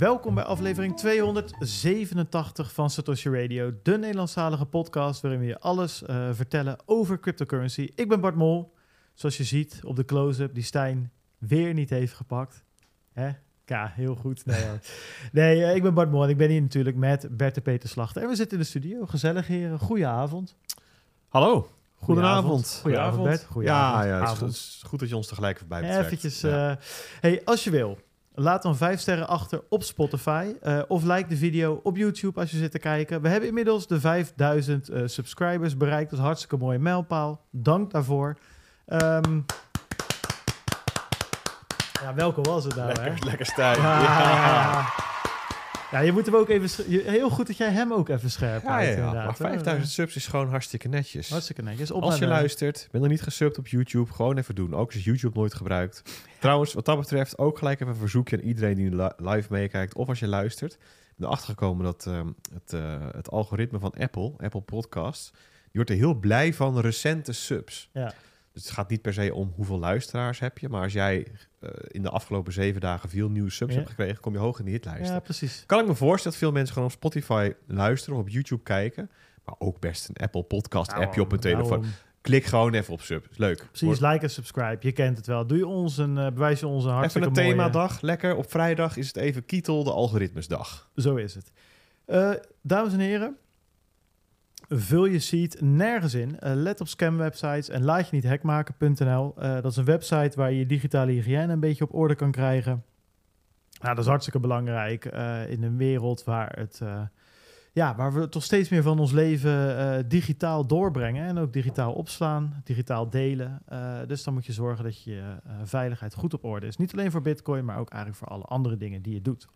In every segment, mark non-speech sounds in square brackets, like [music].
Welkom bij aflevering 287 van Satoshi Radio, de Nederlandstalige podcast waarin we je alles uh, vertellen over cryptocurrency. Ik ben Bart Mol, zoals je ziet op de close-up die Stijn weer niet heeft gepakt. Hè? Ja, heel goed. Nee, [laughs] nee uh, ik ben Bart Mol en ik ben hier natuurlijk met Bert de Peter Slachter. En we zitten in de studio. Gezellig heren. Goedenavond. Hallo. Goedenavond. Goedenavond, Bert. Goedenavond. Ja, ja het is, goed, dat je ons tegelijk voorbij betrekt. Eventjes, ja. uh, hey, als je wil, Laat dan vijf sterren achter op Spotify. Uh, of like de video op YouTube als je zit te kijken. We hebben inmiddels de 5000 uh, subscribers bereikt. Dat is hartstikke mooie mijlpaal. Dank daarvoor. Um, ja, welke was het nou, lekker, hè? Lekker stijl. Ja, ja. Ja, je moet hem ook even... Heel goed dat jij hem ook even scherp houdt, ja, ja, Maar 5000 subs is gewoon hartstikke netjes. Hartstikke netjes. Op als je luistert, ben nog niet gesubt op YouTube, gewoon even doen. Ook als je YouTube nooit gebruikt. Trouwens, wat dat betreft ook gelijk even een verzoekje aan iedereen die live meekijkt of als je luistert. Ik ben erachter gekomen dat um, het, uh, het algoritme van Apple, Apple Podcasts, die wordt er heel blij van recente subs. Ja. Dus het gaat niet per se om hoeveel luisteraars heb je, maar als jij uh, in de afgelopen zeven dagen veel nieuwe subs ja. hebt gekregen, kom je hoog in de hitlijsten. Ja, precies. Kan ik me voorstellen dat veel mensen gewoon op Spotify luisteren of op YouTube kijken, maar ook best een Apple Podcast nou, appje op hun telefoon. Nou, Klik gewoon even op sub. Is leuk. Precies, Word... like en subscribe. Je kent het wel. Doe je ons een, uh, bewijs je ons een hartstikke Even een mooie... themadag. Lekker. Op vrijdag is het even Kietel, de algoritmesdag. Zo is het. Uh, dames en heren, vul je seed nergens in. Uh, let op scamwebsites en laat je niet hackmaken.nl. Uh, dat is een website waar je je digitale hygiëne een beetje op orde kan krijgen. Nou, dat is hartstikke belangrijk uh, in een wereld waar het ja, waar we toch steeds meer van ons leven digitaal doorbrengen en ook digitaal opslaan, digitaal delen. Dus dan moet je zorgen dat je veiligheid goed op orde is. Niet alleen voor Bitcoin, maar ook eigenlijk voor alle andere dingen die je doet.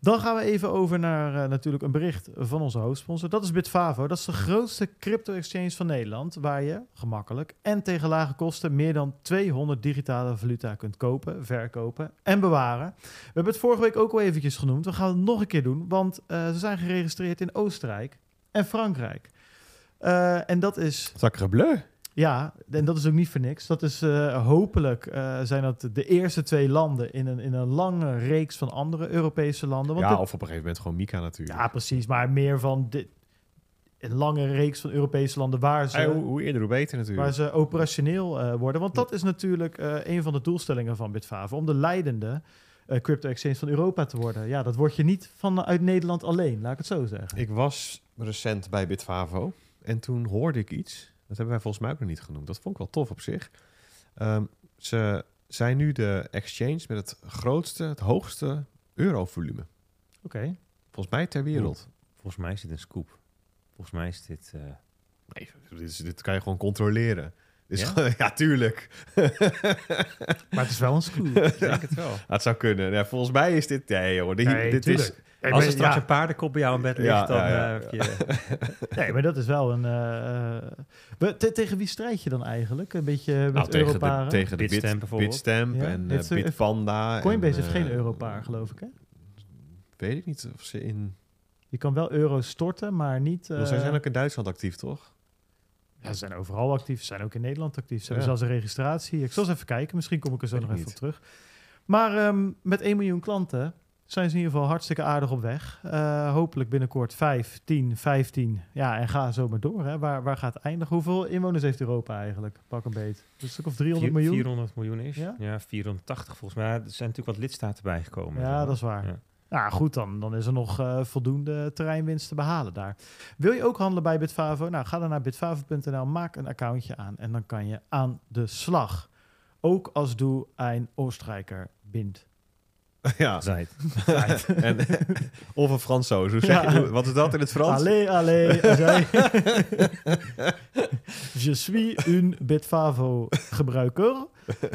Dan gaan we even over naar natuurlijk een bericht van onze hoofdsponsor. Dat is Bitfavo. Dat is de grootste crypto-exchange van Nederland, waar je gemakkelijk en tegen lage kosten meer dan 200 digitale valuta kunt kopen, verkopen en bewaren. We hebben het vorige week ook al eventjes genoemd. We gaan het nog een keer doen, want uh, ze zijn geregistreerd in Oostenrijk en Frankrijk. Uh, en dat is... Sacre bleu. Ja, en dat is ook niet voor niks. Dat is uh, hopelijk uh, zijn dat de eerste twee landen in een, in een lange reeks van andere Europese landen. Want ja, dit, of op een gegeven moment gewoon Mika natuurlijk. Ja, precies. Maar meer van dit, een lange reeks van Europese landen waar ze... Ja, hoe, hoe, eerder, hoe beter natuurlijk. Waar ze operationeel uh, worden. Want dat is natuurlijk een van de doelstellingen van Bitfavo. Om de leidende crypto-exchange van Europa te worden. Ja, dat word je niet vanuit Nederland alleen, laat ik het zo zeggen. Ik was recent bij Bitfavo en toen hoorde ik iets... Dat hebben wij volgens mij ook nog niet genoemd. Dat vond ik wel tof op zich. Um, ze zijn nu de exchange met het grootste, het hoogste eurovolume. Oké. Okay. Volgens mij ter wereld. Volgens mij is dit een scoop. Volgens mij is dit... Uh... Nee, dit, is, dit kan je gewoon controleren. Is ja? Gewoon, [laughs] ja, tuurlijk. maar het is wel een scoop. [laughs] Ik denk het wel. Het zou kunnen. Ja, volgens mij is dit... Nee, joh, dit, nee, dit is... Als er straks ja. een paardenkop bij jou in bed ligt, ja, dan ja, uh, je... [laughs] nee, maar dat is wel een... Uh, te, tegen wie strijd je dan eigenlijk? Een beetje met nou, tegen Europaren? de, tegen de Bitstamp, Bit, Bitstamp en uh, Bitpanda. Coinbase en, heeft geen Europaar, geloof ik, hè? Weet ik niet of ze in... Je kan wel euro's storten, maar niet... Zij zijn ook in Duitsland actief, toch? Ja, ze zijn overal actief. Ze zijn ook in Nederland actief. Ze hebben zelfs een registratie. Ik zal eens even kijken. Misschien kom ik er zo nog even op terug. Maar um, met 1 miljoen klanten zijn ze in ieder geval hartstikke aardig op weg. Uh, hopelijk binnenkort 5, 10, 15. Ja, en ga zo maar door. Hè. Waar, waar gaat het eindigen? Hoeveel inwoners heeft Europa eigenlijk? Pak een beet. Een stuk of 300 miljoen? 400 miljoen is. Ja? ja, 480 volgens mij. Er zijn natuurlijk wat lidstaten bijgekomen. Ja, dat is waar. Ja. Nou goed, dan, dan is er nog uh, voldoende terreinwinst te behalen daar. Wil je ook handelen bij Bitfavo? Nou, ga dan naar bitfavo.nl, maak een accountje aan en dan kan je aan de slag. Ook als du een Oostenrijker bent. [laughs] Ja. Zijt. [laughs] en, [laughs] of een Fransoos. Hoe zeg je, wat is dat in het Frans? Allee, allee. Je suis un Bitfavo gebruiker.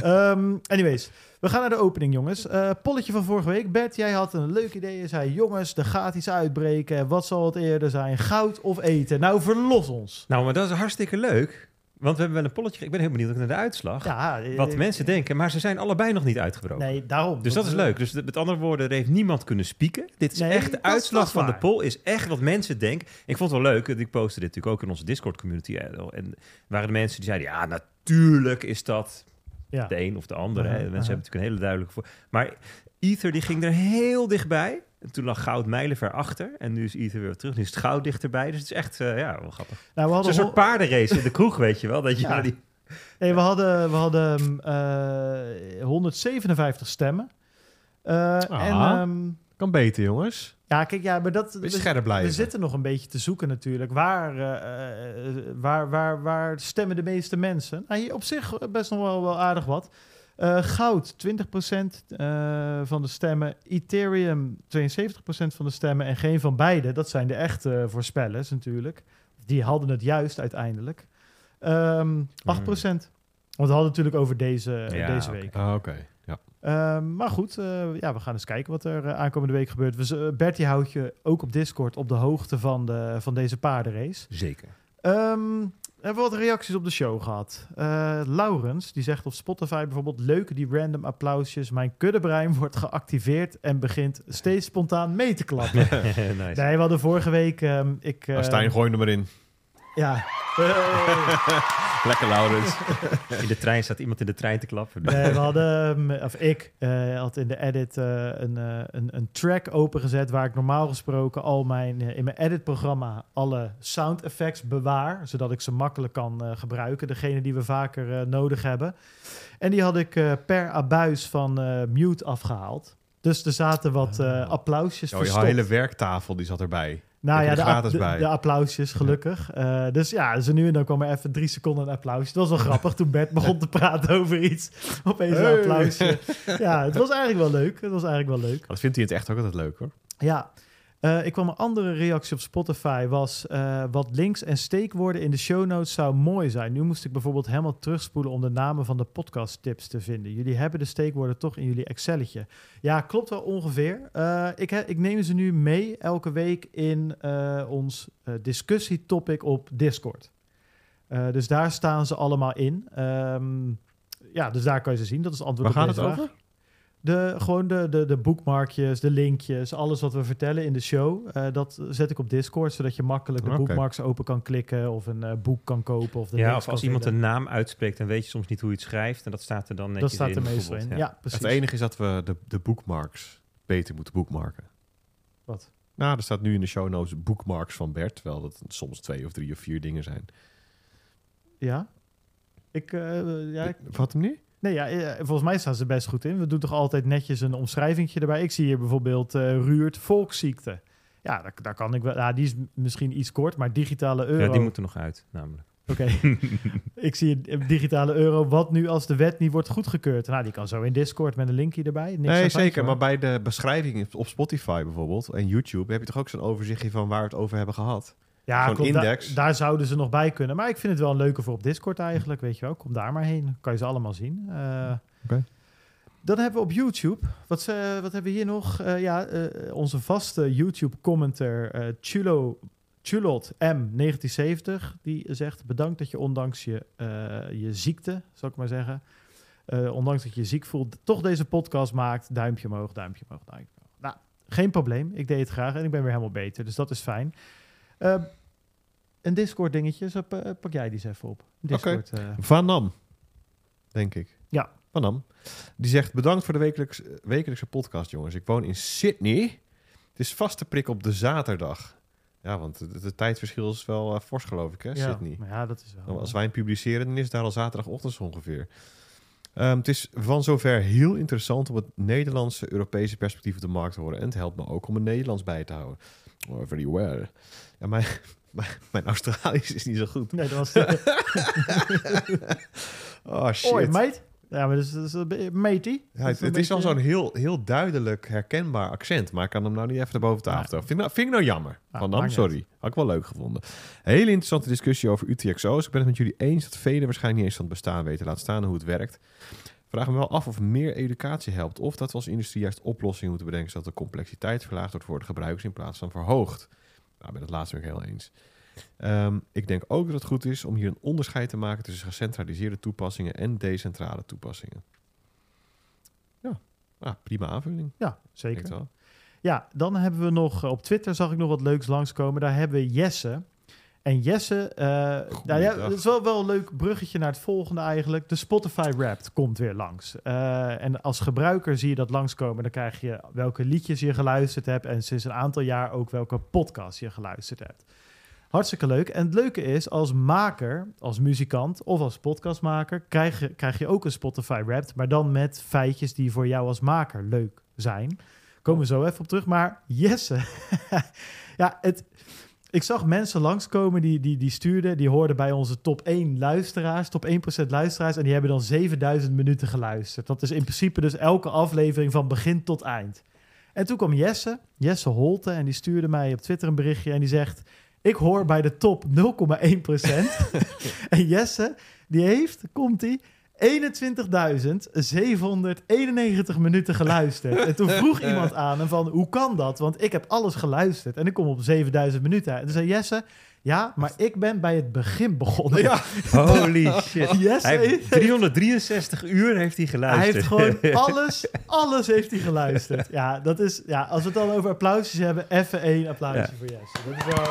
Um, anyways, we gaan naar de opening, jongens. Uh, polletje van vorige week. Bert, jij had een leuk idee. Je zei, jongens, er gaat iets uitbreken. Wat zal het eerder zijn? Goud of eten? Nou, verlos ons. Nou, maar dat is hartstikke leuk. Want we hebben wel een polletje. Ik ben heel benieuwd naar de uitslag. Ja, wat mensen denken. Maar ze zijn allebei nog niet uitgebroken. Nee, daarom. Dus dat, dat is leuk. Dus met andere woorden, er heeft niemand kunnen spieken. Dit is nee, echt de uitslag van de poll. Is echt wat mensen denken. Ik vond het wel leuk. Ik postte dit natuurlijk ook in onze Discord community. En waren de mensen die zeiden, ja, natuurlijk is dat de een of de andere. Hè. Mensen hebben natuurlijk een hele duidelijke voor. Maar Ether die ging er heel dichtbij. En toen lag goud mijlenver achter. En nu is Ether weer terug. Nu is het goud dichterbij. Dus het is echt, eh, ja, wel grappig. Het Nou, we is hadden, een soort paardenrace in de kroeg, weet je wel. Dat je Ja. die... nee, we hadden, we hadden eh, 157 stemmen. Eh, Ah. en, ehm, Kan beter, jongens. ja, kijk, ja, maar dat... We- scherp blijven. We zitten nog een beetje te zoeken natuurlijk. Waar, eh, eh, waar, waar, waar stemmen de meeste mensen? Nou, hier op zich best nog wel, wel aardig wat. Eh, goud, 20% eh, van de stemmen. Ethereum, 72% van de stemmen. En geen van beide. Dat zijn de echte voorspellers natuurlijk. Die hadden het juist uiteindelijk. Ehm 8%. Want we hadden het natuurlijk over deze, Ja, deze week. Ah, Oké, ja. Ehm, maar goed, eh, ja, we gaan eens kijken wat er eh, aankomende week gebeurt. Eh, Bertie houdt je ook op Discord op de hoogte van, de, van deze paardenrace. Zeker. Ehm, we hebben wat reacties op de show gehad. Eh, Laurens, die zegt op Spotify bijvoorbeeld... Leuk die random applausjes. Mijn kuddebrein [laughs] wordt geactiveerd en begint steeds spontaan mee te klappen. [laughs] nice. Nee, we hadden vorige week... ehm, ik, eh, Ah, Stijn, gooi hem erin. Ja. Lekker, Laurens. In de trein staat iemand in de trein te klappen. Nee, we hadden, ehm, of ik eh, had in de edit eh, een, eh, een, een track opengezet waar ik normaal gesproken al mijn, in mijn edit-programma alle sound effects bewaar, zodat ik ze makkelijk kan eh, gebruiken, degene die we vaker eh, nodig hebben. En die had ik eh, per abuis van eh, mute afgehaald. Dus er zaten wat eh, applausjes Oh, je hele werktafel die zat erbij. Nou ja, de, de, bij? de applausjes, gelukkig. Eh, dus ja, dus nu en dan kwam er even drie seconden een applausje. Het was wel [laughs] grappig toen Bert begon te praten over iets. Opeens een Hey. applausje. Ja, het was eigenlijk wel leuk. Het was eigenlijk wel leuk. Dat vindt hij het echt ook altijd leuk, hoor. Ja, Eh, ik kwam een andere reactie op Spotify. Was eh, wat links en steekwoorden in de show notes zou mooi zijn. Nu moest ik bijvoorbeeld helemaal terugspoelen om de namen van de podcast tips te vinden. Jullie hebben de steekwoorden toch in jullie Excelletje. Ja, klopt wel ongeveer. Eh, ik, he- ik neem ze nu mee elke week in ons discussietopic op Discord. Dus daar staan ze allemaal in. Ehm, ja, dus daar kan je ze zien. Dat is het antwoord Waar op gaat het over? De, gewoon de, de, de boekmarkjes, de linkjes, alles wat we vertellen in de show, eh, dat zet ik op Discord, zodat je makkelijk de Oké. bookmarks open kan klikken of een eh, boek kan kopen. Of de Ja, of als iemand een naam uitspreekt, dan weet je soms niet hoe je het schrijft. En dat staat er dan netjes Dat staat in. er meestal in. Ja, precies. Het enige is dat we de, de bookmarks beter moeten bookmarken. Wat? Nou, er staat nu in de show notes bookmarks van Bert, terwijl dat soms twee of drie of vier dingen zijn. Ja? Ik, eh, ja, ik- Wat hem niet? Nee, ja, eh, volgens mij staan ze best goed in. We doen toch altijd netjes een omschrijvingje erbij. Ik zie hier bijvoorbeeld eh Ruurt volksziekte. Ja, daar, daar kan ik wel. Ja, die is misschien iets kort, maar digitale euro. Ja, die moeten nog uit, namelijk. Oké. [laughs] ik zie een digitale euro. Wat nu als de wet niet wordt goedgekeurd? Nou, die kan zo in Discord met een linkje erbij. Niks nee, zeker. Maar bij de beschrijving op Spotify bijvoorbeeld en YouTube heb je toch ook zo'n overzichtje van waar we het over hebben gehad. Ja, zo'n da- daar zouden ze nog bij kunnen. Maar ik vind het wel een leuke voor op Discord eigenlijk. Weet je wel, kom daar maar heen. Kan je ze allemaal zien. Eh. Dan hebben we op YouTube. Wat, ze, wat hebben we hier nog? Eh, ja, onze vaste YouTube-commenter Chulo, Chulot M1970. Die zegt: Bedankt dat je ondanks je, je ziekte, zal ik maar zeggen. ondanks dat je je ziek voelt, toch deze podcast maakt. Duimpje omhoog, duimpje omhoog, duimpje omhoog. Nou, geen probleem. Ik deed het graag en ik ben weer helemaal beter. Dus dat is fijn. Eh, een Discord-dingetje. Zo, pa- pak jij die eens even op. Discord. eh, Van Nam, denk ik. Ja. Van Nam. Die zegt, bedankt voor de wekelijks, wekelijkse podcast, jongens. Ik woon in Sydney. Het is vaste prik op de zaterdag. Ja, want het, tijdverschil is wel eh, fors, geloof ik, hè, ja, Sydney. maar ja, dat is wel. Nou, Als wij het publiceren, dan is het daar al zaterdagochtend zo ongeveer. Ehm, het is van zover heel interessant om het Nederlandse Europese perspectief op de markt te horen. En het helpt me ook om het Nederlands bij te houden. Oh, very well. Ja, mijn, [laughs] mijn, mijn Australisch is niet zo goed. Nee, dat was. [laughs] Oh shit. Oi, mate. Ja, maar dat is, dat is een be- matey. Ja, Dat het, is al zo'n heel, heel duidelijk herkenbaar accent, maar ik kan hem nou niet even erboven tafel Nee. Vind, ik nou- vind ik nou jammer. Ah, Van Dam, niet sorry. Had ik wel leuk gevonden. Hele interessante discussie over UTXO's. Ik ben het met jullie eens dat velen waarschijnlijk niet eens van het bestaan weten. Laat staan hoe het werkt. Vraag me wel af of meer educatie helpt. Of dat we als industrie juist oplossingen moeten bedenken... zodat de complexiteit verlaagd wordt voor de gebruikers in plaats van verhoogd. Nou, met het laatste ben ik heel eens. Ehm, ik denk ook dat het goed is om hier een onderscheid te maken... tussen gecentraliseerde toepassingen en decentrale toepassingen. Ja, ah, prima aanvulling. Ja, zeker. Ja, dan hebben we nog... eh, Op Twitter zag ik nog wat leuks langskomen. Daar hebben we Jesse. En Jesse, eh nou ja, het is wel, wel een leuk bruggetje naar het volgende eigenlijk. De Spotify Wrapped komt weer langs. Eh, en als gebruiker zie je dat langskomen. Dan krijg je welke liedjes je geluisterd hebt. En sinds een aantal jaar ook welke podcast je geluisterd hebt. Hartstikke leuk. En het leuke is, als maker, als muzikant of als podcastmaker... krijg je, krijg je ook een Spotify Wrapped. Maar dan met feitjes die voor jou als maker leuk zijn. Komen we zo even op terug. Maar Jesse, [laughs] ja, het... Ik zag mensen langskomen die, die, die stuurden, die hoorden bij onze top 1 luisteraars, top 1% luisteraars, en die hebben dan 7000 minuten geluisterd. Dat is in principe dus elke aflevering van begin tot eind. En toen kwam Jesse, Jesse Holte, en die stuurde mij op Twitter een berichtje en die zegt, ik hoor bij de top 0,1%. [laughs] en Jesse, die heeft, komt die 21.791 minuten geluisterd. En toen vroeg [laughs] iemand aan hem van, hoe kan dat? Want ik heb alles geluisterd en ik kom op 7000 minuten. En toen zei Jesse, ja, maar ik ben bij het begin begonnen. Ja. [laughs] Holy shit. Jesse Hij heeft heeft- 363 uur heeft hij Hij geluisterd. heeft gewoon [laughs] alles, alles heeft hij geluisterd. Ja, dat is, ja, als we het dan over applausjes hebben, even één applausje Ja. voor Jesse. Dat is wel...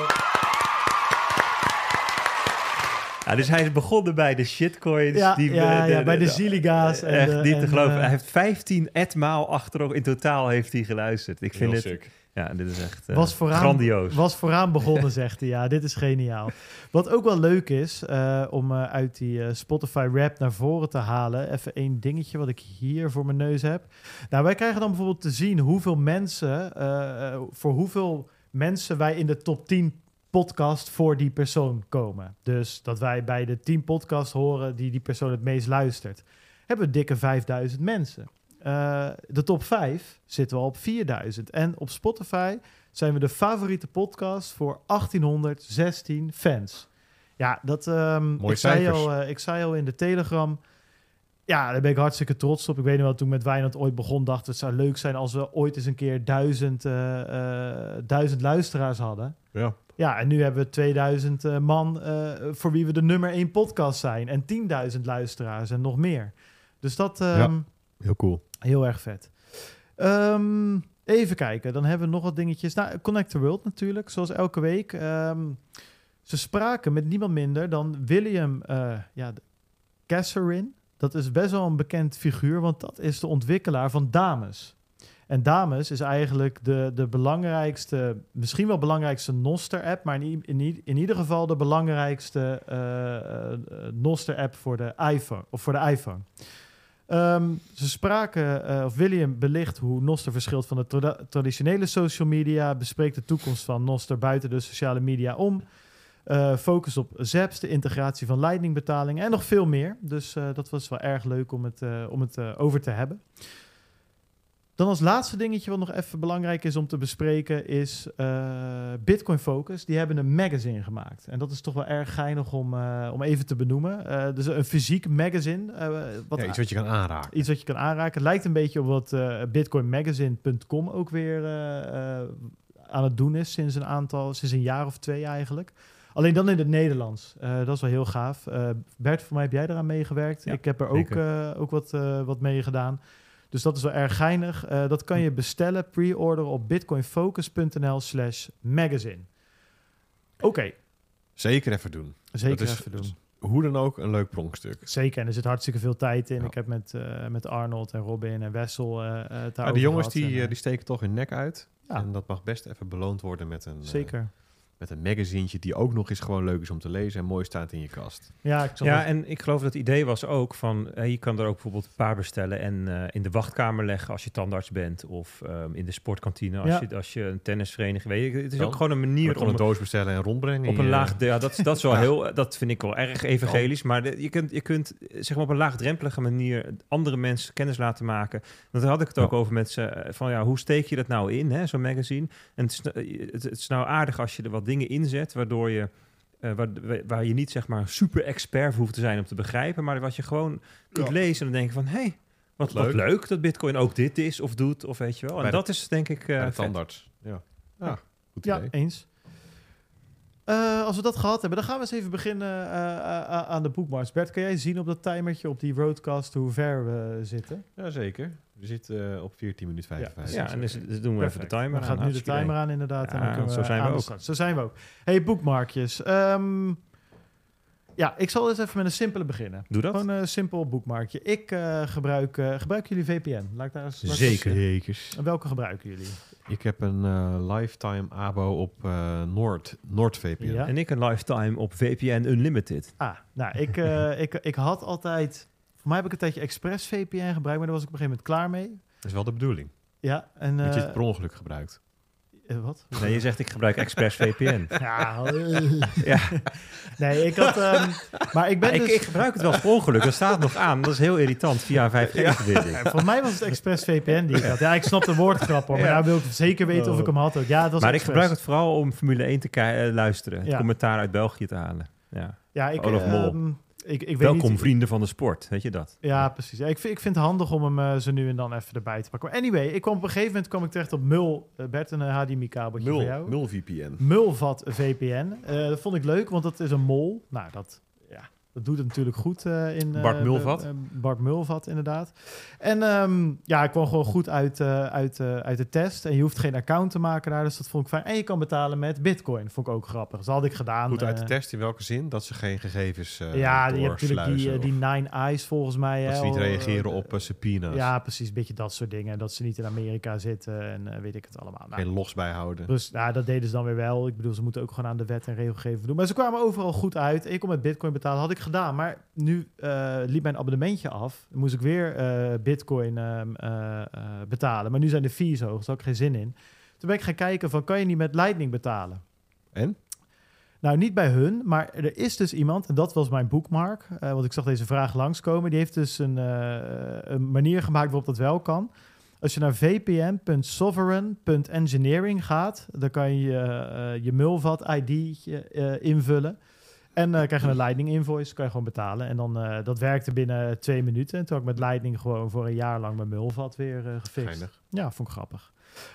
Ja, dus hij is begonnen bij de shitcoins. Ja, die, ja, de- ja, de- bij de de- Ziliga's. en Echt de- niet en, te geloven. eh, hij heeft 15 etmaal achter in totaal heeft hij geluisterd. Ik vind het, sick. ja, dit is echt eh, was vooraan, grandioos. Was vooraan begonnen, [laughs] zegt hij. Ja, dit is geniaal. Wat ook wel leuk is, eh, om eh, uit die eh, Spotify rap naar voren te halen. Even één dingetje wat ik hier voor mijn neus heb. Nou, wij krijgen dan bijvoorbeeld te zien hoeveel mensen, eh, eh, voor hoeveel mensen wij in de top 10 podcast voor die persoon komen. Dus dat wij bij de 10 podcast horen die die persoon het meest luistert. Hebben we dikke 5000 mensen. Eh, de top 5 zitten we al op 4000. En op Spotify zijn we de favoriete podcast voor 1816 fans. Ja, dat um, ik, zei al, eh, ik zei al in de Telegram. Ja, daar ben ik hartstikke trots op. Ik weet nog wel, toen met Wijnand ooit begon, dacht het zou leuk zijn als we ooit eens een keer duizend, eh, duizend luisteraars hadden. Ja. Ja, en nu hebben we 2000 eh, man eh, voor wie we de nummer 1 podcast zijn. En 10.000 luisteraars en nog meer. Dus dat ehm, Ja. Heel cool. heel erg vet. Ehm, even kijken, dan hebben we nog wat dingetjes. Nou, Connect the World natuurlijk, zoals elke week. Ehm, ze spraken met niemand minder dan William eh ja, Kasserin. Dat is best wel een bekend figuur, want dat is de ontwikkelaar van Dames. En Dames is eigenlijk de, de belangrijkste, misschien wel belangrijkste Noster-app, maar in, in, ieder geval de belangrijkste eh, eh, eh, Noster-app voor de iPhone. Of voor de iPhone. Ehm, ze spraken, eh, of William belicht hoe Noster verschilt van de tra- traditionele social media, bespreekt de toekomst van Noster buiten de sociale media om, eh, focus op Zaps, de integratie van Lightning-betalingen en nog veel meer. Dus dat was wel erg leuk om het, om het over te hebben. Dan als laatste dingetje wat nog even belangrijk is om te bespreken is eh, Bitcoin Focus. Die hebben een magazine gemaakt. En dat is toch wel erg geinig om, eh, om even te benoemen. Eh, dus een fysiek magazine. wat Ja, iets wat je kan aanraken. Iets wat je kan aanraken. Het lijkt een beetje op wat bitcoinmagazine.com ook weer aan het doen is sinds een aantal, sinds een jaar of twee eigenlijk. Alleen dan in het Nederlands. Dat is wel heel gaaf. Bert, voor mij heb jij eraan meegewerkt. Ja, Ik heb er ook, ook wat, wat mee gedaan. Dus dat is wel erg geinig. Eh, dat kan je bestellen, pre-orderen op bitcoinfocus.nl slash magazine. Oké, Zeker even doen. zeker Dat is- even doen. Hoe dan ook een leuk pronkstuk. Zeker, en er zit hartstikke veel tijd in. Ja. Ik heb met, eh, met Arnold en Robin en Wessel eh, eh, Nou, de jongens die, En, die steken toch hun nek uit. Ja. En dat mag best even beloond worden met een, Zeker. Met een magazientje die ook nog eens gewoon leuk is om te lezen en mooi staat in je kast. Ja, ik Ja, dat- en ik geloof dat het idee was ook van... eh, je kan er ook bijvoorbeeld een paar bestellen... en eh, in de wachtkamer leggen als je tandarts bent... of ehm, in de sportkantine als, Ja. je, als je een tennisvereniging... Weet je, het is ook gewoon een manier om een doos bestellen en rondbrengen. op een je- laag... Ja, dat, dat is wel Ja. heel... Dat vind ik wel erg evangelisch. Maar de- je kunt, je kunt eh, zeg maar op een laagdrempelige manier... andere mensen kennis laten maken. Want daar had ik het ook over met ze... eh, van ja, hoe steek je dat nou in, hè, zo'n magazine? En het is, eh, het, het is nou aardig als je er wat dingen inzet... waardoor je... eh, waar, waar je niet zeg maar super expert hoeft te zijn om te begrijpen, maar wat je gewoon kunt Ja. lezen en dan denken van, hé, hey, wat, wat Leuk. leuk dat Bitcoin ook dit is of doet, of weet je wel. En Bij de- dat is denk ik eh de vet. tandarts. Ja. ja, goed ja idee. eens. Eh, als we dat gehad hebben, dan gaan we eens even beginnen eh, eh, aan de bookmarks. Bert, kan jij zien op dat timertje op die roadcast hoe ver we zitten? Jazeker. We zitten eh, op 14 minuten 55. Ja, en dus, dus doen we even de timer Dan aan. gaat nu de timer aan inderdaad. en Ja, dan kunnen zo zijn we ook. Zo zijn we ook. hey, boekmarkjes. Ehm, ja, ik zal eens even met een simpele beginnen. Doe dat. Gewoon een simpel boekmarkje. Ik eh, gebruik... eh, gebruiken jullie VPN? Laat ik daar eens, Zeker. Zekers. Welke gebruiken jullie? Ik heb een eh, lifetime abo op eh Noord, NordVPN. Ja. En ik een lifetime op VPN Unlimited. Ah, nou, ik, eh, [laughs] ik, ik had altijd... Voor mij heb ik een tijdje Express VPN gebruikt, maar daar was ik op een gegeven moment klaar mee. Dat is wel de bedoeling. Ja, en... Dat je eh, het per ongeluk gebruikt. eh, wat? Nee, je zegt ik gebruik Express [laughs] VPN. Ja, [laughs] Ja. nee, ik had... ehm, maar ik ben dus... ik gebruik het wel per ongeluk. Dat staat nog aan. Dat is heel irritant via 5G-verbinding. Ja, voor mij was het Express VPN die ik had. Ja, ik snap de woordgrap hoor, maar Ja. nou wil ik zeker weten of ik hem had. Ja, het was Maar ik gebruik het vooral om Formule 1 te eh, luisteren. Het Ja. commentaar uit België te halen. Ja. Ja, ik, Olaf Mol. ehm, ik, ik weet Welkom niet, vrienden van de sport. Weet je dat? Ja, precies. Ja, ik, vind, ik vind het handig om hem eh, zo nu en dan even erbij te pakken. Maar anyway, ik kwam op een gegeven moment kwam ik terecht op Mul. eh, Bert, een eh, HDMI-kabeltje voor jou. Nul VPN. Mulvat VPN. Eh, dat vond ik leuk, want dat is een mol. Nou, dat, dat doet het natuurlijk goed eh, in... eh, Bart Mulvat. eh, Bart Mulvat, inderdaad. En ehm, ja, ik kwam gewoon goed uit, uit, uit de test. En je hoeft geen account te maken daar, dus dat vond ik fijn. En je kan betalen met bitcoin, vond ik ook grappig. Dus dat had ik gedaan. Goed uit de test in welke zin? Dat ze geen gegevens ja, je hebt natuurlijk die, die Nine Eyes volgens mij. dat hè, ze niet reageren op subpoena's. Ja, precies. Een beetje dat soort dingen. Dat ze niet in Amerika zitten en weet ik het allemaal. Nou, Geen los bijhouden. dus ja, dat deden ze dan weer wel. Ik bedoel, ze moeten ook gewoon aan de wet en regelgeving doen. Maar ze kwamen overal goed uit. Ik kon met bitcoin betalen, had ik gedaan. Maar nu eh, liep mijn abonnementje af. Dan moest ik weer eh, bitcoin ehm, eh, betalen. Maar nu zijn de fees hoog, dus daar had ik geen zin in. Toen ben ik gaan kijken van, kan je niet met Lightning betalen? En? Nou, niet bij hun, maar er is dus iemand, en dat was mijn bookmark, eh, want ik zag deze vraag langskomen. Die heeft dus een, een manier gemaakt waarop dat wel kan. Als je naar vpn.sovereign.engineering gaat, dan kan je je Mulvat-ID invullen. En eh krijg je een Lightning invoice, kan je gewoon betalen. En dan, eh, dat werkte binnen twee minuten. En toen had ik met Lightning gewoon voor een jaar lang mijn Mulvat weer eh gefixt. Geinig. Ja, vond ik grappig.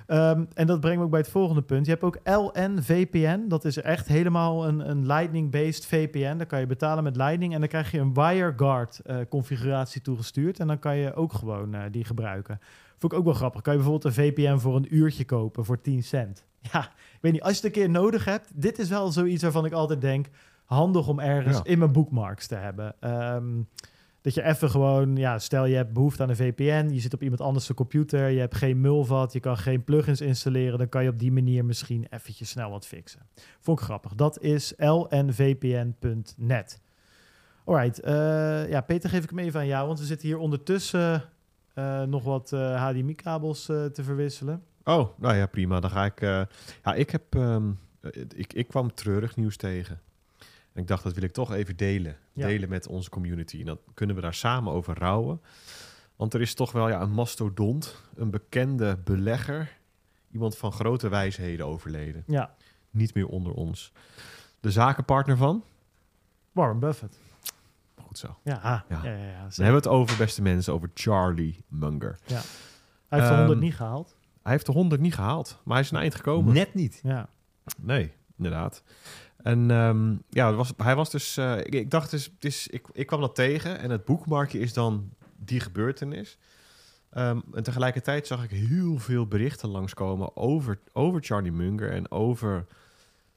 Ehm, en dat brengt me ook bij het volgende punt. Je hebt ook LNVPN. Dat is echt helemaal een, een Lightning-based VPN. Dan kan je betalen met Lightning en dan krijg je een WireGuard eh, configuratie toegestuurd. En dan kan je ook gewoon die gebruiken. Vond ik ook wel grappig. Kan je bijvoorbeeld een VPN voor een uurtje kopen voor 10 cent. Ja, ik weet niet, als je het een keer nodig hebt. Dit is wel zoiets waarvan ik altijd denk, handig om ergens Ja. in mijn bookmarks te hebben. Ehm, dat je even gewoon, ja, stel je hebt behoefte aan een VPN, je zit op iemand anders computer, je hebt geen mulvat, je kan geen plugins installeren, dan kan je op die manier misschien eventjes snel wat fixen. Vond ik grappig. Dat is lnvpn.net. Alright, eh, ja, Peter, geef ik hem even aan jou, want we zitten hier ondertussen eh, nog wat HDMI-kabels eh, te verwisselen. Oh, nou ja, prima. Dan ga ik... ja, ik heb... ehm, eh, ik, ik kwam treurig nieuws tegen. En ik dacht, dat wil ik toch even delen. Ja. Delen met onze community. En dan kunnen we daar samen over rouwen. Want er is toch wel ja, een mastodont, een bekende belegger. Iemand van grote wijsheden overleden. Ja, Niet meer onder ons. De zakenpartner van? Warren Buffett. Goed zo. Ja, ja, Ja. ja, ja, ja, Dan hebben we het over, beste mensen, over Charlie Munger. Hij heeft de 100 Ehm, niet gehaald. Hij heeft de 100 niet gehaald, maar hij is een eind gekomen. Net niet. Ja. Nee, inderdaad. En ehm, ja, was, hij was dus. eh, ik, dacht dus, ik, ik kwam dat tegen en het boekmarkje is dan die gebeurtenis. Ehm, en tegelijkertijd zag ik heel veel berichten langskomen over, over Charlie Munger en over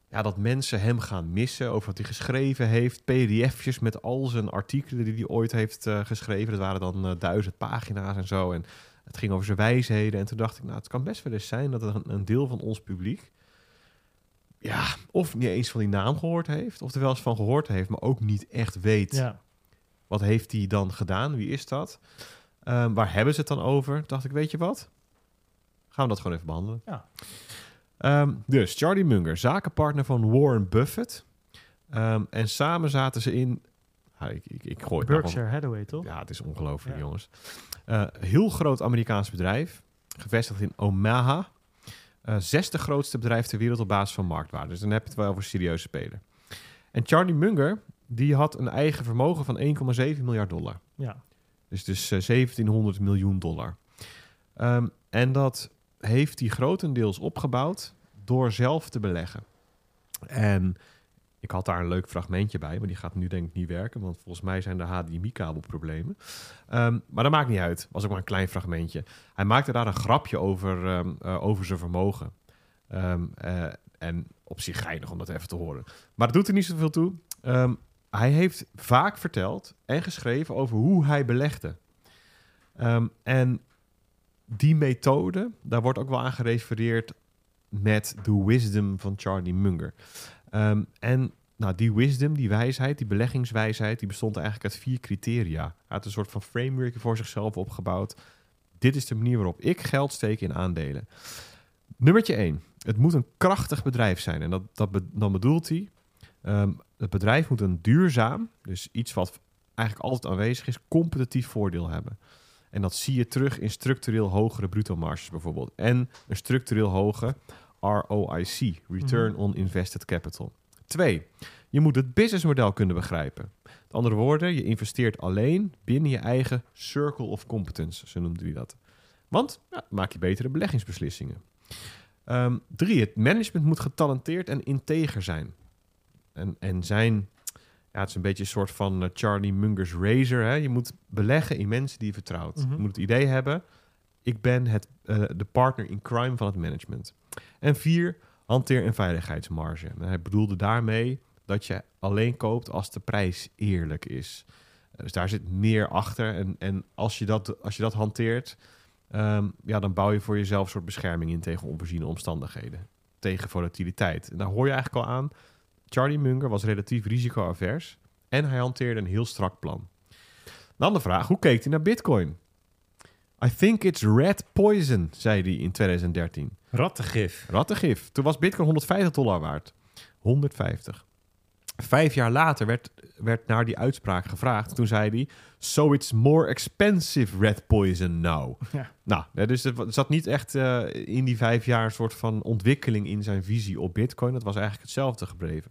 ja, dat mensen hem gaan missen, over wat hij geschreven heeft, pdf'jes met al zijn artikelen die hij ooit heeft eh, geschreven. Dat waren dan eh, duizend pagina's en zo. En het ging over zijn wijsheden. En toen dacht ik, nou, het kan best wel eens zijn dat een, een deel van ons publiek ja, of niet eens van die naam gehoord heeft, of er wel eens van gehoord heeft, maar ook niet echt weet ja. wat heeft hij dan gedaan, wie is dat, Ehm, waar hebben ze het dan over? Dacht ik, weet je wat, gaan we dat gewoon even behandelen. Ja. Ehm, dus Charlie Munger, zakenpartner van Warren Buffett, Ehm, en samen zaten ze in, ik, ik, ik gooi het nou Berkshire Hathaway, toch? ja, het is ongelooflijk, Ja. jongens. Eh, heel groot Amerikaans bedrijf, gevestigd in Omaha. Eh zesde grootste bedrijf ter wereld op basis van marktwaarde. Dus dan heb je het wel over serieuze speler. En Charlie Munger, die had een eigen vermogen van 1,7 miljard dollar. Ja. Dus dus eh, 1700 miljoen dollar. Ehm, en dat heeft hij grotendeels opgebouwd door zelf te beleggen. En ik had daar een leuk fragmentje bij, maar die gaat nu denk ik niet werken, want volgens mij zijn er HDMI-kabelproblemen. Ehm, maar dat maakt niet uit, was ook maar een klein fragmentje. Hij maakte daar een grapje over, ehm, eh, over zijn vermogen. Ehm, eh, en op zich geinig om dat even te horen. Maar dat doet er niet zoveel toe. Hij heeft vaak verteld en geschreven over hoe hij belegde. En die methode, daar wordt ook wel aan gerefereerd met de wisdom van Charlie Munger. Ehm, en nou, die wisdom, die wijsheid, die beleggingswijsheid, die bestond eigenlijk uit vier criteria. Hij had een soort van framework voor zichzelf opgebouwd. Dit is de manier waarop ik geld steek in aandelen. Nummertje 1. Het moet een krachtig bedrijf zijn. En dat, dat dan bedoelt hij... ehm, het bedrijf moet een duurzaam, dus iets wat eigenlijk altijd aanwezig is, competitief voordeel hebben. En dat zie je terug in structureel hogere bruto marges bijvoorbeeld. En een structureel hoge ROIC, Return on Invested Capital. Twee, je moet het businessmodel kunnen begrijpen. Met andere woorden, je investeert alleen binnen je eigen circle of competence, zo noemde hij dat. Want ja, maak je betere beleggingsbeslissingen. Ehm, drie, het management moet getalenteerd en integer zijn. En, en zijn, ja, het is een beetje een soort van eh, Charlie Munger's razor. Hè? Je moet beleggen in mensen die je vertrouwt. Mhm. Je moet het idee hebben, ik ben het, eh, de partner in crime van het management. En vier, hanteer een veiligheidsmarge. En hij bedoelde daarmee dat je alleen koopt als de prijs eerlijk is. Eh, Dus daar zit meer achter. En, en als, je dat, als je dat hanteert, ehm, ja, dan bouw je voor jezelf een soort bescherming in tegen onvoorziene omstandigheden. Tegen volatiliteit. En daar hoor je eigenlijk al aan. Charlie Munger was relatief risicoavers en hij hanteerde een heel strak plan. Dan de vraag, hoe keek hij naar bitcoin? I think it's red poison, zei hij in 2013. Rattengif. Rattengif. Toen was bitcoin 150 dollar waard. 150. Vijf jaar later werd, werd naar die uitspraak gevraagd. Toen zei hij, so it's more expensive red poison now. [laughs] Ja. Nou, dus er zat niet echt eh, in die vijf jaar een soort van ontwikkeling in zijn visie op bitcoin. Dat was eigenlijk hetzelfde gebleven.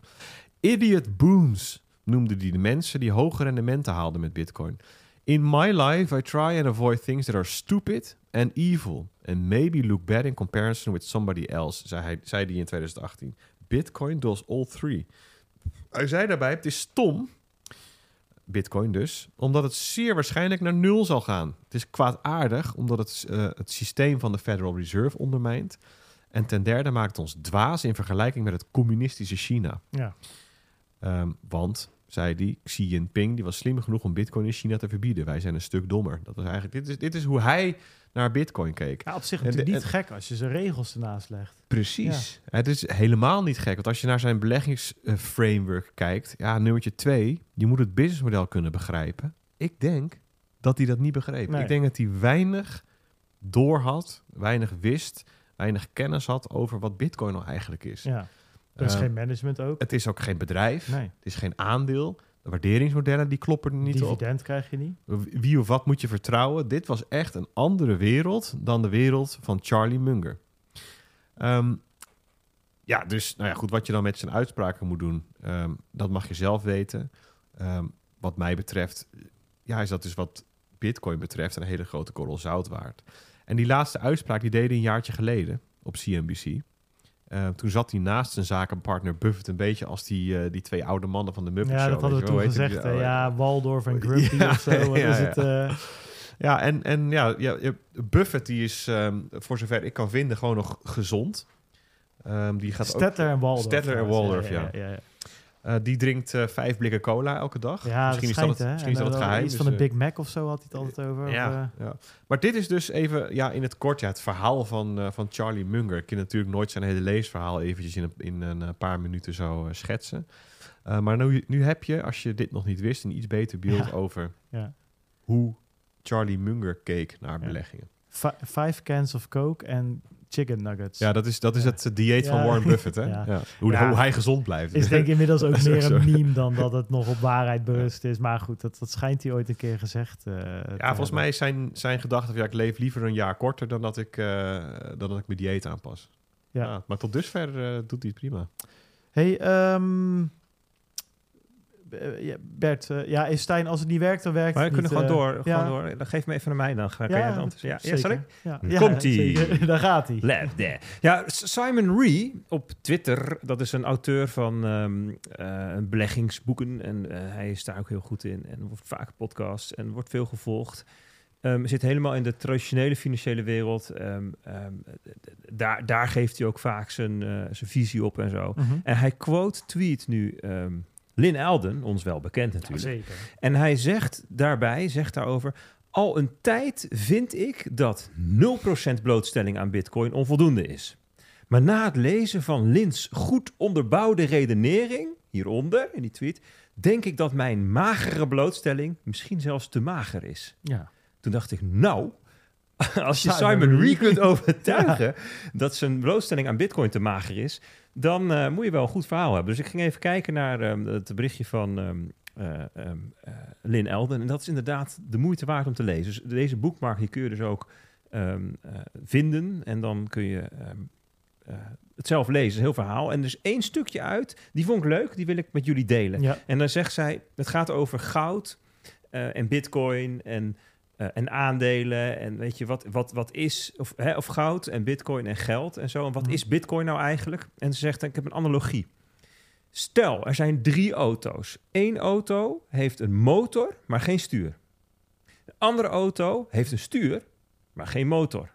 Idiot booms noemde hij de mensen die hoge rendementen haalden met bitcoin. In my life, I try and avoid things that are stupid and evil. And maybe look bad in comparison with somebody else, zei hij, zei hij in 2018. Bitcoin does all three. Hij zei daarbij, het is stom, Bitcoin dus, omdat het zeer waarschijnlijk naar nul zal gaan. Het is kwaadaardig, omdat het eh, het systeem van de Federal Reserve ondermijnt. En ten derde maakt het ons dwaas in vergelijking met het communistische China. Ja. Ehm, want, zei die, Xi Jinping, die was slim genoeg om Bitcoin in China te verbieden. Wij zijn een stuk dommer. Dat was eigenlijk, dit, is, dit is hoe hij naar Bitcoin keek. Ja, op zich natuurlijk niet gek als je zijn regels ernaast legt. Precies. Het is helemaal niet gek. Want als je naar zijn beleggingsframework kijkt, ja, nummertje twee, je moet het businessmodel kunnen begrijpen. Ik denk dat hij dat niet begreep. Nee. Ik denk dat hij weinig door had, weinig wist, weinig kennis had over wat Bitcoin nou eigenlijk is. Ja. Er is Eh, geen management ook. Het is ook geen bedrijf. Nee. Het is geen aandeel. De waarderingsmodellen die kloppen er niet op. Dividend krijg je niet. Wie of wat moet je vertrouwen? Dit was echt een andere wereld dan de wereld van Charlie Munger. Ehm, ja, dus nou ja, goed, wat je dan met zijn uitspraken moet doen, ehm, dat mag je zelf weten. Ehm, wat mij betreft, ja, is dat dus wat Bitcoin betreft een hele grote korrel zout waard. En die laatste uitspraak, die hij een jaartje geleden op CNBC. Eh, toen zat hij naast zijn zakenpartner Buffett een beetje als die, eh, die twee oude mannen van de Muppet Ja, Show. dat hadden we toen gezegd. die- oh, ja, Waldorf en [laughs] Grumpy Ja, of zo. Ja, is ja. het? eh, Ja, en, en ja, ja, Buffett die is, ehm, voor zover ik kan vinden, gewoon nog gezond. Ehm, die gaat ook, Stettler en Waldorf. Stettler en. Waldorf, ja. Eh, die drinkt eh, vijf blikken cola elke dag. Ja, misschien dat is dat het, misschien is dat het dan geheim. Iets dus, van een eh, Big Mac of zo had hij het altijd over. of, ja, eh, ja. Maar dit is dus even ja, in het kort ja, het verhaal van, eh, van Charlie Munger. Ik kan natuurlijk nooit zijn hele leesverhaal eventjes in een, in een eh, paar minuten zo eh, schetsen. Eh, maar nu, nu heb je, als je dit nog niet wist, een iets beter beeld Ja. over ja. hoe Charlie Munger keek naar beleggingen. Five cans of Coke en chicken nuggets. Ja, dat is, dat is Ja. het eh, dieet van Ja. Warren Buffett, hè? [laughs] Ja. Ja. Hoe, Ja. hoe hij gezond blijft. Is denk ik inmiddels [laughs] ook meer een meme dan dat het [laughs] nog op waarheid berust is. Maar goed, dat, dat schijnt hij ooit een keer gezegd eh, Ja, volgens hebben. mij is zijn, zijn gedachte van ja, ik leef liever een jaar korter dan dat ik, eh, dan dat ik mijn dieet aanpas. Ja. Ja. maar tot dusver eh, doet hij het prima. Hey, ja, Bert, eh, ja, is Stijn, als het niet werkt, dan werkt Maar we het kunnen niet. gewoon eh, door. ja. Gewoon door. Dan geef me even naar mij dan. Ga, kan jij dan, ja, ja, zal ik? Komt-ie. [laughs] Daar gaat hij. Lab there. Ja, Simon Ree op Twitter, dat is een auteur van ehm, eh, beleggingsboeken. En eh, hij is daar ook heel goed in. En wordt vaak podcast en wordt veel gevolgd. Ehm, zit helemaal in de traditionele financiële wereld. Ehm, daar, daar geeft hij ook vaak zijn, eh, zijn visie op en zo. Mhm. En hij quote tweet nu Lynn Elden, ons wel bekend natuurlijk. Zeker. En hij zegt daarbij, zegt daarover... Al een tijd vind ik dat 0% blootstelling aan bitcoin onvoldoende is. Maar na het lezen van Lins goed onderbouwde redenering, hieronder in die tweet... denk ik dat mijn magere blootstelling misschien zelfs te mager is. Ja. Toen dacht ik, nou, [laughs] als je Simon Simon Ree. Kunt overtuigen [laughs] dat zijn blootstelling aan bitcoin te mager is, dan eh, moet je wel een goed verhaal hebben. Dus ik ging even kijken naar ehm, het berichtje van eh, Lynn Elden. En dat is inderdaad de moeite waard om te lezen. Dus deze boekmark die kun je dus ook vinden. En dan kun je het zelf lezen. een heel verhaal. En er is één stukje uit, die vond ik leuk. Die wil ik met jullie delen. Ja. En dan zegt zij, het gaat over goud en bitcoin en, eh, en aandelen. En weet je, wat, wat, wat is, of, hè, of goud en bitcoin en geld en zo. En wat Mhm. is bitcoin nou eigenlijk? En ze zegt, ik heb een analogie. Stel, er zijn drie auto's. Eén auto heeft een motor, maar geen stuur. De andere auto heeft een stuur, maar geen motor.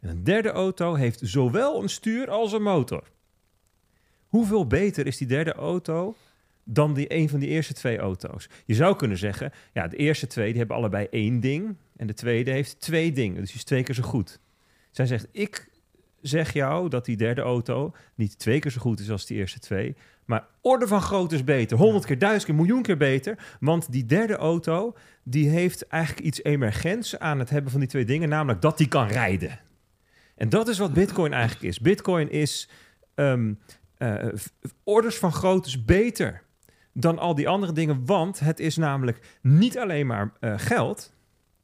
En een derde auto heeft zowel een stuur als een motor. Hoeveel beter is die derde auto dan die een van die eerste twee auto's? Je zou kunnen zeggen, ja, de eerste twee die hebben allebei één ding en de tweede heeft twee dingen, dus die is twee keer zo goed. Zij zegt, ik zeg jou dat die derde auto niet twee keer zo goed is als die eerste twee, maar orde van grootte is beter, honderd keer, duizend keer, miljoen keer beter, want die derde auto die heeft eigenlijk iets emergents aan het hebben van die twee dingen, namelijk dat die kan rijden. En dat is wat Bitcoin eigenlijk is. Bitcoin is v- orders van grootte is beter dan al die andere dingen, want het is namelijk niet alleen maar eh, geld,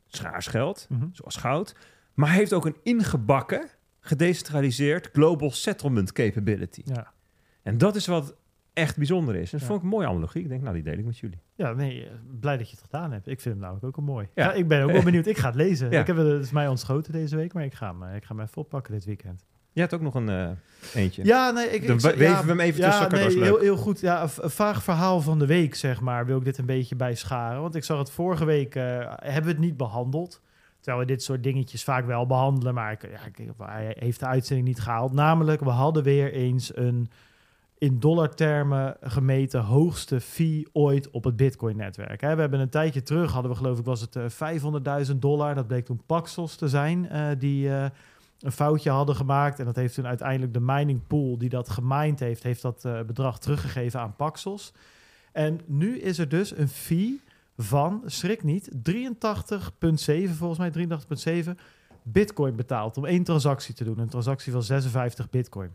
schaars geld, Mhm. zoals goud, maar heeft ook een ingebakken, gedecentraliseerd global settlement capability. Ja. En dat is wat echt bijzonder is. En dat Ja. vond ik een mooie analogie. Ik denk, nou, die deel ik met jullie. Ja, nee, eh, blij dat je het gedaan hebt. Ik vind hem namelijk ook al mooi. Ja. Ja. ik ben ook wel [laughs] benieuwd. Ik ga het lezen. Ja. Ik heb het, het is mij ontschoten deze week, maar ik ga hem, eh, ik ga hem even oppakken dit weekend. Je hebt ook nog een eh, eentje. Ja, nee, ik, Dan ja, weven we hem even tussen is Nee, heel, heel goed. Ja, een, vaag verhaal van de week, zeg maar, wil ik dit een beetje bij scharen. Want ik zag het vorige week, eh, hebben we het niet behandeld. Terwijl we dit soort dingetjes vaak wel behandelen, maar ik, ja, ik, hij heeft de uitzending niet gehaald. Namelijk, we hadden weer eens een in dollartermen gemeten hoogste fee ooit op het Bitcoin-netwerk. We hebben een tijdje terug, hadden we geloof ik, was het eh, 500.000 dollar. Dat bleek toen Paxos te zijn, eh, die eh, een foutje hadden gemaakt. En dat heeft toen uiteindelijk de mining pool die dat gemined heeft, heeft dat eh, bedrag teruggegeven aan Paxos. En nu is er dus een fee van, schrik niet, 83,7 volgens mij, 83,7 bitcoin betaald om één transactie te doen. Een transactie van 56 bitcoin.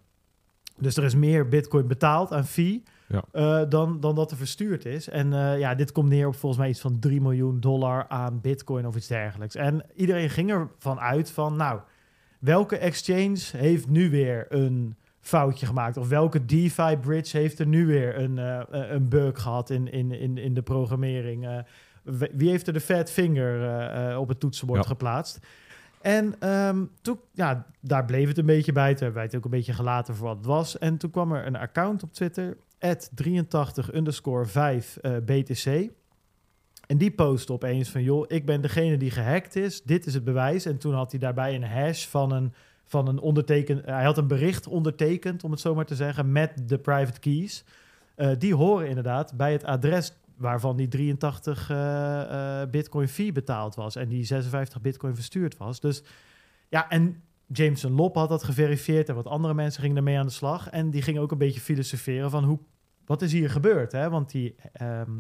Dus er is meer bitcoin betaald aan fee Ja. eh, dan, dan dat er verstuurd is. En eh, ja, dit komt neer op volgens mij iets van 3 miljoen dollar aan bitcoin of iets dergelijks. En iedereen ging ervan uit van, nou, welke exchange heeft nu weer een foutje gemaakt? Of welke DeFi bridge heeft er nu weer een, eh, een bug gehad in, in, in, in de programmering? Eh, wie- heeft er de fat finger op het toetsenbord Ja. geplaatst? En ehm, toen, ja, daar bleef het een beetje bij. Toen hebben wij het ook een beetje gelaten voor wat het was. En toen kwam er een account op Twitter, 83 underscore 5 eh, BTC. En die postte opeens van, joh, ik ben degene die gehackt is. Dit is het bewijs. En toen had hij daarbij een hash van een, van een onderteken... Hij had een bericht ondertekend, om het zo maar te zeggen, met de private keys. Eh, die horen inderdaad bij het adres waarvan die 83 eh, eh, bitcoin fee betaald was. En die 56 bitcoin verstuurd was. Dus ja, en Jameson Lop had dat geverifieerd en wat andere mensen gingen ermee aan de slag. En die gingen ook een beetje filosoferen van hoe, wat is hier gebeurd? Hè? Want die, ehm,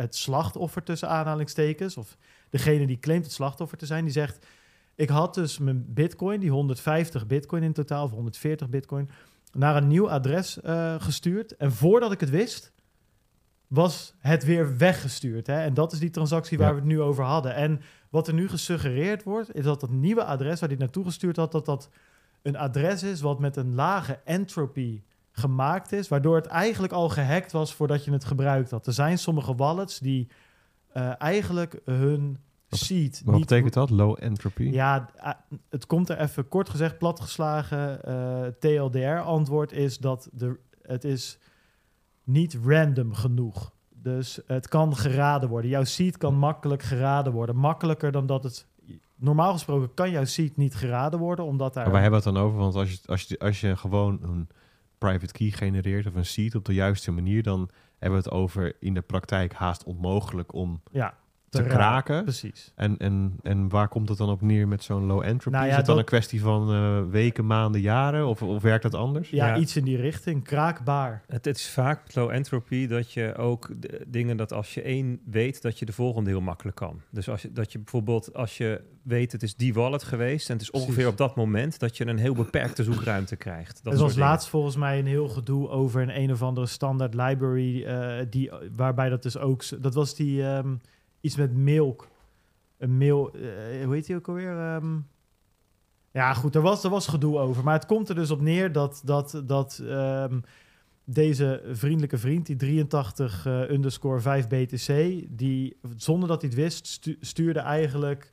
het slachtoffer tussen aanhalingstekens, of degene die claimt het slachtoffer te zijn, die zegt: Ik had dus mijn bitcoin, die 150 bitcoin in totaal, of 140 bitcoin, naar een nieuw adres eh, gestuurd. En voordat ik het wist, was het weer weggestuurd. Hè? En dat is die transactie waar Ja. we het nu over hadden. En wat er nu gesuggereerd wordt, is dat dat nieuwe adres waar hij naartoe gestuurd had, dat dat een adres is wat met een lage entropy gemaakt is, waardoor het eigenlijk al gehackt was voordat je het gebruikt had. Er zijn sommige wallets die eh, eigenlijk hun seed Wat niet betekent dat? Low entropy? ja, eh, het komt er even kort gezegd platgeslagen. eh TLDR-antwoord is dat de, het is niet random genoeg. Dus het kan geraden worden. Jouw seed kan makkelijk geraden worden. Makkelijker dan dat het... Normaal gesproken kan jouw seed niet geraden worden, omdat daar... Maar wij hebben het dan over, want als je, als, je, als je gewoon een private key genereert of een seed op de juiste manier, dan hebben we het over in de praktijk haast onmogelijk om ja, te kraken. Precies. En, en, en waar komt het dan op neer met zo'n low entropy? Nou ja, is het dan dat- een kwestie van eh, weken, maanden, jaren? Of, of werkt dat anders? Ja, Ja. iets in die richting. Kraakbaar. Het, het is vaak low entropy dat je ook de- dingen dat als je één weet, dat je de volgende heel makkelijk kan. Dus als je, dat je bijvoorbeeld, als je weet het is die wallet geweest en het is ongeveer Precies. op dat moment, dat je een heel beperkte zoekruimte krijgt. Dat er dingen. laatst volgens mij een heel gedoe over een een of andere standaard library, eh, die, waarbij dat dus ook... Dat was die ehm, iets met milk. Een mail... eh, hoe heet die ook alweer? Ehm, ja, goed, er was, er was gedoe over. Maar het komt er dus op neer dat, dat, dat ehm, deze vriendelijke vriend, die 83 eh, underscore 5 BTC, die zonder dat hij het wist, stu- stuurde eigenlijk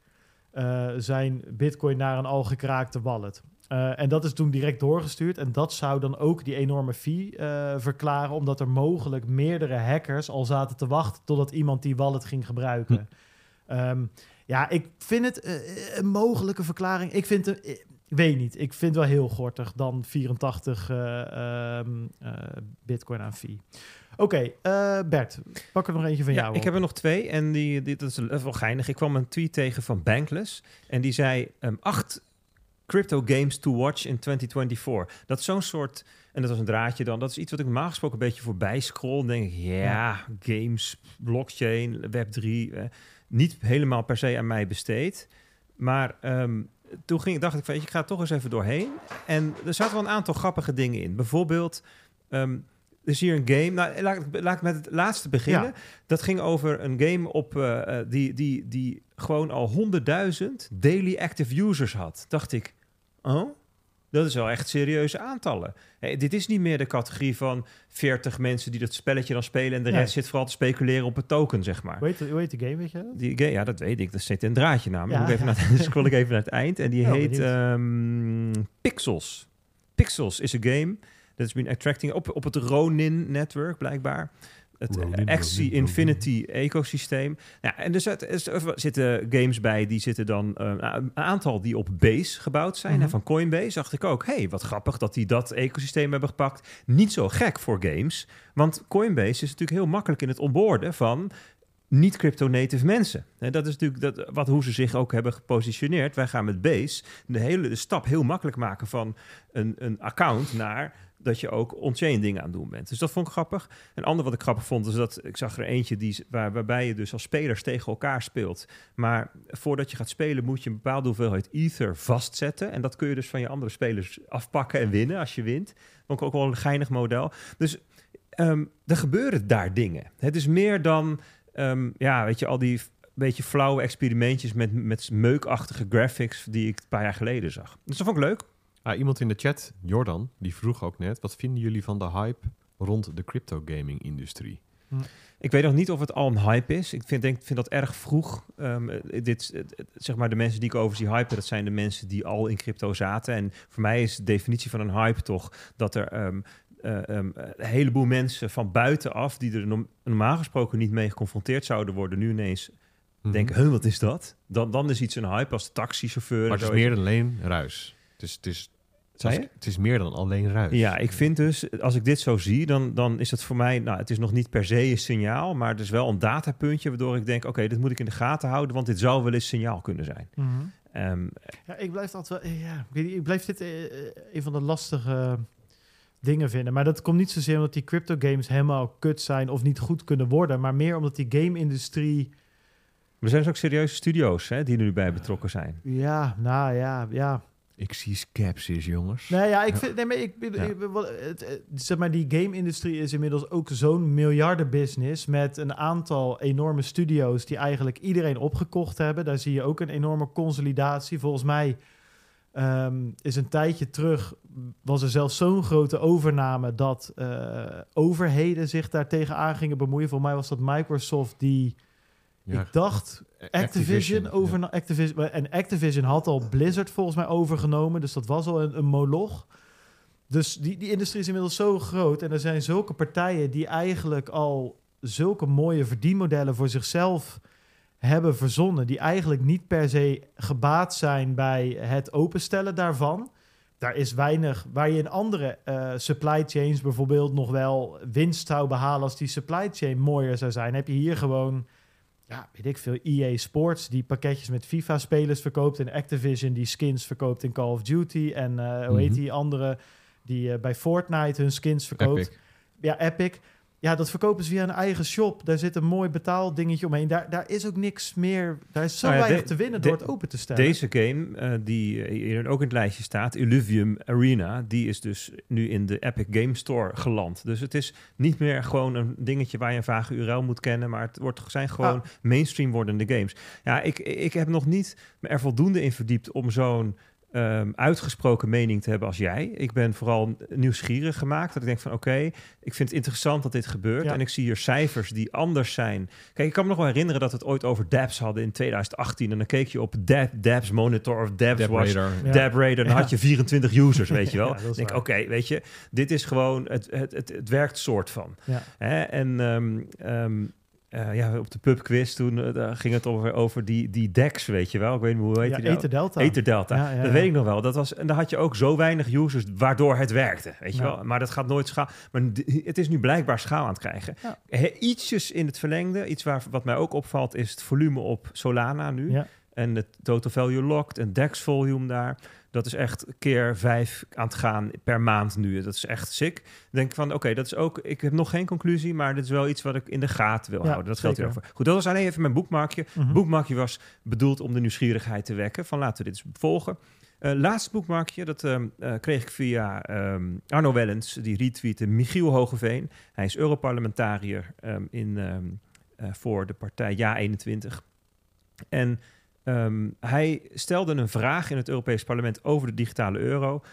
eh, zijn bitcoin naar een al gekraakte wallet. Eh, en dat is toen direct doorgestuurd. En dat zou dan ook die enorme fee eh, verklaren, omdat er mogelijk meerdere hackers al zaten te wachten totdat iemand die wallet ging gebruiken. Ehm, ja, ik vind het eh, een mogelijke verklaring. Ik vind het, ik weet niet, ik vind het wel heel gortig dan 84 eh, ehm, eh, bitcoin aan fee. Oké, Bert, pak er nog eentje van ja, jou. ik heb er nog twee en die, die, dat is wel geinig. Ik kwam een tweet tegen van Bankless en die zei ehm, acht crypto games to watch in 2024. Dat is zo'n soort, en dat was een draadje dan, dat is iets wat ik normaal gesproken een beetje voorbij scroll. Dan denk ik, ja, games, blockchain, web3, eh, niet helemaal per se aan mij besteed. Maar ehm, toen ging, dacht ik, weet je, ik ga toch eens even doorheen. En er zaten wel een aantal grappige dingen in. Bijvoorbeeld, er is hier een game. Nou, laat, ik- laat ik met het laatste beginnen. Ja. Dat ging over een game op, eh, eh, die, die, die gewoon al 100.000 daily active users had. Dacht ik, oh, dat is wel echt serieuze aantallen. Hey, dit is niet meer de categorie van 40 mensen die dat spelletje dan spelen... en de Nee. rest zit vooral te speculeren op een token, zeg maar. De- hoe heet de game, weet je dat? Die game, ja, dat weet ik. Dat zit een draadje namelijk. Ja, Moet ik even naar, [laughs] scroll ik even naar het eind. En die Oh, heet ehm, Pixels. Pixels is een game. Dat is been attracting op, op het Ronin-netwerk, blijkbaar. Het Axie. Infinity ecosysteem. Ja, en er, zit- er, zitten games bij, die zitten dan... eh, een aantal die op Base gebouwd zijn. Mhm. En van Coinbase dacht ik ook... hey, wat grappig dat die dat ecosysteem hebben gepakt. Niet zo gek voor games. Want Coinbase is natuurlijk heel makkelijk in het onboorden van niet-crypto-native mensen. En dat is natuurlijk dat, wat, hoe ze zich ook hebben gepositioneerd. Wij gaan met Base de hele de stap heel makkelijk maken van een, een account naar dat je ook on-chain dingen aan het doen bent. Dus dat vond ik grappig. Een ander wat ik grappig vond is dat ik zag er eentje die, waar, waarbij je dus als spelers tegen elkaar speelt. Maar voordat je gaat spelen moet je een bepaalde hoeveelheid ether vastzetten. En dat kun je dus van je andere spelers afpakken en winnen als je wint. Vond ik ook wel een geinig model. Dus ehm, er gebeuren daar dingen. Het is meer dan, ehm, ja, weet je, al die beetje flauwe experimentjes met, met meukachtige graphics die ik een paar jaar geleden zag. Dus dat vond ik leuk. Ah, iemand in de chat, Jordan, die vroeg ook net... wat vinden jullie van de hype rond de crypto gaming industrie? Ik weet nog niet of het al een hype is. Ik vind, denk, vind dat erg vroeg. Ehm, eh, dit, zeg maar, de mensen die ik over zie hypen, dat zijn de mensen die al in crypto zaten. En voor mij is de definitie van een hype toch dat er ehm, eh, ehm, een heleboel mensen van buitenaf, die er norm- normaal gesproken niet mee geconfronteerd zouden worden, nu ineens Mhm. denken, huh, wat is dat? Dan, dan is iets een hype als de taxichauffeur. Maar het is meer dan alleen ruis. Het is, het is, Zei als- je? het is meer dan alleen ruis. Ja, ik vind dus, als ik dit zo zie, dan, dan is het voor mij, nou, het is nog niet per se een signaal, maar het is wel een datapuntje waardoor ik denk, oké, dit moet ik in de gaten houden, want dit zou wel eens signaal kunnen zijn. Mhm. Ehm, Ja, ik blijf altijd wel. Ja, ik blijf dit eh, eh, een van de lastige dingen vinden. Maar dat komt niet zozeer omdat die crypto games helemaal kut zijn of niet goed kunnen worden, maar meer omdat die game-industrie. er zijn dus ook serieuze studio's hè, die er nu bij betrokken zijn. Ja, nou ja, ja. Ik zie skepsis, jongens. Nee, ja, ik vind. Nee, maar ik, Ja. het- zeg maar, die game-industrie is inmiddels ook zo'n miljardenbusiness met een aantal enorme studio's die eigenlijk iedereen opgekocht hebben. Daar zie je ook een enorme consolidatie. Volgens mij ehm, is een tijdje terug, was er zelfs zo'n grote overname dat eh, overheden zich daar tegenaan gingen bemoeien. Voor mij was dat Microsoft die, Ja, ik dacht, Activision, over Activision. En Activision had al Blizzard volgens mij overgenomen. Dus dat was al een, een moloch. Dus die, die industrie is inmiddels zo groot. En er zijn zulke partijen die eigenlijk al zulke mooie verdienmodellen voor zichzelf hebben verzonnen. Die eigenlijk niet per se gebaat zijn bij het openstellen daarvan. Daar is weinig waar je in andere eh, supply chains bijvoorbeeld nog wel winst zou behalen als die supply chain mooier zou zijn. Heb je hier gewoon ja, weet ik veel, EA Sports die pakketjes met FIFA-spelers verkoopt en Activision die skins verkoopt in Call of Duty en eh, hoe heet Mhm. die andere die eh, bij Fortnite hun skins verkoopt. Epic. Ja, Epic. Ja, dat verkopen ze via een eigen shop. Daar zit een mooi betaaldingetje omheen. Daar, daar is ook niks meer. Daar is zo Nou ja, weinig de- te winnen de- door het open te stellen. Deze game, eh, die eh, hier ook in het lijstje staat, Illuvium Arena, die is dus nu in de Epic Game Store geland. Dus het is niet meer gewoon een dingetje waar je een vage URL moet kennen, maar het wordt, zijn gewoon Ah. mainstream wordende games. Ja, ik, ik heb nog niet me er voldoende in verdiept om zo'n ehm, uitgesproken mening te hebben als jij. Ik ben vooral nieuwsgierig gemaakt. Dat ik denk van oké, ik vind het interessant dat dit gebeurt. Ja. En ik zie hier cijfers die anders zijn. Kijk, ik kan me nog wel herinneren dat we het ooit over Dabs hadden in 2018. En dan keek je op Dab, Dabs Monitor of Dabs Dab Watch. Radar. Ja. Dab Radar, dan had je 24 users, weet [laughs] je wel. Dan denk oké, weet je, dit is gewoon, het, het, het, het werkt soort van. Ja. Hè? En ehm, ehm, eh, ja, op de pubquiz toen eh, daar ging het over, over die, die decks, weet je wel. Ik weet niet hoe heet ja, die nou? Ether Delta. Ether Delta. Ja, ja, dat weet ik nog wel. Dat was, en dan had je ook zo weinig users waardoor het werkte. Weet je wel? Maar dat gaat nooit schaal. Maar het is nu blijkbaar schaal aan het krijgen. He- ietsjes in het verlengde. Iets waar, wat mij ook opvalt is het volume op Solana nu. En het total value locked en DEX volume daar. Dat is echt keer vijf aan het gaan per maand nu. Dat is echt sick. Dan denk ik van, oké, dat is ook... Ik heb nog geen conclusie, maar dit is wel iets wat ik in de gaten wil Ja, houden. Dat geldt hierover. Goed, dat was alleen even mijn boekmarkje. Mhm. Boekmarkje was bedoeld om de nieuwsgierigheid te wekken. Van laten we dit eens volgen. Eh, laatste boekmarkje, dat ehm, eh, kreeg ik via ehm, Arno Wellens. Die retweette Michiel Hogeveen. Hij is Europarlementariër ehm, in, eh, voor de partij Ja21. En ehm, hij stelde een vraag in het Europees Parlement over de digitale euro.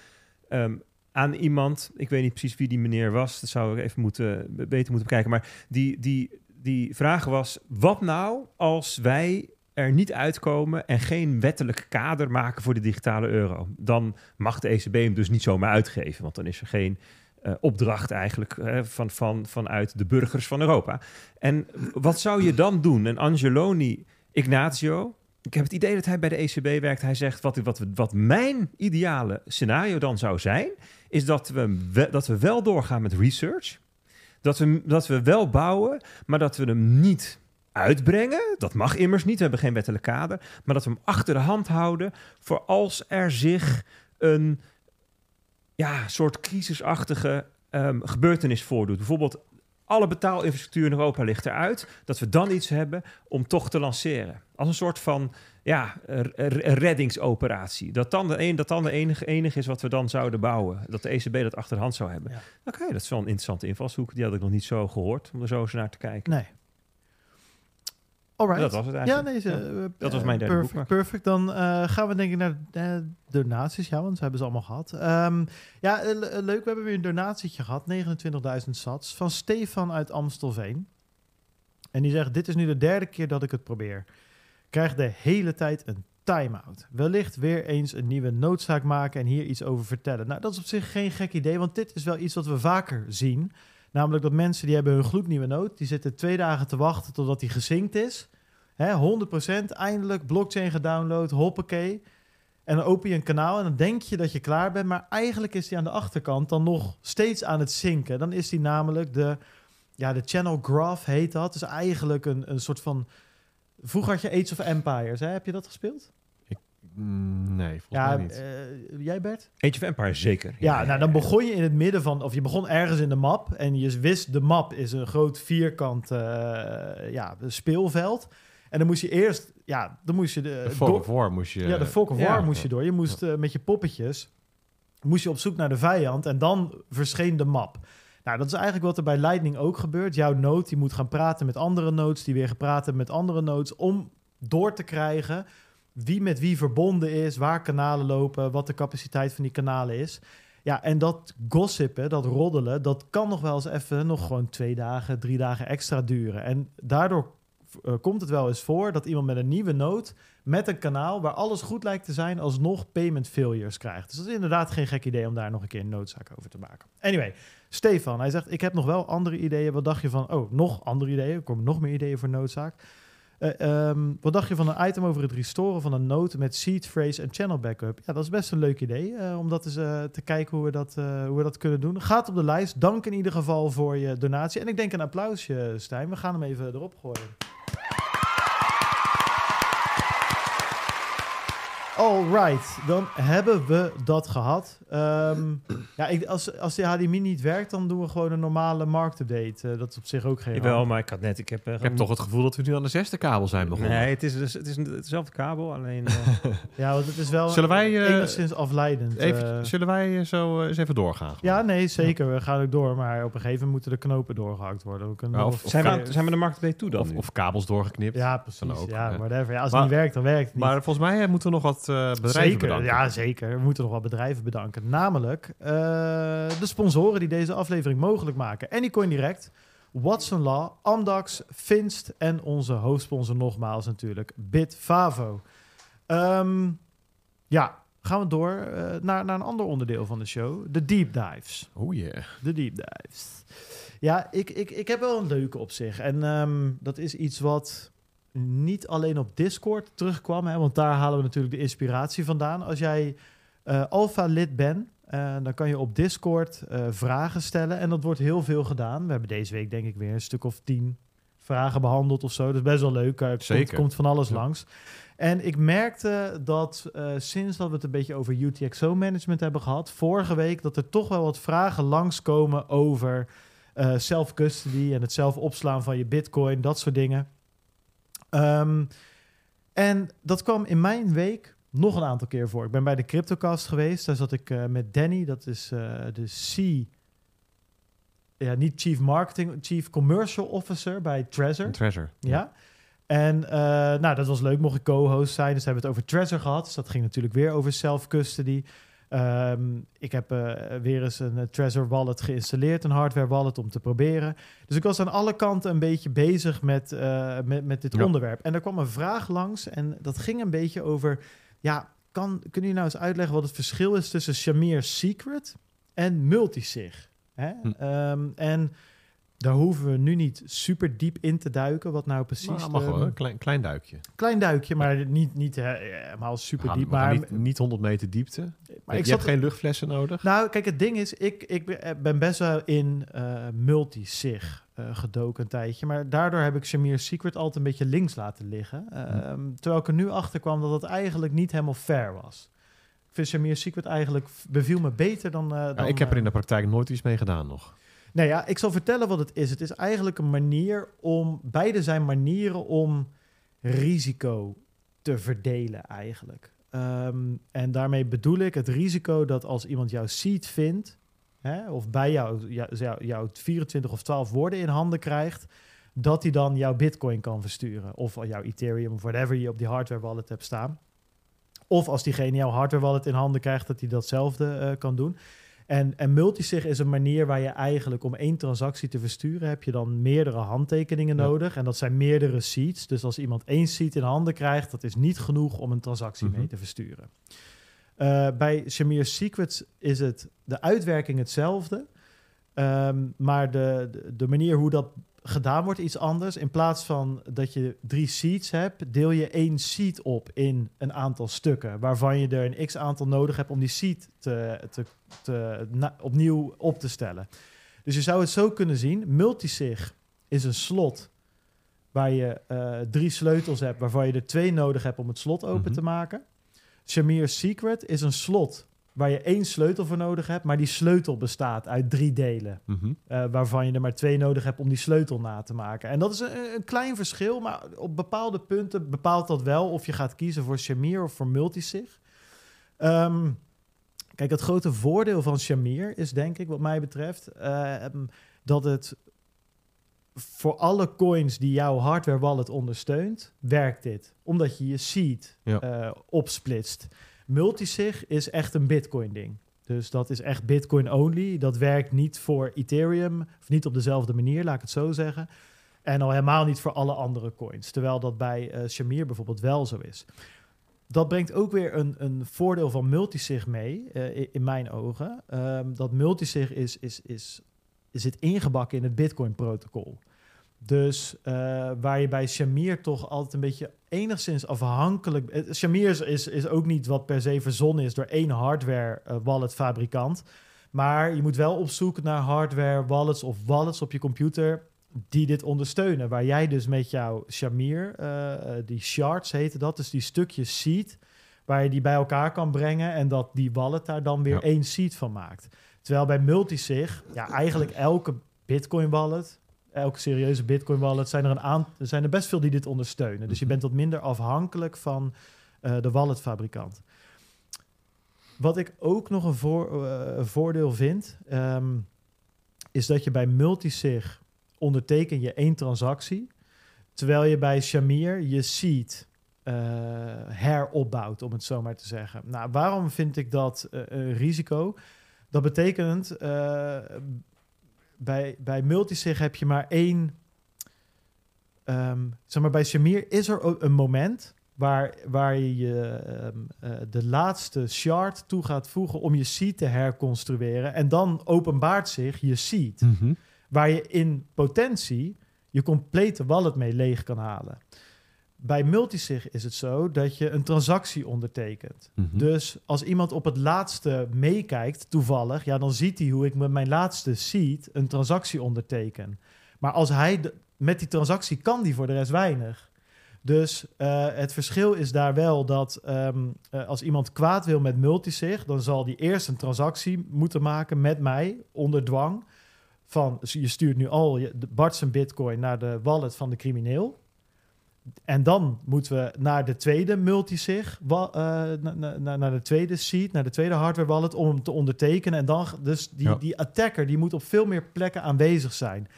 ehm, aan iemand, ik weet niet precies wie die meneer was, dat zou ik even moeten, beter moeten bekijken. Maar die, die, die vraag was: wat nou als wij er niet uitkomen en geen wettelijk kader maken voor de digitale euro? Dan mag de ECB hem dus niet zomaar uitgeven, want dan is er geen eh, opdracht eigenlijk van, van, vanuit de burgers van Europa. En wat zou je dan doen? En Angeloni Ignazio, ik heb het idee dat hij bij de ECB werkt. Hij zegt, wat, wat, wat mijn ideale scenario dan zou zijn... is dat we, dat we wel doorgaan met research. Dat we, dat we wel bouwen, maar dat we hem niet uitbrengen. Dat mag immers niet, we hebben geen wettelijk kader. Maar dat we hem achter de hand houden... voor als er zich een ja, soort crisisachtige ehm, gebeurtenis voordoet. Bijvoorbeeld alle betaalinfrastructuur in Europa ligt eruit. Dat we dan iets hebben om toch te lanceren. Als een soort van ja, reddingsoperatie. Dat dan de, een, dat dan de enige, enige is wat we dan zouden bouwen. Dat de ECB dat achter de hand zou hebben. Ja. Oké, dat is wel een interessante invalshoek. Die had ik nog niet zo gehoord, om er zo eens naar te kijken. Nee. Alright. Dat was het Ja, eigenlijk. nee, ze, eh, dat was mijn derde perfect, boekmark. perfect. Dan eh, gaan we denk ik naar eh, donaties. Ja, want ze hebben ze allemaal gehad. Ehm, ja, le- leuk. We hebben weer een donatietje gehad. 29.000 sats. Van Stefan uit Amstelveen. En die zegt, dit is nu de derde keer dat ik het probeer. Krijg de hele tijd een time-out. Wellicht weer eens een nieuwe noodzaak maken en hier iets over vertellen. Nou, dat is op zich geen gek idee, want dit is wel iets wat we vaker zien. Namelijk dat mensen die hebben hun gloednieuwe nood, die zitten twee dagen te wachten totdat die gezinkt is. Hè, 100% eindelijk blockchain gedownload, hoppakee. En dan open je een kanaal en dan denk je dat je klaar bent, maar eigenlijk is die aan de achterkant dan nog steeds aan het zinken. Dan is die namelijk de, ja, de channel graph heet dat. Dus eigenlijk een, een soort van. Vroeger had je Age of Empires, hè? heb je dat gespeeld? Mm, nee, volgens Ja, mij niet. eh, jij Bert? Age of Empire, zeker. Ja, nou dan begon je in het midden van, of je begon ergens in de map en je wist de map is een groot vierkant eh, ja, speelveld. En dan moest je eerst, ja, dan moest je de, de Fog of War moest je... ja, de Fog of ja. War moest je door. Je moest eh, met je poppetjes, moest je op zoek naar de vijand en dan verscheen de map. Nou, dat is eigenlijk wat er bij Lightning ook gebeurt. Jouw node die moet gaan praten met andere nodes, die weer gepraat hebben met andere nodes, om door te krijgen wie met wie verbonden is, waar kanalen lopen, wat de capaciteit van die kanalen is. Ja, en dat gossipen, dat roddelen, dat kan nog wel eens even nog gewoon twee dagen, drie dagen extra duren. En daardoor eh, komt het wel eens voor dat iemand met een nieuwe node, met een kanaal waar alles goed lijkt te zijn, alsnog payment failures krijgt. Dus dat is inderdaad geen gek idee om daar nog een keer een noodzaak over te maken. Anyway, Stefan, hij zegt, ik heb nog wel andere ideeën. Wat dacht je van, oh, nog andere ideeën? Er komen nog meer ideeën voor noodzaak. Eh, ehm, wat dacht je van een item over het restoren van een node met seed, phrase en channel backup? Ja, dat is best een leuk idee eh, om dat eens eh, te kijken hoe we dat, hoe we dat kunnen doen. Gaat op de lijst. Dank in ieder geval voor je donatie. En ik denk een applausje, Stijn. We gaan hem even erop gooien. Alright, dan hebben we dat gehad. Ehm, ja, ik, als, als de HDMI niet werkt, dan doen we gewoon een normale marktupdate. Uh, dat is op zich ook geen Wel, maar ik had net... Ik heb, uh, ik heb toch het gevoel dat we nu aan de zesde kabel zijn begonnen. Nee, het is, dus, het is dezelfde kabel, alleen... Uh... [laughs] ja, want het is wel zullen wij, enigszins afleidend. Even, zullen wij zo eens even doorgaan? Ja, nee, zeker. We gaan ook door. Maar op een gegeven moment moeten de knopen doorgehakt worden. Ook een, of, of, zijn, we, zijn we de marktupdate toe dan? Of, of, kabels doorgeknipt. Ja, precies. Ook, ja, whatever. Ja, als het niet werkt, dan werkt het niet. Maar volgens mij moeten we nog wat bedrijven zeker, bedanken. Ja, zeker. We moeten nog wat bedrijven bedanken. Namelijk uh, de sponsoren die deze aflevering mogelijk maken. Anycoin Direct, Watson Law, Amdax, Finst en onze hoofdsponsor nogmaals natuurlijk, Bitfavo. Um, ja, gaan we door uh, naar, naar een ander onderdeel van de show. De deep dives. Oh yeah. De deep dives. Ja, ik, ik, ik heb wel een leuke op zich. En um, dat is iets wat niet alleen op Discord terugkwam, hè, want daar halen we natuurlijk de inspiratie vandaan. Als jij uh, Alpha-lid bent, uh, dan kan je op Discord uh, vragen stellen en dat wordt heel veel gedaan. We hebben deze week denk ik weer een stuk of tien vragen behandeld of zo. Dat is best wel leuk. Er komt, komt, van alles ja. langs. En ik merkte dat sinds dat we het een beetje over UTXO-management hebben gehad, vorige week, dat er toch wel wat vragen langskomen over self-custody en het zelf opslaan van je bitcoin, dat soort dingen. Um, en dat kwam in mijn week nog een aantal keer voor. Ik ben bij de CryptoCast geweest. Daar zat ik uh, met Danny, dat is uh, de C... Ja, niet Chief Marketing, Chief Commercial Officer bij Trezor. Trezor. Ja. ja. En uh, nou, dat was leuk, mocht ik co-host zijn. Dus hebben we het over Trezor gehad. Dus dat ging natuurlijk weer over self-custody. Um, ik heb uh, weer eens een uh, Trezor wallet geïnstalleerd, een hardware wallet om te proberen. Dus ik was aan alle kanten een beetje bezig met, uh, met, met dit ja. onderwerp. En er kwam een vraag langs en dat ging een beetje over... Ja, kan, kunnen jullie nou eens uitleggen wat het verschil is tussen Shamir Secret en Multisig? Hè? Hm. Um, en daar hoeven we nu niet super diep in te duiken, wat nou precies... Maar mag wel, een klein, klein duikje. Klein duikje, maar niet, niet helemaal super diep. Maar niet, niet 100 meter diepte. Maar je ik je hebt geen luchtflessen nodig? Nou, kijk, het ding is, ik, ik ben best wel in uh, multisig uh, gedoken een tijdje. Maar daardoor heb ik Shamir Secret altijd een beetje links laten liggen. Uh, hm. Terwijl ik er nu achter kwam dat het eigenlijk niet helemaal fair was. Ik vind Shamir Secret eigenlijk beviel me beter dan... Ja, dan ik heb er in de praktijk nooit iets mee gedaan nog. Nou ja, ik zal vertellen wat het is. Het is eigenlijk een manier om... Beide zijn manieren om risico te verdelen eigenlijk. Um, en daarmee bedoel ik het risico dat als iemand jouw seed vindt... Hè, of bij jou, jou, jouw 24 of 12 woorden in handen krijgt... dat hij dan jouw bitcoin kan versturen. Of jouw Ethereum of whatever je op die hardware wallet hebt staan. Of als diegene jouw hardware wallet in handen krijgt... dat hij datzelfde uh, kan doen... En, en multisig is een manier waar je eigenlijk om één transactie te versturen, heb je dan meerdere handtekeningen ja. nodig. En dat zijn meerdere seeds. Dus als iemand één seed in handen krijgt, dat is niet genoeg om een transactie mm-hmm. mee te versturen. Uh, bij Shamir Secrets is het de uitwerking hetzelfde. Um, maar de, de, de, manier hoe dat gedaan wordt iets anders. In plaats van dat je drie seeds hebt, deel je één seed op in een aantal stukken. Waarvan je er een x aantal nodig hebt om die seed te, te, te, na, opnieuw op te stellen. Dus je zou het zo kunnen zien. Multisig is een slot waar je uh, drie sleutels hebt, waarvan je er twee nodig hebt om het slot open mm-hmm. te maken. Shamir Secret is een slot waar je één sleutel voor nodig hebt, maar die sleutel bestaat uit drie delen, mm-hmm. uh, waarvan je er maar twee nodig hebt om die sleutel na te maken. En dat is een, een, klein verschil, maar op bepaalde punten bepaalt dat wel of je gaat kiezen voor Shamir of voor Multisig. Um, kijk, het grote voordeel van Shamir is denk ik, wat mij betreft, uh, dat het voor alle coins die jouw hardware wallet ondersteunt, werkt dit. Omdat je je seed Ja. eh, opsplitst. Multisig is echt een Bitcoin ding. Dus dat is echt Bitcoin only. Dat werkt niet voor Ethereum, of niet op dezelfde manier, laat ik het zo zeggen. En al helemaal niet voor alle andere coins. Terwijl dat bij eh Shamir bijvoorbeeld wel zo is. Dat brengt ook weer een, een voordeel van multisig mee, eh, in mijn ogen. Ehm, dat multisig is, is, is, zit ingebakken in het Bitcoin-protocol. Dus eh, waar je bij Shamir toch altijd een beetje enigszins afhankelijk... Shamir is, is, is ook niet wat per se verzonnen is door één hardware eh, wallet fabrikant. Maar je moet wel op zoek naar hardware wallets of wallets op je computer die dit ondersteunen. Waar jij dus met jouw Shamir, eh, eh, die shards heten dat, dus die stukjes seed, waar je die bij elkaar kan brengen en dat die wallet daar dan weer Ja. één seed van maakt. Terwijl bij multisig, ja, eigenlijk elke Bitcoin wallet, elke serieuze Bitcoin wallet, zijn er, een aan, zijn er best veel die dit ondersteunen. Dus je Mhm. bent wat minder afhankelijk van eh, de walletfabrikant. Wat ik ook nog een, voor, eh, voordeel vind, ehm, is dat je bij multisig onderteken je één transactie, terwijl je bij Shamir je seed eh, heropbouwt, om het zo maar te zeggen. Nou, waarom vind ik dat een risico? Dat betekent, bij, bij multisig heb je maar één... ehm, zeg maar, bij Shamir is er ook een moment waar, waar je ehm, eh, de laatste shard toe gaat voegen om je seed te herconstrueren. En dan openbaart zich je seed, waar je in potentie je complete wallet mee leeg kan halen. Bij multisig is het zo dat je een transactie ondertekent. Mhm. Dus als iemand op het laatste meekijkt, toevallig, ja, dan ziet hij hoe ik met mijn laatste seed een transactie onderteken. Maar als hij de- met die transactie kan die voor de rest weinig. Dus eh, het verschil is daar wel dat ehm, eh, als iemand kwaad wil met multisig, dan zal die eerst een transactie moeten maken met mij onder dwang. Van je stuurt nu al je, Bart zijn bitcoin naar de wallet van de crimineel. En dan moeten we naar de tweede multisig, wa- eh, na- na- na- naar de tweede seed, naar de tweede hardware wallet om hem te ondertekenen. En dan, dus die, Ja. die attacker, die moet op veel meer plekken aanwezig zijn.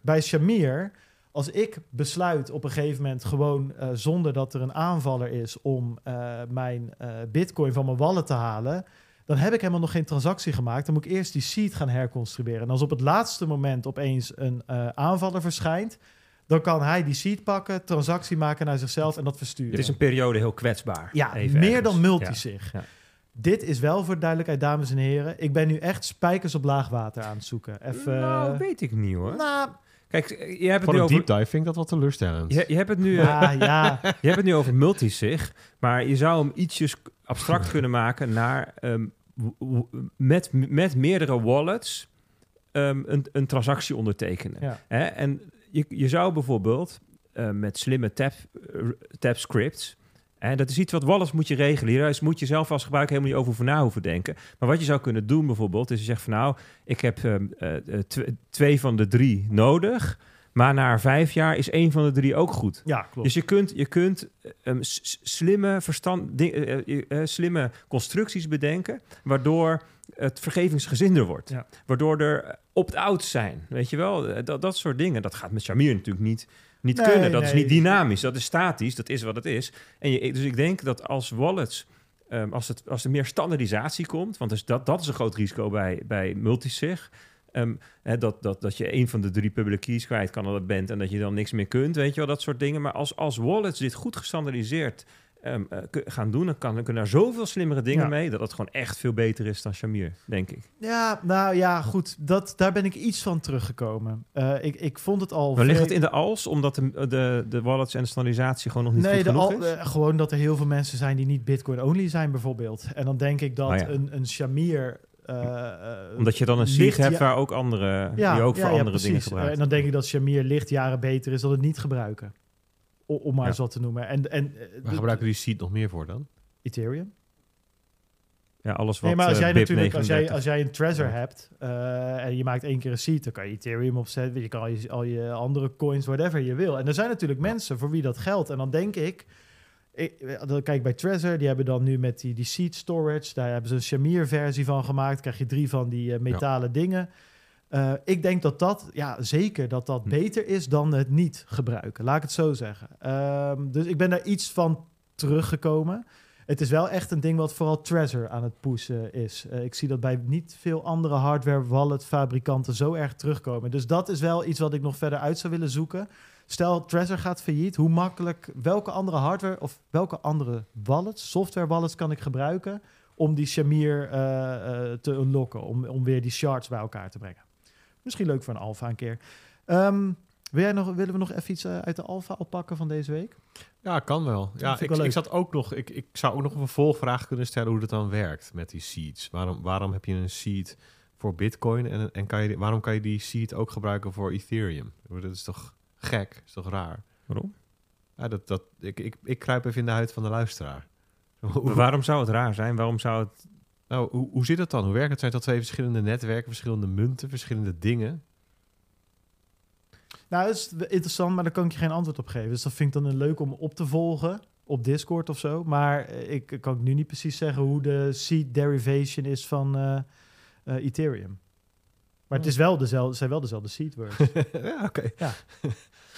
Bij Shamir, als ik besluit op een gegeven moment gewoon eh, zonder dat er een aanvaller is om eh, mijn bitcoin van mijn wallet te halen, dan heb ik helemaal nog geen transactie gemaakt. Dan moet ik eerst die seed gaan herconstrueren. En als op het laatste moment opeens een aanvaller verschijnt, dan kan hij die seed pakken, transactie maken naar zichzelf en dat versturen. Het is een periode heel kwetsbaar. Ja, Even meer ergens. dan multisig. Ja. Dit is wel voor de duidelijkheid, dames en heren. Ik ben nu echt spijkers op laag water aan het zoeken. Ja. Even. Nou, weet ik niet hoor. nou, Kijk, je hebt het Voor nu een over... deep dive vind ik dat wel teleurstellend. Je, je hebt het nu, eh, ja, ja. [laughs] je hebt het nu over multisig, maar je zou hem ietsjes abstract kunnen maken naar ehm, met, met meerdere wallets ehm, een, een transactie ondertekenen. Ja. Hè? En je, je zou bijvoorbeeld eh, met slimme tab, eh, tab scripts. En dat is iets wat wallets moet je regelen. Hier moet je zelf als gebruiker helemaal niet over voor na hoeven denken. Maar wat je zou kunnen doen bijvoorbeeld, is je zegt van nou, ik heb ehm, eh, tw- twee van de drie nodig. Maar na vijf jaar is één van de drie ook goed. ja, klopt. Dus je kunt, je kunt ehm, slimme, verstand, slimme constructies bedenken, waardoor het vergevingsgezinder wordt. Ja. Waardoor er opt-outs zijn, weet je wel? Eh, Dat, dat soort dingen. Dat gaat met Shamir natuurlijk niet, niet Nee, kunnen. Dat is niet dynamisch, dat is statisch, dat is wat het is. En je, dus ik denk dat als wallets, ehm, als, het, als er meer standaardisatie komt, want dus dat, dat is een groot risico bij, bij multisig, Ehm, dat, dat, dat je een van de drie public keys kwijt kan dat bent en dat je dan niks meer kunt, weet je wel, dat soort dingen. Maar als, als wallets dit goed gestandaardiseerd ehm, eh, gaan doen, dan, kan, dan kunnen er zoveel slimmere dingen Ja. mee, dat het gewoon echt veel beter is dan Shamir, denk ik. Ja, nou ja, goed. Dat, daar ben ik iets van teruggekomen. Eh, ik, ik vond het al. Maar ligt het in de als, omdat de, de, de wallets en de standaardisatie gewoon nog niet Nee, goed genoeg al, is? eh, gewoon dat er heel veel mensen zijn die niet Bitcoin-only zijn, bijvoorbeeld. En dan denk ik dat Oh ja. een, een Shamir. omdat je dan een licht hebt ja- waar ook andere, die ook voor andere dingen gebruikt. En dan denk ik dat Shamir lichtjaren beter is dan het niet gebruiken. Om maar Ja. wat te noemen. En, en, eh, Waar de- gebruiken die seed nog meer voor dan? Ethereum. ja, alles wat Nee, maar als eh, jij natuurlijk, als jij, 39 als jij een Trezor Ja. hebt eh, en je maakt één keer een seed, dan kan je Ethereum opzetten. Je kan al je, al je andere coins, whatever je wil. En er zijn natuurlijk mensen voor wie dat geldt. En dan denk ik, ik dan kijk bij Trezor, die hebben dan nu met die, die seed storage, daar hebben ze een Shamir versie van gemaakt. Krijg je drie van die eh, metalen dingen. Eh, ik denk dat dat, ja, zeker dat dat Hm. beter is dan het niet gebruiken. Laat ik het zo zeggen. Ehm, dus ik ben daar iets van teruggekomen. Het is wel echt een ding wat vooral Trezor aan het pushen is. Eh, ik zie dat bij niet veel andere hardware wallet fabrikanten zo erg terugkomen. Dus dat is wel iets wat ik nog verder uit zou willen zoeken. Stel, Trezor gaat failliet. Hoe makkelijk, welke andere hardware of welke andere wallets, software wallets kan ik gebruiken om die Shamir eh, te unlocken, om, om weer die shards bij elkaar te brengen? Misschien leuk voor een alfa een keer. Ehm, wil jij nog, willen we nog even iets eh, uit de alfa oppakken van deze week? Ja, kan wel. Ja, ik ik, wel ik, leuk. zat ook nog, ik, ik zou ook nog een vervolgvraag kunnen stellen hoe dat dan werkt met die seeds. Waarom, waarom heb je een seed voor Bitcoin en, en kan je, waarom kan je die seed ook gebruiken voor Ethereum? Dat is toch gek? is toch raar? Waarom? Ja, dat, dat, ik, ik, ik kruip even in de huid van de luisteraar. Waarom zou het raar zijn? Waarom zou het... nou, hoe, hoe zit het dan? Hoe werkt het? Zijn dat twee verschillende netwerken, verschillende munten, verschillende dingen? Nou, dat is interessant, maar daar kan ik je geen antwoord op geven. Dus dat vind ik dan een leuk om op te volgen op Discord of zo. Maar eh, ik kan nu niet precies zeggen hoe de seed derivation is van eh, eh, Ethereum. Maar het is wel dezelfde, zijn wel dezelfde seed words. [laughs] ja, oké. [laughs]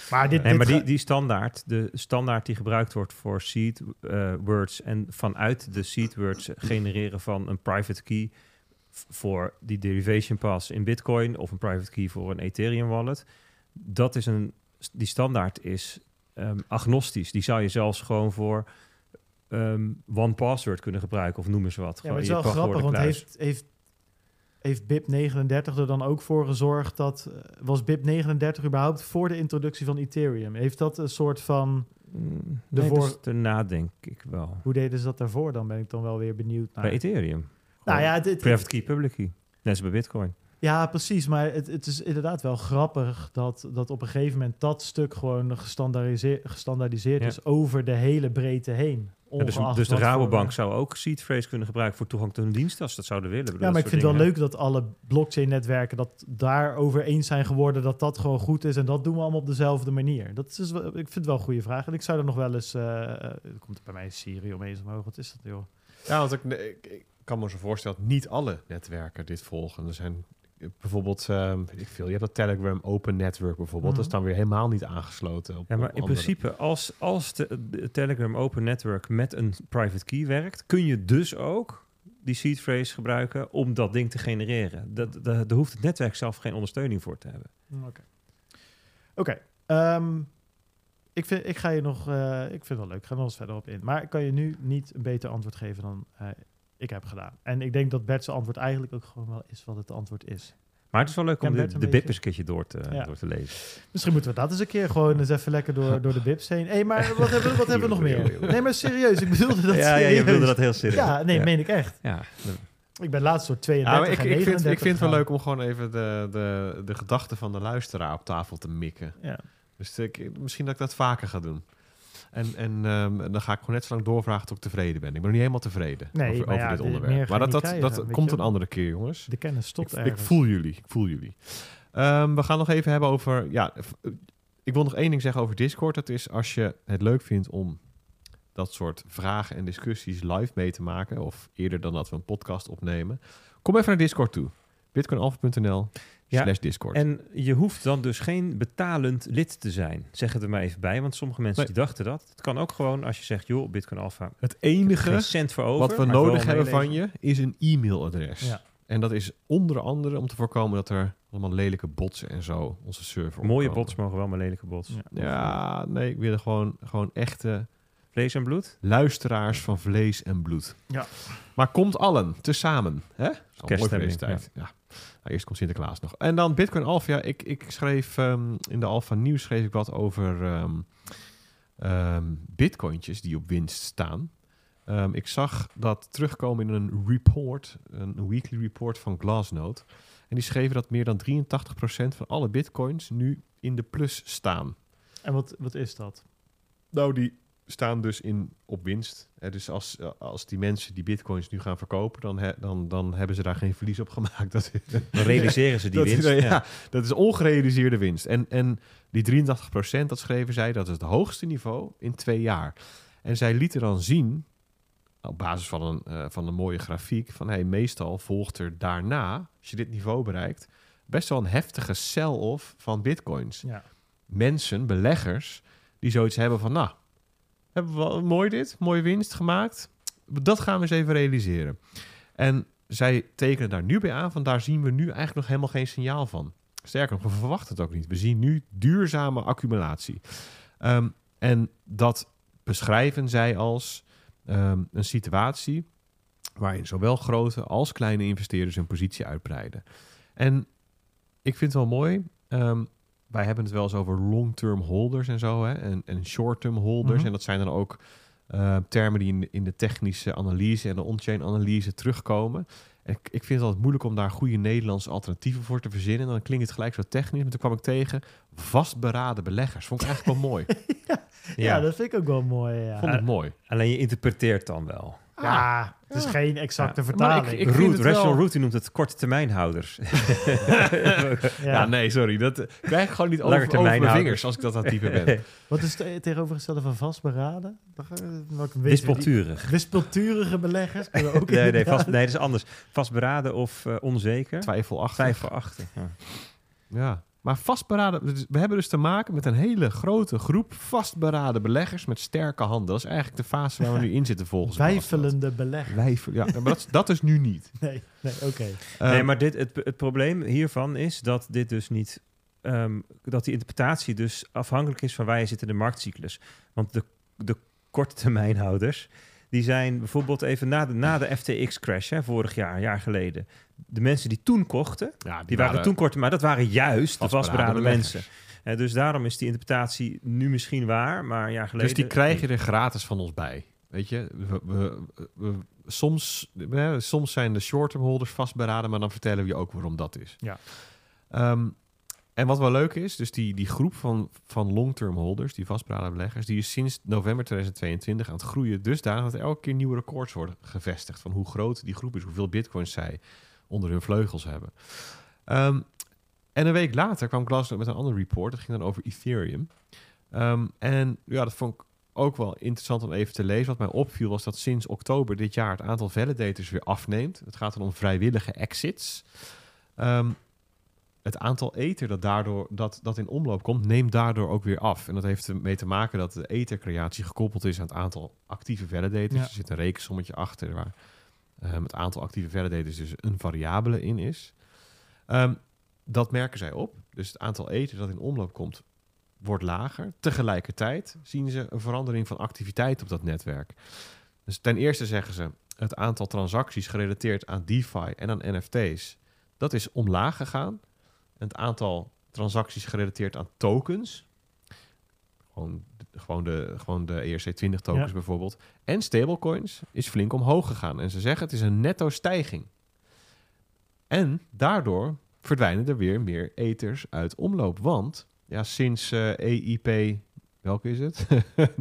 maar dit, Nee, dit maar die, die standaard, de standaard die gebruikt wordt voor seed eh, words en vanuit de seed words genereren van een private key voor die derivation pass in Bitcoin of een private key voor een Ethereum wallet, dat is een, die standaard is ehm, agnostisch. Die zou je zelfs gewoon voor ehm, one password kunnen gebruiken of noem eens wat. ja, maar het is wel grappig, want wachtwoordenkluis. heeft, heeft, heeft BIP39 er dan ook voor gezorgd dat... eh, Was BIP39 überhaupt voor de introductie van Ethereum? Heeft dat een soort van... Mm, de nee, voor- dus daarna denk ik wel. Hoe deden ze dat daarvoor? Dan ben ik dan wel weer benieuwd naar. Bij Ethereum. nou ja, dit, Private key, public key. Net bij Bitcoin. Ja, precies. Maar het, het is inderdaad wel grappig dat, dat op een gegeven moment dat stuk gewoon gestandaardiseerd, gestandaardiseerd Ja. is over de hele breedte heen. Ja, dus, dus de wat voor- Rabobank zou ook seed phrase kunnen gebruiken voor toegang tot hun dienst als ze dat zouden willen. Ja, maar ik vind het wel leuk dat alle blockchain-netwerken dat daarover eens zijn geworden dat dat gewoon goed is en dat doen we allemaal op dezelfde manier. Dat is, dus wel- ik vind het wel een goede vraag. En ik zou er nog wel eens, eh eh, er komt bij mij Siri opeens omhoog. Wat is dat, joh? Ja, want ik, ik, ik kan me zo voorstellen dat niet alle netwerken dit volgen. Er zijn bijvoorbeeld, ehm, weet ik veel, je hebt dat Telegram Open Network bijvoorbeeld. Mhm. Dat is dan weer helemaal niet aangesloten. Op, Ja, maar op in andere- principe, als, als de, de Telegram Open Network met een private key werkt, kun je dus ook die seed phrase gebruiken om dat ding te genereren. Dat, daar hoeft het netwerk zelf geen ondersteuning voor te hebben. Oké. Oké. ehm, ik, vind, ik ga je nog... eh, ik vind het wel leuk. Ik ga er nog eens verder op in. Maar ik kan je nu niet een beter antwoord geven dan eh, ik heb gedaan. En ik denk dat Bert's antwoord eigenlijk ook gewoon wel is wat het antwoord is. Maar het is wel leuk om de, de eens een keertje door te, Ja. door te lezen. Misschien moeten we dat eens een keer gewoon eens even lekker door, door de bips heen. Hé, maar wat hebben, we- wat hebben we nog meer? [laughs] Nee, maar serieus. Ik bedoelde dat serieus. heel serieus. Ja, nee, meen ik echt. Ja, Ik ben laatst door Ja, 32 maar ik, en ik, vind, 39 ik vind het wel leuk om gewoon even de, de, de gedachten van de luisteraar op tafel te mikken. Ja. Dus ik, misschien dat ik dat vaker ga doen. En, en ehm, dan ga ik gewoon net zo lang doorvragen tot ik tevreden ben. Ik ben nog niet helemaal tevreden Nee, over, maar over ja, dit onderwerp. Maar dat, dat, krijgen, dat komt een andere keer, jongens. De kennis stopt ik, ik voel jullie. Ik voel jullie. Ehm, we gaan nog even hebben over... Ja, v- ik wil nog één ding zeggen over Discord. Dat is als je het leuk vindt om dat soort vragen en discussies live mee te maken... of eerder dan dat we een podcast opnemen... kom even naar Discord toe. bitcoinalpha.nl Ja, slash Discord. En je hoeft dan dus geen betalend lid te zijn. Zeg het er maar even bij, want sommige mensen Nee. die dachten dat. Het kan ook gewoon als je zegt, joh, Bitcoin Alpha, het enige cent voor over. wat we nodig hebben van je is een e-mailadres. Ja. En dat is onder andere om te voorkomen dat er allemaal lelijke botsen en zo onze server Mooie opkomen. bots mogen wel, maar lelijke bots. Ja. Ja, nee, ik wil gewoon, gewoon echte Vlees en bloed? luisteraars van vlees en bloed. Ja. Maar komt allen, tezamen. Hè? Kerststemming, tijd. Ja. Nou, eerst komt Sinterklaas nog. En dan Bitcoin Alpha. Ja, ik, ik schreef ehm, in de Alpha Nieuws schreef ik wat over ehm, ehm, bitcointjes die op winst staan. Ehm, ik zag dat terugkomen in een report, een weekly report van Glassnode. En die schreven dat meer dan 83% van alle bitcoins nu in de plus staan. En wat, wat is dat? Nou, die staan dus in, op winst. Hè, dus als, als die mensen die bitcoins nu gaan verkopen, dan, he- dan, dan hebben ze daar geen verlies op gemaakt. [laughs] Dat, Dan realiseren ze die dat, winst. ja, ja. dat is ongerealiseerde winst. En, en die 83%, dat schreven zij, dat is het hoogste niveau in twee jaar. En zij lieten dan zien, op basis van een, eh, van een mooie grafiek, van hey, meestal volgt er daarna, als je dit niveau bereikt, best wel een heftige sell-off van bitcoins. Ja. Mensen, beleggers, die zoiets hebben van... nou, hebben we mooi dit, mooie winst gemaakt. Dat gaan we eens even realiseren. En zij tekenen daar nu bij aan, van daar zien we nu eigenlijk nog helemaal geen signaal van. Sterker nog, we verwachten het ook niet. We zien nu duurzame accumulatie. Ehm, en dat beschrijven zij als ehm, een situatie waarin zowel grote als kleine investeerders hun positie uitbreiden. En ik vind het wel mooi. ehm, wij hebben het wel eens over long-term holders en zo, hè, en, en short-term holders. Mhm. En dat zijn dan ook eh, termen die in, de- in de technische analyse en de on-chain analyse terugkomen. En ik, ik vind het altijd moeilijk om daar goede Nederlandse alternatieven voor te verzinnen. En dan klinkt het gelijk zo technisch. Maar toen kwam ik tegen vastberaden beleggers. Vond ik eigenlijk wel mooi. [laughs] Ja, dat vind ik ook wel mooi. Ja, Vond het mooi. Alleen je interpreteert dan wel. Ja het is Ja. geen exacte Ja, maar vertaling. ik- Root, Rational Root die noemt het korte termijnhouders. [laughs] Ja, nee, sorry. Dat eh, krijg ik gewoon niet over, Lange over termijn mijn vingers als ik dat aan het typen ben. [laughs] Wat is het tegenovergestelde van vastberaden? Welke Wispelturig. Wispelturige beleggers? kunnen we ook [laughs] Nee, nee, vast, nee, dat is anders. Vastberaden of eh, onzeker. Twijfelachtig. Twijfelachtig. Ja. Maar vastberaden, dus we hebben dus te maken met een hele grote groep vastberaden beleggers met sterke handen. Dat is eigenlijk de fase waar we nu [laughs] in zitten volgens mij. Wijfelende beleggers. Wijfel, ja, maar dat, is- dat is nu niet. [laughs] Nee, nee oké. nee, Ehm, maar dit, het, het probleem hiervan is dat dit dus niet... ehm, dat die interpretatie dus afhankelijk is van waar je zit in de marktcyclus. Want de, de korttermijnhouders, die zijn bijvoorbeeld even na de, na de FTX-crash, vorig jaar, een jaar geleden. De mensen die toen kochten, ja, die waren toen kort, maar dat waren juist de vastberaden mensen. Eh, dus daarom is die interpretatie nu misschien waar, maar een jaar geleden... Dus die krijg je er gratis van ons bij. Weet je, we, we, we- soms, soms zijn de short-term holders vastberaden, maar dan vertellen we je ook waarom dat is. Ja. Ehm, en wat wel leuk is, dus die, die groep van, van long-term holders, die vastberaden beleggers, die is sinds november 2022 aan het groeien. Dusdanig dat er elke keer nieuwe records worden gevestigd van hoe groot die groep is, hoeveel bitcoins zij onder hun vleugels hebben. Ehm, en een week later kwam Glassnode met een ander report. Dat ging dan over Ethereum. Ehm, en ja, dat vond ik ook wel interessant om even te lezen. Wat mij opviel was dat sinds oktober dit jaar het aantal validators weer afneemt. Het gaat dan om vrijwillige exits. Ehm, het aantal ether dat daardoor dat, dat in omloop komt, neemt daardoor ook weer af. En dat heeft ermee te maken dat de ethercreatie gekoppeld is aan het aantal actieve validators. Ja. Er zit een rekensommetje achter waar ehm, het aantal actieve validators dus een variabele in is. Ehm, dat merken zij op. Dus het aantal ether dat in omloop komt, wordt lager. Tegelijkertijd zien ze een verandering van activiteit op dat netwerk. Dus ten eerste zeggen ze, het aantal transacties gerelateerd aan DeFi en aan NFT's, dat is omlaag gegaan. Het aantal transacties gerelateerd aan tokens, gewoon, gewoon de, gewoon de ERC20 tokens Ja. bijvoorbeeld, en stablecoins, is flink omhoog gegaan. En ze zeggen het is een netto stijging. En daardoor verdwijnen er weer meer ethers uit omloop. Want ja, sinds eh, EIP, welke is het?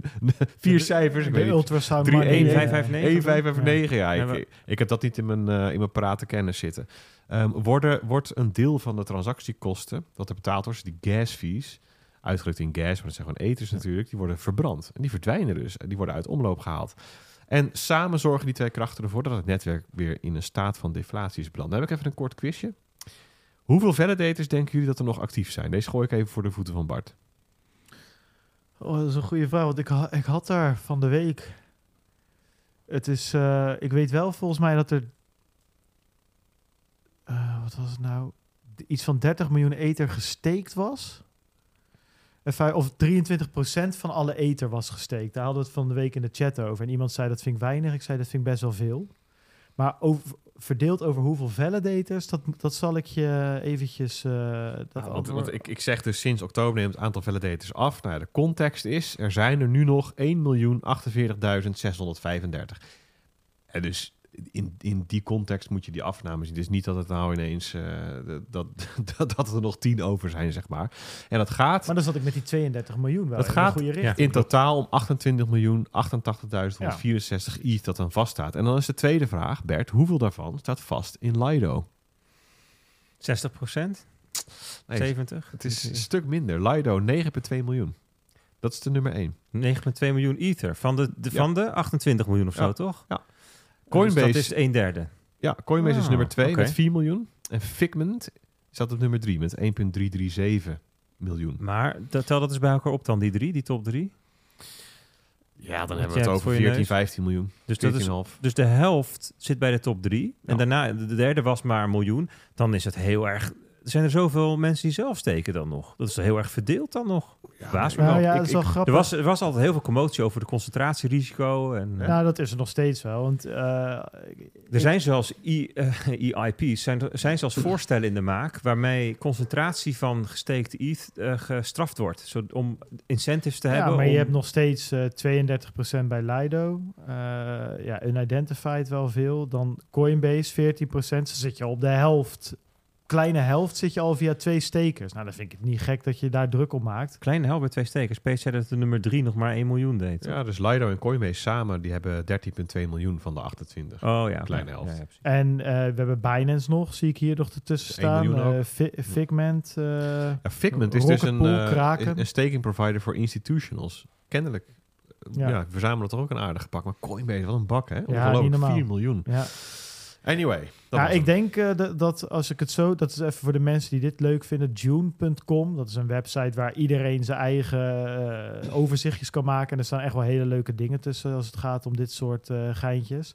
[laughs] Vier cijfers, ik De weet ultrasound Drie, money, één, eh, vijf, vijf, negen. 1, 5 en 9, ja. Ja, Ik, ik heb dat niet in mijn, eh, in mijn praten kennis zitten. Ehm, worden, wordt een deel van de transactiekosten, dat er betaald wordt, die gas fees, uitgedrukt in gas, maar dat zijn gewoon eters natuurlijk, die worden verbrand. En die verdwijnen dus. Die worden uit omloop gehaald. En samen zorgen die twee krachten ervoor dat het netwerk weer in een staat van deflatie is beland. Dan heb ik even een kort quizje. Hoeveel validators denken jullie dat er nog actief zijn? Deze gooi ik even voor de voeten van Bart. Oh, dat is een goede vraag, want ik, ha- ik had daar van de week... Het is... eh, ik weet wel volgens mij dat er... wat was het nou? Iets van 30 miljoen ether gesteekt was. Of 23% van alle ether was gesteekt. Daar hadden we het van de week in de chat over. En iemand zei dat vind ik weinig. Ik zei dat vind ik best wel veel. Maar over, verdeeld over hoeveel validators, dat, dat zal ik je eventjes... eh, dat Ja, want, want ik, ik zeg dus sinds oktober neemt het aantal validators af. Nou, ja, de context is, er zijn er nu nog 1.048.635. En dus in, in die context moet je die afname zien. Dus niet dat het nou ineens, eh, dat, dat, [laughs] dat er nog 10 over zijn, zeg maar. En dat gaat Maar dan zat ik met die 32 miljoen wel Dat in gaat- de goede ja. richting. in totaal om 28.088.164 ETH dat dan vaststaat. En dan is de tweede vraag, Bert, hoeveel daarvan staat vast in Lido? 60 procent? Nee, 70? Het is een stuk minder. Lido 9,2 miljoen. Dat is de nummer 1. 9,2 miljoen ether. Van de, de, Ja. van de 28 miljoen of Ja. zo, toch? Ja. Coinbase Coinbase- dat is een derde. Ja, Coinbase is Ah, nummer 2 oké. met 4 miljoen. En Figment staat op nummer 3 met 1,337 miljoen. Maar dat- tel dat eens bij elkaar op dan, die drie, die top drie. Ja, dan hebben we het over voor je 14, neus. 15 miljoen. Dus, dat is, 14,5. dus de helft zit bij de top drie. En Ja. daarna, de derde was maar een miljoen. Dan is het heel erg... Zijn er zoveel mensen die zelf steken dan nog? Dat is heel erg verdeeld dan nog. Baas me Nou ja, Ik- dat is wel ik- grappig. er, was, er was altijd heel veel commotie over de concentratierisico. En, eh, Nou, dat is er nog steeds wel. Want, eh, Er zijn zelfs I, [laughs] EIP's, zijn, er zijn zelfs voorstellen in de maak waarmee concentratie van gesteekte ETH eh, gestraft wordt. Zo, om incentives te ja, hebben. maar je hebt nog steeds eh 32% bij Lido. Eh, ja, unidentified wel veel. Dan Coinbase 14%. Dan zit je op de helft. Kleine helft zit je al via twee stekers. Nou, dan vind ik het niet gek dat je daar druk op maakt. Kleine hel bij twee stekers. Pace zei dat de nummer drie nog maar 1 miljoen deed. Ja, dus Lido en Coinbase samen, die hebben 13,2 miljoen van de 28. Oh ja. Kleine Ja, helft. ja, ja, precies. En eh, we hebben Binance nog, zie ik hier nog ertussen Dus staan. miljoen ook. Eh, Fi- Figment. eh, Ja, Figment is dus een, een, een staking provider voor institutionals. Kennelijk. Ja. Ja, verzamelen toch ook een aardige pak. Maar Coinbase, wat een bak, hè? niet Ongelooflijk, normaal. 4 miljoen. ja. Anyway. Ja, ik denk eh, dat, dat als ik het zo, dat is even voor de mensen die dit leuk vinden, June.com. Dat is een website waar iedereen zijn eigen eh, overzichtjes kan maken. En er staan echt wel hele leuke dingen tussen als het gaat om dit soort eh, geintjes.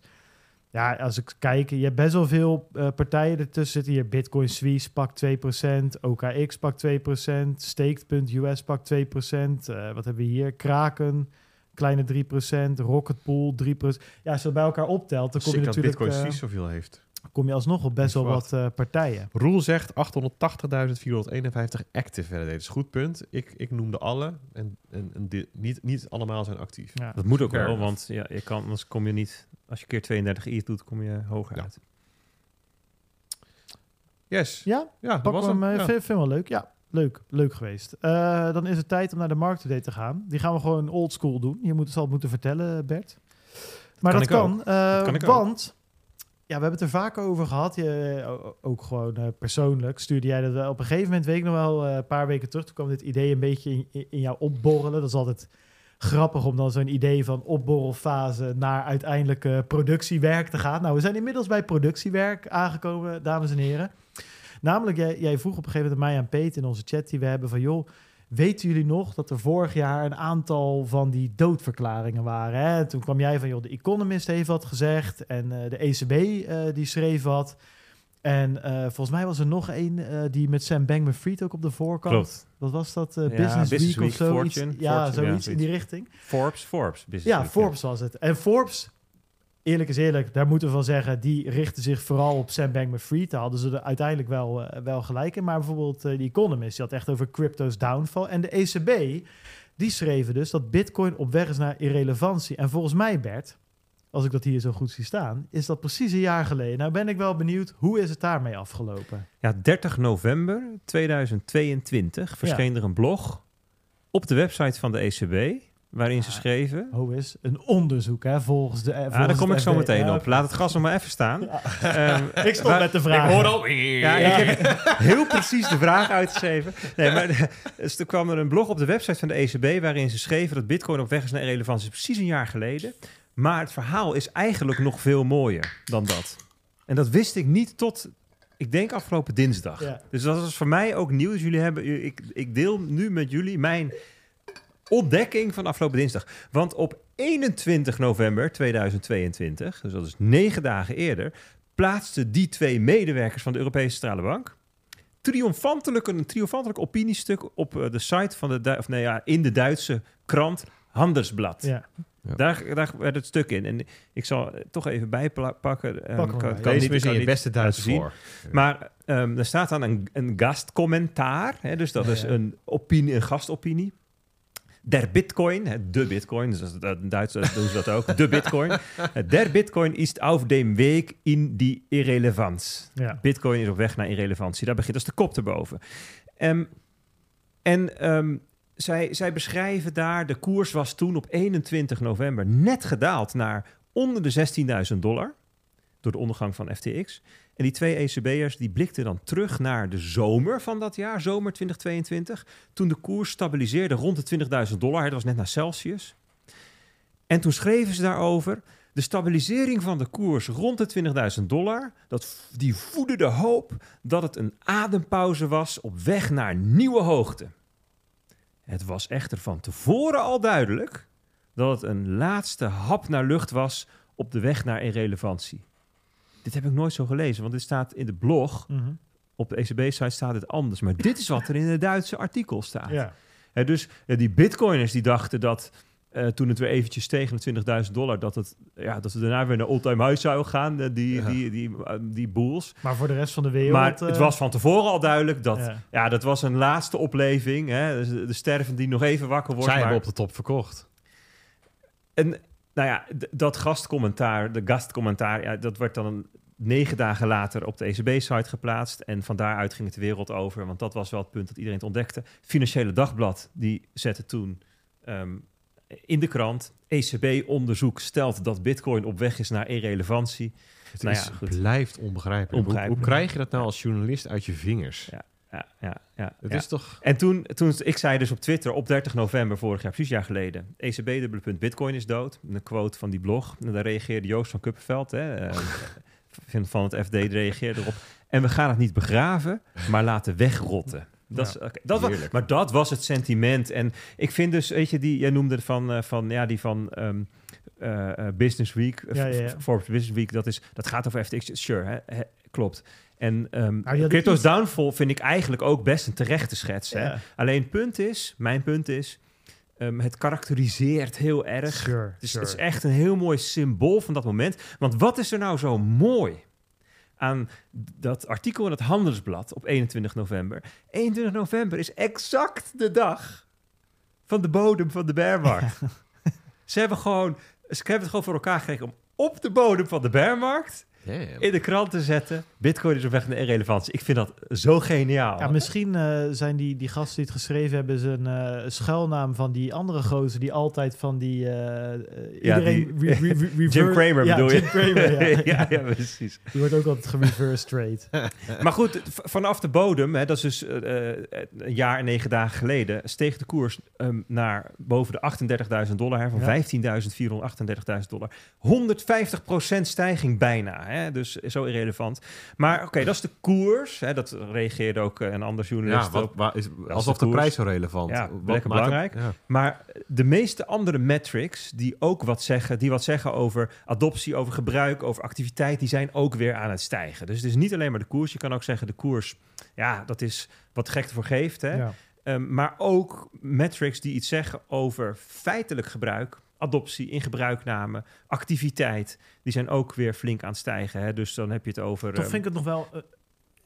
Ja, als ik kijk, je hebt best wel veel partijen ertussen zitten. Hier Bitcoin Suisse pakt 2%, OKX pakt 2%, Staked.us pakt 2%. eh, wat hebben we hier? Kraken, kleine 3%, Rocketpool 3%. Ja, als je dat bij elkaar optelt, dan kom je natuurlijk... Bitcoin Suisse zoveel heeft. Kom je alsnog op best wel wat eh, partijen. Roel zegt 880.451 active validators. Goed punt. Ik, ik noemde alle. En, en, en di- niet, niet allemaal zijn actief. Ja. Dat moet ook wel, want ja, je kan, anders kom je niet... Als je keer 32 ETH doet, kom je hoger Ja. uit. Yes. Ja, Ja, dat pak was hem. hem. eh, Ja. Vind, vind wel leuk. Ja, leuk. Leuk geweest. Eh, dan is het tijd om naar de marktupdate te gaan. Die gaan we gewoon old school doen. Je moet het al moeten vertellen, Bert. Maar Kan dat ik ook. kan. eh, kan ik ook. Ja, we hebben het er vaak over gehad. Je, ook gewoon eh, persoonlijk stuurde jij dat wel. Op een gegeven moment, weet ik nog wel, eh, een paar weken terug, toen kwam dit idee een beetje in, in, jou opborrelen. Dat is altijd grappig om dan zo'n idee van opborrelfase naar uiteindelijk productiewerk te gaan. Nou, we zijn inmiddels bij productiewerk aangekomen, dames en heren. Namelijk, jij, jij vroeg op een gegeven moment aan mij en Peter in onze chat die we hebben van... joh, weten jullie nog dat er vorig jaar een aantal van die doodverklaringen waren? Hè? Toen kwam jij van, joh, de Economist heeft wat gezegd en eh, de ECB eh, die schreef wat. En eh, volgens mij was er nog één die met Sam Bankman-Fried ook op de voorkant. Klopt. Wat was dat? Ja, Business, Business Week, Week, of zoiets? Fortune, ja, Fortune, ja, zoiets in die richting. Forbes, Forbes. Business Ja, Week, Forbes was het. En Forbes, eerlijk is eerlijk, daar moeten we van zeggen, die richten zich vooral op Sam Bankman-Fried. Daar hadden ze er uiteindelijk wel, eh, wel gelijk in. Maar bijvoorbeeld eh, die Economist, die had echt over crypto's downfall. En de ECB, die schreven dus dat Bitcoin op weg is naar irrelevantie. En volgens mij, Bert, als ik dat hier zo goed zie staan, is dat precies een jaar geleden. Nou ben ik wel benieuwd, hoe is het daarmee afgelopen? Ja, 30 november 2022 verscheen er een blog op de website van de ECB... waarin ze Ah. schreven... Hoe is een onderzoek, hè, volgens de... Ja, daar kom ik zo meteen op. Laat het gas nog maar even staan. [laughs] Ehm, [laughs] Ik stop waar- met de vraag. al. Ja, ik heb [laughs] heel precies de vraag uitgeschreven. Nee, maar dus er kwam er een blog op de website van de ECB waarin ze schreven dat Bitcoin op weg is naar relevantie. Precies een jaar geleden. Maar het verhaal is eigenlijk nog veel mooier dan dat. En dat wist ik niet tot, ik denk afgelopen dinsdag. Dus dat is voor mij ook nieuw. Dus jullie hebben, ik, ik deel nu met jullie mijn ontdekking van afgelopen dinsdag. Want op 21 november 2022, dus dat is negen dagen eerder, plaatsten die twee medewerkers van de Europese Centrale Bank triomfantelijk een triomfantelijk opiniestuk op eh, de site van de of nee ja, in de Duitse krant Handelsblad. Ja. Daar, daar werd het stuk in. En ik zal het toch even bijpakken. Eh, Pak kan- kan Deze niet- kan beste Duits zien. voor. Maar ehm, er staat dan een, een gastcommentaar. Hè, dus dat Ja, is ja. een opinie, een gastopinie. Der Bitcoin, de Bitcoin, dus dat, is- dat, in Duits doen ze dat ook, de Bitcoin. Eh, [laughs] Der Bitcoin is auf dem Weg in die Irrelevanz. Ja. Bitcoin is op weg naar irrelevantie. Daar begint als de kop erboven. Ehm, en ehm, zij, zij beschrijven daar, de koers was toen op 21 november net gedaald naar onder de 16.000 dollar. Door de ondergang van FTX. En die twee ECB'ers die blikten dan terug naar de zomer van dat jaar, zomer 2022. Toen de koers stabiliseerde rond de 20.000 dollar. Dat was net naar Celsius. En toen schreven ze daarover De stabilisering van de koers rond de 20.000 dollar, dat, die voedde de hoop dat het een adempauze was op weg naar nieuwe hoogte. Het was echter van tevoren al duidelijk dat het een laatste hap naar lucht was op de weg naar irrelevantie. Dit heb ik nooit zo gelezen, want dit staat in de blog. Mhm. Op de ECB-site staat het anders. Maar dit is wat er in het Duitse artikel staat. Ja. Hè, dus eh, die bitcoiners die dachten dat eh, toen het weer eventjes tegen de 20.000 dollar... Dat, het, ja, dat ze daarna weer naar all-time high zou gaan, eh, die, Ja. die, die, die boels. Maar voor de rest van de wereld... Maar het was van tevoren al duidelijk dat... ja. Ja, dat was een laatste opleving. Hè? Dus de, de sterven die nog even wakker wordt. Zij maar- hebben op de top verkocht. En nou ja, dat gastcommentaar, de gastcommentaar, ja, dat werd dan een, negen dagen later op de ECB-site geplaatst. En van daaruit ging het de wereld over, want dat was wel het punt dat iedereen het ontdekte. Financiële Dagblad, die zette toen ehm, in de krant... ECB-onderzoek stelt dat bitcoin op weg is naar irrelevantie. Het Nou is, ja, goed. blijft onbegrijpelijk. Hoe, krijg je dat nou als journalist uit je vingers? Ja. Ja, ja, ja, Het ja. is toch... En toen, toen, ik zei dus op Twitter op 30 november vorig jaar, precies een jaar geleden, ECB Bitcoin is dood. Een quote van die blog. En daar reageerde Joost van Kuppenveld, hè, eh, [laughs] van- het FD, reageerde erop. En we gaan het niet begraven, maar laten wegrotten. Dat is, dat was, maar dat was het sentiment. En ik vind dus, weet je, die, jij noemde van, eh, van, ja, die van ehm, eh, Business Week, Ja. Forbes Business Week, dat, is, dat gaat over FTX. Sure, hè, klopt. En hadden Crypto's Downfall vind ik eigenlijk ook best een terechte schets. Hè? Alleen het punt is, mijn punt is, ehm, het karakteriseert heel erg. Sure, Het is, sure. het is echt een heel mooi symbool van dat moment. Want wat is er nou zo mooi aan dat artikel in het Handelsblad op 21 november? 21 november is exact de dag van de bodem van de bearmarkt. Ze hebben gewoon, ze hebben het gewoon voor elkaar gekregen om op de bodem van de bearmarkt Damn. in de krant te zetten. Bitcoin is op weg naar irrelevantie. Ik vind dat zo geniaal. Ja, misschien eh, zijn die, die gasten die het geschreven hebben... zijn eh schuilnaam van die andere gozer... die altijd van die... eh, Ja, iedereen die- re- re- re- [laughs] Jim Cramer ja, bedoel je? Jim Cramer, ja. [laughs] ja, ja, precies. Die wordt ook altijd gereverse trade. [laughs] Maar goed, v- vanaf de bodem, hè, dat is dus een jaar en negen dagen geleden, steeg de koers ehm, naar boven de 38.000 dollar, hè, van Ja. 15.438.000 dollar. 150% stijging bijna, hè, dus zo irrelevant. Maar oké, dat is de koers. Hè, dat reageerde ook eh, een ander journalist Ja, wat, op. waar is, alsof de, prijs zo relevant. Ja, Wat het- belangrijk. ja. Maar de meeste andere metrics die ook wat zeggen, die wat zeggen over adoptie, over gebruik, over activiteit, die zijn ook weer aan het stijgen. Dus het is niet alleen maar de koers. Je kan ook zeggen de koers, ja, dat is wat gek ervoor geeft. Hè? Ja. Ehm, maar ook metrics die iets zeggen over feitelijk gebruik, adoptie, in gebruikname, activiteit, die zijn ook weer flink aan het stijgen. Hè? Dus dan heb je het over. Toch ehm, vind ik het nog wel eh,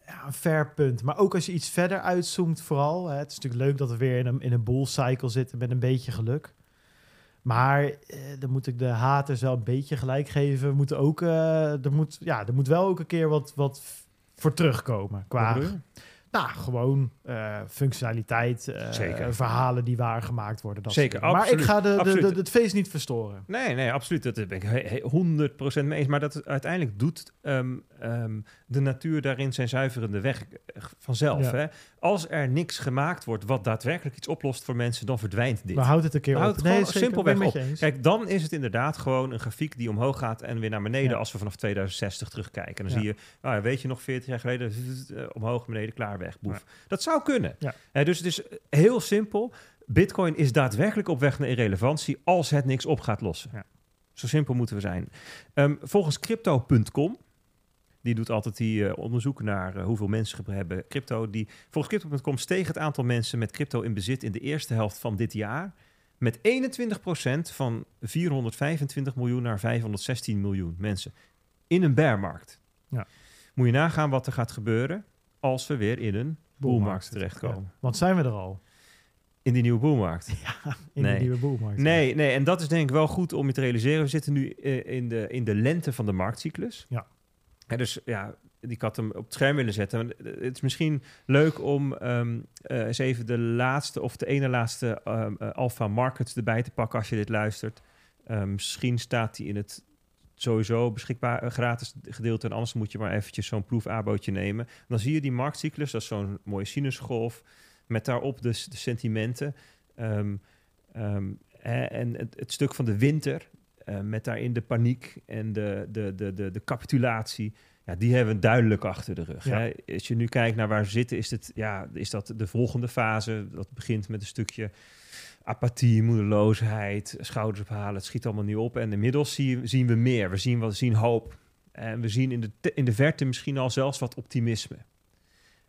ja, een fair punt. Maar ook als je iets verder uitzoomt vooral. Hè, het is natuurlijk leuk dat we weer in een, in een bull cycle zitten met een beetje geluk. Maar eh, dan moet ik de haters wel een beetje gelijk geven. We moeten ook, eh, er, moet, ja, er moet wel ook een keer wat, wat voor terugkomen. Qua? Nou, gewoon eh, functionaliteit, Zeker. verhalen die waargemaakt worden. Dat Zeker. Maar ik ga de, de, het feest niet verstoren. Nee, nee, absoluut. Dat ben ik he- he- 100% mee eens. Maar dat uiteindelijk doet ehm, ehm, de natuur daarin zijn zuiverende weg eh, vanzelf. Ja. Hè? Als er niks gemaakt wordt wat daadwerkelijk iets oplost voor mensen, dan verdwijnt dit. Maar houd het een keer op. het zeker, simpelweg op. Kijk, dan is het inderdaad gewoon een grafiek die omhoog gaat en weer naar beneden Ja. als we vanaf 2060 terugkijken. En dan Ja. zie je, nou, weet je nog, 40 jaar geleden, eh, omhoog, beneden, klaar, weg, boef. Ja. Dat zou kunnen. Eh, dus het is heel simpel. Bitcoin is daadwerkelijk op weg naar irrelevantie als het niks op gaat lossen. Zo simpel moeten we zijn. Ehm, volgens crypto.com, die doet altijd die eh, onderzoek naar eh, hoeveel mensen hebben crypto. Die, volgens crypto.com steeg het aantal mensen met crypto in bezit in de eerste helft van dit jaar met 21% van 425 miljoen naar 516 miljoen mensen in een bearmarkt. Ja. Moet je nagaan wat er gaat gebeuren als we weer in een boelmarkt terechtkomen. Ja. Want zijn we er al? In die nieuwe boelmarkt. [laughs] In Nee. de nieuwe boelmarkt. Nee, nee, en dat is denk ik wel goed om je te realiseren. We zitten nu eh, in, de, in de lente van de marktcyclus. Ja. Dus ja, ik had hem op het scherm willen zetten. Maar het is misschien leuk om ehm, eh, eens even de laatste of de ene laatste eh, Alpha Markets erbij te pakken als je dit luistert. Ehm, misschien staat die in het sowieso beschikbaar eh, gratis gedeelte. En anders moet je maar eventjes zo'n proefabootje nemen. Dan zie je die marktcyclus, dat is zo'n mooie sinusgolf. Met daarop dus de sentimenten. En het stuk van de winter eh, met daarin de paniek en de, de, de, de, de capitulatie. Ja, die hebben we duidelijk achter de rug. Ja. Hè? Als je nu kijkt naar waar we zitten, is, het, ja, is dat de volgende fase. Dat begint met een stukje apathie, moedeloosheid, schouders ophalen. Het schiet allemaal niet op. En inmiddels zie- zien we meer. We zien, we zien hoop. En we zien in de, in de verte misschien al zelfs wat optimisme.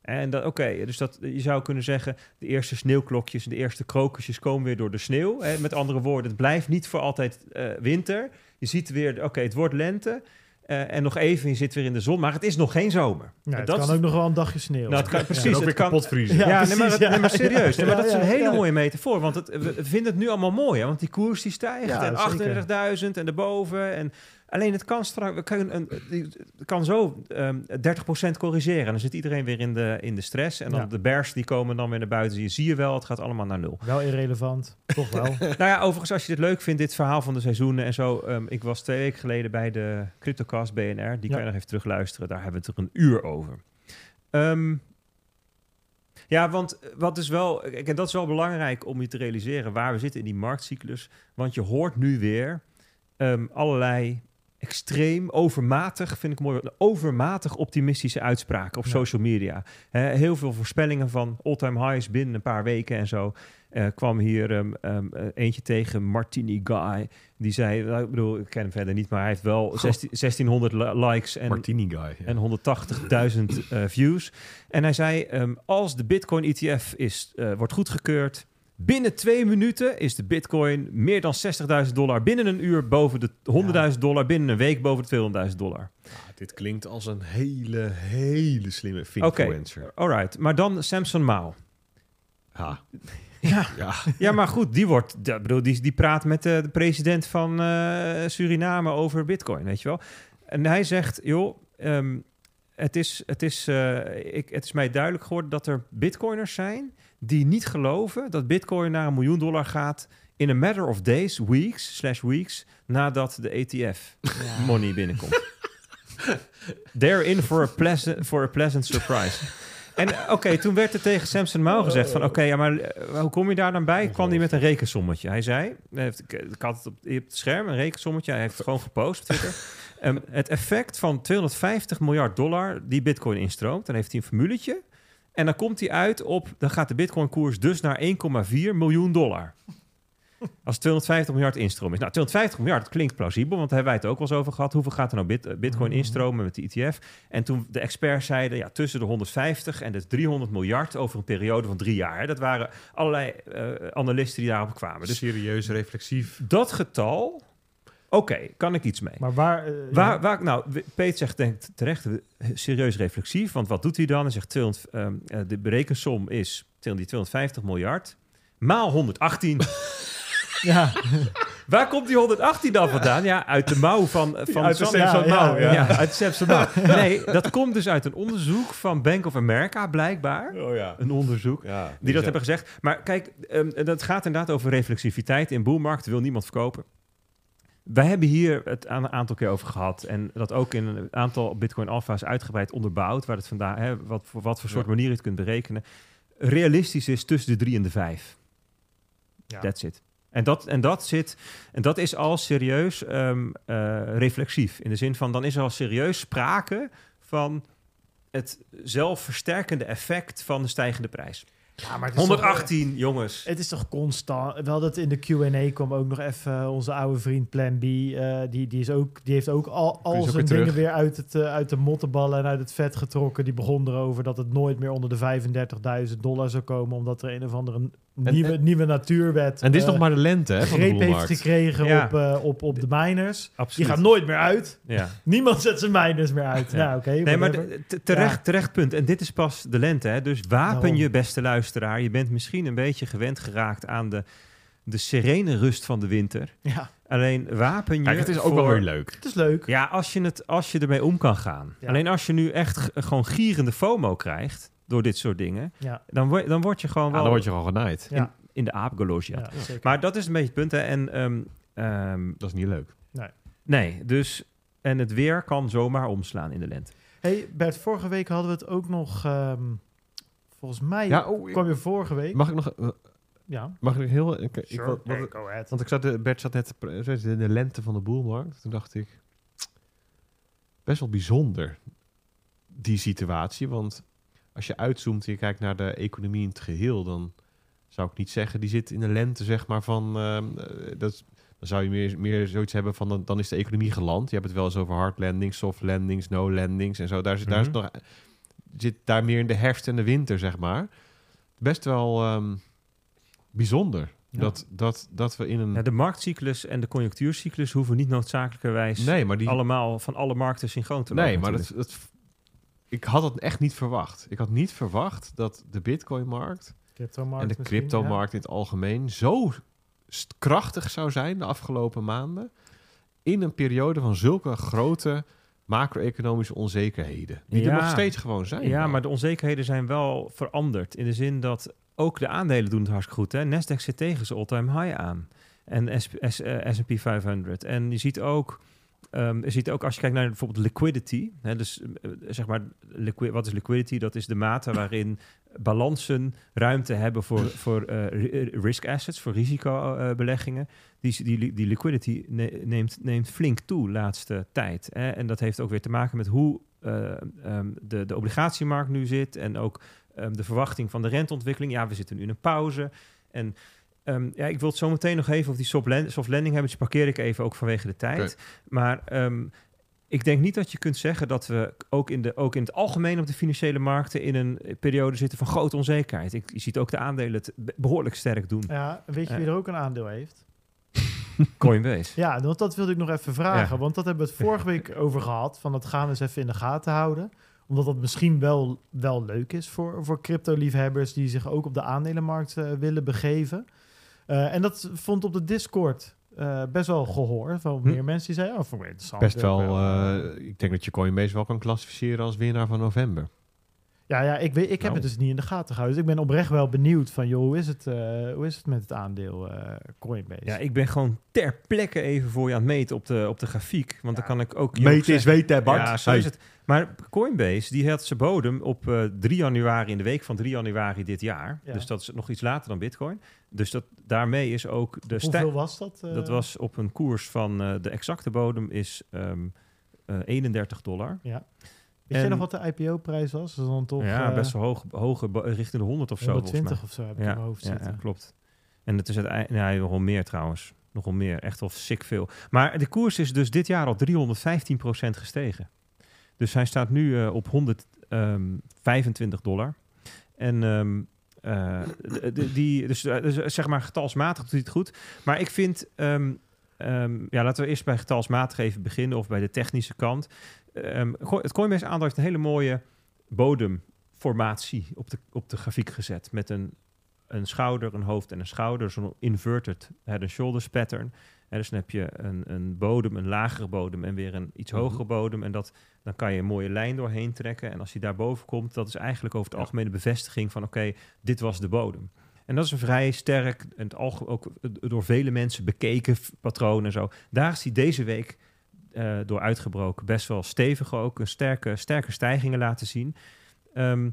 En dat, oké, dus dat, je zou kunnen zeggen, de eerste sneeuwklokjes en de eerste krokusjes komen weer door de sneeuw. Hè? Met andere woorden, het blijft niet voor altijd eh, winter. Je ziet weer, oké, het wordt lente. eh, en nog even, je zit weer in de zon, maar het is nog geen zomer. Ja, En het dat kan is- ook nog wel een dagje sneeuw. Nou, het kan, Ja. precies. Ook het weer kan, kapot vriezen. Ja, ja, nee, maar, precies, dat- nee, maar ja. serieus. Nee, maar dat is Ja, een ja, hele ja. mooie metafoor. Want het, we vinden het nu allemaal mooi. Hè? Want die koers die stijgt. Ja, en zeker. 38.000 en erboven. En alleen het kan straks... we kunnen een- die- Het kan zo ehm 30% corrigeren. En dan zit iedereen weer in de, in de stress. En dan Ja. de bears die komen dan weer naar buiten. Zie je, zie je wel, het gaat allemaal naar nul. Wel irrelevant, toch wel. [laughs] nou ja, overigens, als je dit leuk vindt, dit verhaal van de seizoenen en zo. ehm, ik was twee weken geleden bij de CryptoCast BNR. Die kan je nog even terugluisteren. Daar hebben we het er een uur over. Ehm, ja, want wat is wel, en dat is wel belangrijk om je te realiseren waar we zitten in die marktcyclus. Want je hoort nu weer allerlei extreem, overmatig, vind ik mooi, overmatig optimistische uitspraken op Ja. social media. Heel veel voorspellingen van all-time highs binnen een paar weken en zo. Eh, kwam hier ehm, ehm, eh, eentje tegen, Martini Guy. Die zei, nou, ik bedoel, ik ken hem verder niet, maar hij heeft wel 16 1600 li- likes en Martini guy. ja. en 180.000 eh, views. En hij zei, ehm, als de Bitcoin ETF is, wordt goedgekeurd... binnen twee minuten is de Bitcoin meer dan 60.000 dollar... binnen een uur boven de 100.000 dollar... binnen een week boven de 200.000 dollar. Ah, dit klinkt als een hele, hele slimme Oké, influencer. alright. Maar dan Samson Mao. Ha. [laughs] Ja, Ja. ja, maar goed, die, wordt, ja, bedoel, die, die praat met de, de president van eh, Suriname over Bitcoin, weet je wel. En hij zegt, joh, ehm, het, is, het, is, eh, ik, het is mij duidelijk geworden dat er Bitcoiners zijn die niet geloven dat Bitcoin naar een miljoen dollar gaat in a matter of days, weeks, slash weeks, nadat de ETF money binnenkomt. They're in for a pleasant, for a pleasant surprise. En oké, toen werd er tegen Samson Mao gezegd van... oké, ja, maar eh, hoe kom je daar dan bij? Kwam hij met een rekensommetje. Hij zei, heeft, ik, had het op, op het scherm, een rekensommetje. Hij heeft het gewoon gepost op Twitter. Ehm, het effect van 250 miljard dollar die bitcoin instroomt... dan heeft hij een formuletje. En dan komt hij uit op... dan gaat de bitcoin-koers dus naar 1,4 miljoen dollar. Als 250 miljard instroom is. Nou, 250 miljard dat klinkt plausibel, want daar hebben wij het ook wel eens over gehad. Hoeveel gaat er nou bit, eh, bitcoin Mhm. instromen met de ETF? En toen de experts zeiden, ja, tussen de 150 en de 300 miljard over een periode van drie jaar. Hè. Dat waren allerlei eh, analisten die daarop kwamen. Dus serieus, reflexief. dat getal, oké, kan ik iets mee. Maar waar... eh, Waar, nou, Peet zegt denk, ik terecht, serieus reflexief. Want wat doet hij dan? Hij zegt, 200, ehm, eh, de berekensom is 200 die 250 miljard maal 118. [laughs] Ja, Waar komt die 118 dan vandaan? Ja, uit de mouw van, eh, van Uit de Sam- Samson ja, Mao, ja, Ja, ja. uit de Samson Mouw. Nee, dat komt dus uit een onderzoek van Bank of America, blijkbaar. Oh ja. Een onderzoek. ja Die dat hebben gezegd. Maar kijk, ehm, dat gaat inderdaad over reflexiviteit. In boelmarkt wil niemand verkopen. Wij hebben hier het aan een aantal keer over gehad. En dat ook in een aantal Bitcoin Alpha's uitgebreid onderbouwd. Waar het vandaan, hè, wat, voor wat voor soort Ja. manier je het kunt berekenen. Realistisch is tussen de drie en de vijf. Ja. That's it. En dat, en dat zit, en dat is al serieus eh, reflexief. In de zin van, dan is er al serieus sprake van het zelfversterkende effect van de stijgende prijs. Ja, maar het is toch- 118, jongens. Het is toch constant. Wel dat in de Q&A kwam ook nog even eh, onze oude vriend Plan B. eh, die, die, is ook, die heeft ook al, al zijn weer dingen terug. weer uit, het, eh, uit de mottenballen en uit het vet getrokken. Die begon erover dat het nooit meer onder de 35.000 dollar zou komen. Omdat er een of andere nieuwe, en- nieuwe natuurwet En dit is eh, nog maar de lente hè, van de greep heeft gekregen Ja. op, eh, op, op de miners. Die Absoluut. gaan nooit meer uit. Ja. [laughs] Niemand zet zijn miners meer uit. Ja. Nou, oké. Nee, maar terecht, Ja. terecht punt. En dit is pas de lente. Hè? Dus wapen Daarom. je, beste luisteraar. Je bent misschien een beetje gewend geraakt aan de, de serene rust van de winter. ja, Alleen wapen je. Kijk, het is ook voor- wel weer leuk. het is leuk. Ja, als je, het, als je ermee om kan gaan. Ja. Alleen als je nu echt gewoon gierende FOMO krijgt door dit soort dingen, Ja, dan, word, dan word je gewoon Ja, wel dan word je gewoon genaaid. ja, in de aap gelogeerd. ja, zeker. Maar dat is een beetje het punt. Hè? En ehm, ehm, Dat is niet leuk. nee, dus. En het weer kan zomaar omslaan in de lente. hey Bert, vorige week hadden we het ook nog... ehm, volgens mij Ja, oh, kwam je vorige week... mag ik nog... eh, ja. Mag ik heel... Ik, ik, Sure. wat- wat- Okay, go ahead. want ik zat, de- Bert zat net in de lente van de boelmarkt. Toen dacht ik, best wel bijzonder, die situatie. Want als je uitzoomt en je kijkt naar de economie in het geheel... dan zou ik niet zeggen, die zit in de lente, zeg maar, van... ehm, eh, dat, dan zou je meer, meer zoiets hebben van, dan, dan is de economie geland. Je hebt het wel eens over hard landings, soft landings, no landings en zo. Daar, zit daar is Mhm. nog, zit daar meer in de herfst en de winter, zeg maar. Best wel ehm, bijzonder. Ja. Dat, dat, dat we in een... Ja, de marktcyclus en de conjunctuurcyclus hoeven niet noodzakelijkerwijs nee, maar die... allemaal van alle markten synchroon te lopen. nee, maar dat, ik had het echt niet verwacht. Ik had niet verwacht dat de bitcoinmarkt en de cryptomarkt in het algemeen zo krachtig zou zijn de afgelopen maanden. In een periode van zulke grote macro-economische onzekerheden. Die er nog steeds gewoon zijn. Ja, maar de onzekerheden zijn wel veranderd. In de zin dat ook de aandelen doen het hartstikke goed. Hè? Nasdaq zit tegen zijn all-time high aan. En S- S- eh, S&P 500. En je ziet ook... ehm, je ziet ook als je kijkt naar bijvoorbeeld liquidity. Hè, dus eh, zeg maar, wat is liquidity? Dat is de mate waarin balansen ruimte hebben voor, voor eh, ri- risk assets, voor risicobeleggingen. die, die, die liquidity ne- neemt, neemt flink toe laatste tijd. Hè? En dat heeft ook weer te maken met hoe eh, ehm, de, de obligatiemarkt nu zit en ook ehm, de verwachting van de renteontwikkeling. Ja, we zitten nu in een pauze. En ehm, ja, ik wil het zo meteen nog even over die soft, land- soft landing hebben. Dus parkeer ik even ook vanwege de tijd. Maar ehm, ik denk niet dat je kunt zeggen dat we ook in, de, ook in het algemeen op de financiële markten in een periode zitten van grote onzekerheid. Ik, je ziet ook de aandelen het be- behoorlijk sterk doen. Ja, weet je wie Eh. er ook een aandeel heeft? [laughs] Coinbase. Ja, want dat wilde ik nog even vragen. Ja. Want dat hebben we het vorige week [laughs] over gehad. Van dat gaan we eens even in de gaten houden. Omdat dat misschien wel, wel leuk is voor, voor crypto-liefhebbers... die zich ook op de aandelenmarkt eh, willen begeven. Eh, en dat vond op de Discord eh, best wel gehoor. Van Hm. meer mensen die zeiden... Oh, vond ik interessant. Best wel, eh, ik denk dat je Coinbase wel kan klassificeren als winnaar van november. Ja, ja ik, weet, ik heb Nou. het dus niet in de gaten gehouden. Dus ik ben oprecht wel benieuwd van... joh, hoe is het, eh, hoe is het met het aandeel eh, Coinbase? Ja, ik ben gewoon ter plekke even voor je aan het meten op de, op de grafiek. Want dan Ja. kan ik ook... je ook zeggen- weten, Ja, zo is het. Maar Coinbase, die had zijn bodem op eh 3 januari, in de week van 3 januari dit jaar. Ja. Dus dat is nog iets later dan Bitcoin. Dus dat, daarmee is ook de Hoeveel stijl. was dat? Dat was op een koers van eh, de exacte bodem is ehm, eh, 31 dollar. Weet en- nog wat de IPO-prijs was? Dat is dan toch ja, eh, best wel hoog, hoge, richting de 100 of zo. volgens mij. 120 of zo heb ik in mijn hoofd ja, zitten. ja, klopt. En het is uiteindelijk, ja, nogal meer trouwens. Nogal meer, echt wel sick veel. Maar de koers is dus dit jaar al 315% gestegen. Dus hij staat nu eh, op 125 dollar. En ehm, eh, die, dus, dus, zeg maar getalsmatig doet hij het goed. Maar ik vind, ehm, ehm, ja, laten we eerst bij getalsmatig even beginnen of bij de technische kant. Go- het Coinbase aandeel heeft een hele mooie bodemformatie op de, op de grafiek gezet. Met een, een schouder, een hoofd en een schouder. Zo'n inverted head and shoulders pattern. En dus dan heb je een, een bodem, een lagere bodem en weer een iets Mhm. hogere bodem. En dat, dan kan je een mooie lijn doorheen trekken. En als die daarboven komt, dat is eigenlijk over het Ja. algemeen de bevestiging van... oké, dit was de bodem. En dat is een vrij sterk, en ook door vele mensen bekeken patroon en zo. Daar is hij deze week eh, door uitgebroken. Best wel stevig ook, een sterke, sterke stijgingen laten zien. Ehm,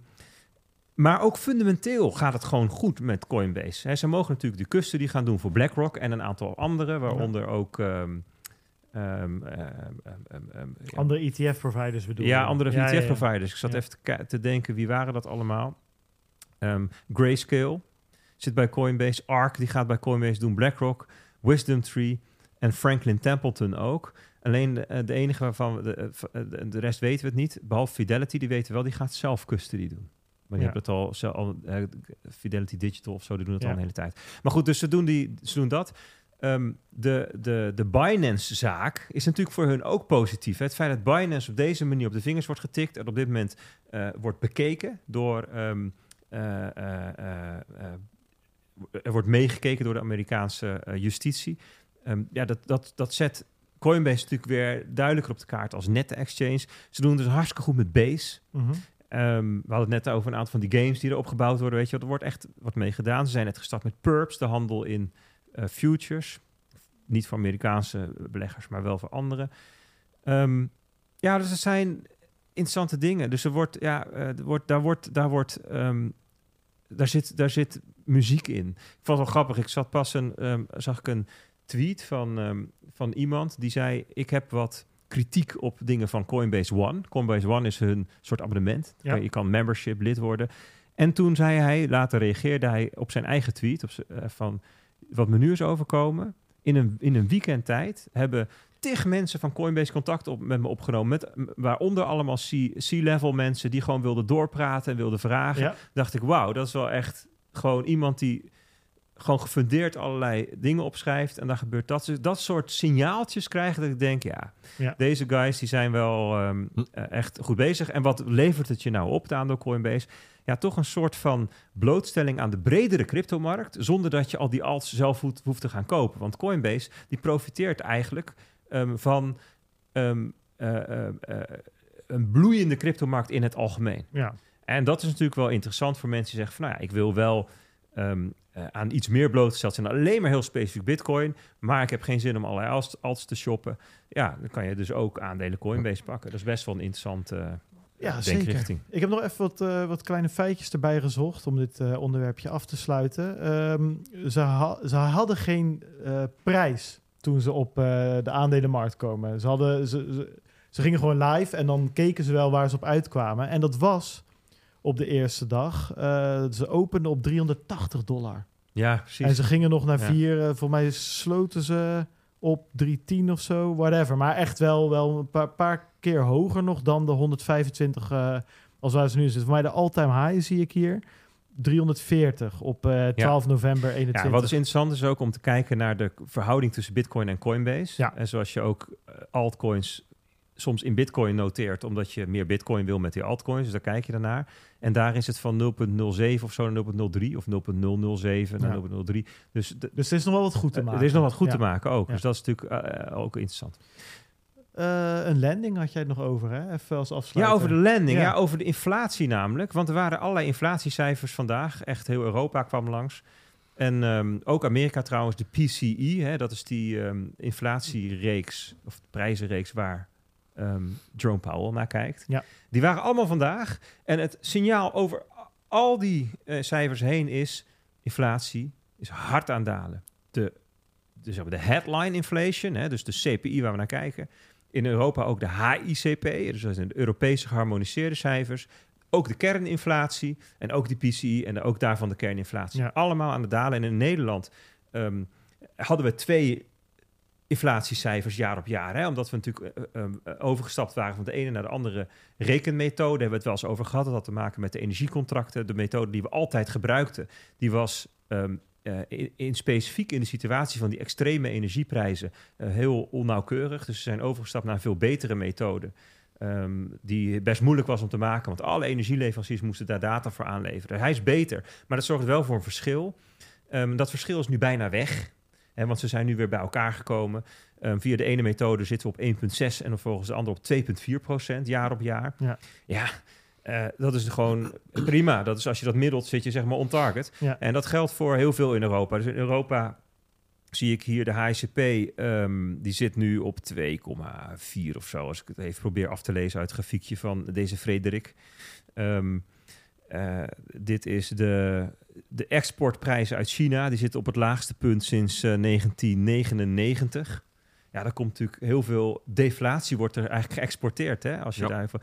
maar ook fundamenteel gaat het gewoon goed met Coinbase. Hè, ze mogen natuurlijk de custody gaan doen voor BlackRock en een aantal anderen, waaronder ook... ehm, ehm, Andere ETF-providers bedoel ja, andere Ja, ja, ja. ETF-providers. Ik zat even te, te denken, wie waren dat allemaal? Grayscale zit bij Coinbase. ARK, die gaat bij Coinbase doen. BlackRock, Wisdom Tree en Franklin Templeton ook. Alleen de, eh, de enige waarvan we de, eh, eh, de, de rest weten we het niet. Behalve Fidelity, die weten wel, die gaat zelf custody doen. Maar je Ja. hebt het al, eh, Fidelity Digital of zo, die doen het Ja. al een hele tijd. Maar goed, dus ze doen, die, ze doen dat. Ehm, de, de, de Binance-zaak is natuurlijk voor hun ook positief. Hè? Het feit dat Binance op deze manier op de vingers wordt getikt en op dit moment wordt bekeken door. ehm, eh, eh, eh, eh, er wordt meegekeken door de Amerikaanse justitie. Ehm, ja, dat, dat, dat zet Coinbase natuurlijk weer duidelijker op de kaart als nette exchange. Ze doen het dus hartstikke goed met Base. Mhm. Ehm, we hadden het net over een aantal van die games die erop gebouwd worden. Weet je, er wordt echt wat mee gedaan. Ze zijn net gestart met Perps, de handel in eh, futures. Niet voor Amerikaanse beleggers, maar wel voor anderen. Ehm, ja, dus het zijn interessante dingen. Dus er wordt, ja, eh, er wordt, daar wordt, daar wordt, ehm, daar zit, daar zit muziek in. Ik vond het wel grappig. Ik zat pas een, zag ik een tweet van, ehm, van iemand die zei: Ik heb wat kritiek op dingen van Coinbase One. Coinbase One is hun soort abonnement. Ja. Je kan membership lid worden. En toen zei hij, later reageerde hij op zijn eigen tweet op eh, van wat me nu is overkomen. In een, in een weekendtijd hebben tig mensen van Coinbase contact op, met me opgenomen. Met, waaronder allemaal C-level mensen die gewoon wilden doorpraten en wilden vragen. Ja. Dacht ik, wauw, dat is wel echt gewoon iemand die gewoon gefundeerd allerlei dingen opschrijft. En dan gebeurt dat. Dus dat soort signaaltjes krijgen dat ik denk, ja, Ja. deze guys die zijn wel ehm, Hm. eh, echt goed bezig. En wat levert het je nou op, de aandeel Coinbase? Ja, toch een soort van blootstelling aan de bredere cryptomarkt, zonder dat je al die alts zelf hoeft, hoeft te gaan kopen. Want Coinbase die profiteert eigenlijk ehm, van ehm, eh, eh, eh, een bloeiende cryptomarkt in het algemeen. Ja. En dat is natuurlijk wel interessant voor mensen die zeggen van, nou ja, ik wil wel ehm, eh, aan iets meer blootgesteld zijn dan alleen maar heel specifiek Bitcoin, maar ik heb geen zin om allerlei alts, alts te shoppen. Ja, dan kan je dus ook aandelen Coinbase pakken. Dat is best wel een interessante eh, Ja, zeker. denkrichting. Ik heb nog even wat, eh, wat kleine feitjes erbij gezocht om dit onderwerpje af te sluiten. Ehm, ze, ha- ze hadden geen prijs toen ze op de aandelenmarkt komen. Ze, hadden, ze, ze, ze gingen gewoon live en dan keken ze wel waar ze op uitkwamen. En dat was op de eerste dag. eh, ze openden op 380 dollar. Ja, precies. En ze gingen nog naar Ja. vier. eh, voor mij sloten ze op 310 of zo, whatever. Maar echt wel, wel een paar, paar keer hoger nog dan de 125 eh, als waar ze nu zitten. Voor mij de all-time high zie ik hier. 340 op eh 12 november 21. Ja, wat is interessant is ook om te kijken naar de verhouding tussen Bitcoin en Coinbase. Ja. En zoals je ook altcoins soms in Bitcoin noteert, omdat je meer Bitcoin wil met die altcoins. Dus daar kijk je daarnaar. En daar is het van 0.07 of zo naar 0.03 of 0.007 naar Ja. 0.03. Dus de, Dus er is nog wel wat goed te eh, maken. er is nog wat goed Ja. te maken ook. Ja. Dus dat is natuurlijk eh, ook interessant. Eh, een landing had jij het nog over, hè? Even als Ja, afsluiter. over de landing. Ja. Ja. over de inflatie namelijk. Want er waren allerlei inflatiecijfers vandaag. Echt heel Europa kwam langs. En ehm, ook Amerika trouwens, de PCE. Hè, dat is die ehm, inflatiereeks, of prijzenreeks waar ehm Jerome Powell naar kijkt. Ja. Die waren allemaal vandaag. En het signaal over al die eh, cijfers heen is... inflatie is hard aan dalen. De, de, zeg maar, de headline inflation, hè, dus de CPI waar we naar kijken... In Europa ook de HICP, dus dat zijn de Europese geharmoniseerde cijfers. Ook de kerninflatie en ook de PCI en ook daarvan de kerninflatie. Ja. Allemaal aan het dalen. En in Nederland ehm, hadden we twee inflatiecijfers jaar op jaar. Hè? Omdat we natuurlijk eh, eh, eh, overgestapt waren van de ene naar de andere rekenmethode. Hebben we het wel eens over gehad. Dat had te maken met de energiecontracten. De methode die we altijd gebruikten, die was... ehm, eh, in, specifiek in de situatie van die extreme energieprijzen heel onnauwkeurig. Dus ze zijn overgestapt naar een veel betere methode. ehm, die best moeilijk was om te maken, want alle energieleveranciers moesten daar data voor aanleveren. Hij is beter, maar dat zorgt wel voor een verschil. Ehm, dat verschil is nu bijna weg, want ze zijn nu weer bij elkaar gekomen. Ehm, via de ene methode zitten we op 1,6 en dan volgens de andere op 2,4 procent jaar op jaar. Ja. ja eh, dat is gewoon prima. Dat is als je dat middelt, zit je zeg maar on target. Ja. En dat geldt voor heel veel in Europa. Dus in Europa zie ik hier de HICP, ehm, die zit nu op 2,4 of zo. Als ik het even probeer af te lezen uit het grafiekje van deze Frederik. Ehm, eh, dit is de, de exportprijzen uit China. Die zitten op het laagste punt sinds eh, 1999. Ja, daar komt natuurlijk heel veel deflatie, wordt er eigenlijk geëxporteerd. Hè, als je Ja. daar even...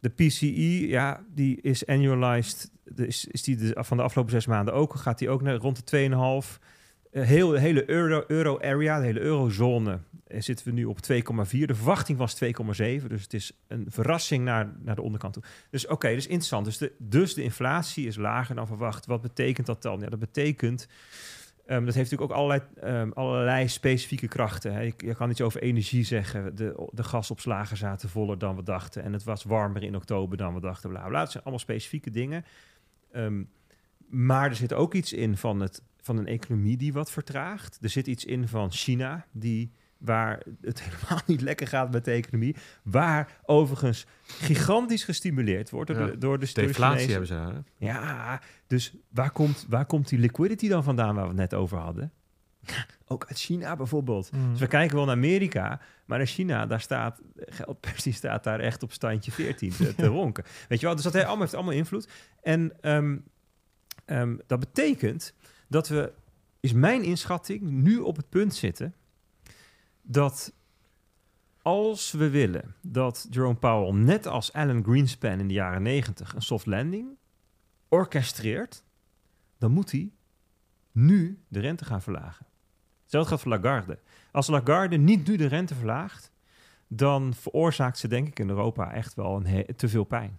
De PCE, ja, die is annualized. Is, is die de, van de afgelopen zes maanden ook? Gaat die ook naar rond de 2,5? Eh, heel, de hele euro, euro area, de hele eurozone, eh, zitten we nu op 2,4. De verwachting was 2,7. Dus het is een verrassing naar, naar de onderkant toe. Dus oké, dus interessant. Dus de, dus de inflatie is lager dan verwacht. Wat betekent dat dan? Ja, dat betekent... ehm, dat heeft natuurlijk ook allerlei, ehm, allerlei specifieke krachten. Hè. Je, je kan iets over energie zeggen. De, de gasopslagen zaten voller dan we dachten. En het was warmer in oktober dan we dachten. Bla, bla. Het zijn allemaal specifieke dingen. Ehm, maar er zit ook iets in van, het, van een economie die wat vertraagt. Er zit iets in van China, die, waar het [laughs] helemaal niet lekker gaat met de economie. Waar overigens gigantisch gestimuleerd wordt door, Ja. de, door de door de Deflatie Chinezen. hebben ze daar. hè? Ja, dus waar komt, waar komt die liquidity dan vandaan waar we het net over hadden? [laughs] Ook uit China bijvoorbeeld. Mm. Dus we kijken wel naar Amerika, maar in China, daar staat geldpers die staat daar echt op standje 14 te, te [laughs] ronken. Weet je wel, dus dat heeft allemaal, heeft allemaal invloed. En ehm, Ehm, dat betekent dat we, is mijn inschatting, nu op het punt zitten dat als we willen dat Jerome Powell, net als Alan Greenspan in de jaren 90, een soft landing orchestreert, dan moet hij nu de rente gaan verlagen. Hetzelfde geldt voor Lagarde. Als Lagarde niet nu de rente verlaagt, dan veroorzaakt ze denk ik in Europa echt wel een te veel pijn.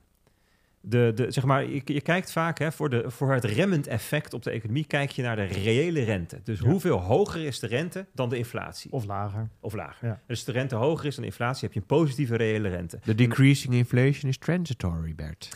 De, de, zeg maar, je, je kijkt vaak hè, voor, de, voor het remmend effect op de economie, kijk je naar de reële rente. Dus Ja. hoeveel hoger is de rente dan de inflatie? Of lager. Of lager. Ja. Dus als de rente hoger is dan de inflatie, heb je een positieve reële rente. The decreasing inflation is transitory, Bert.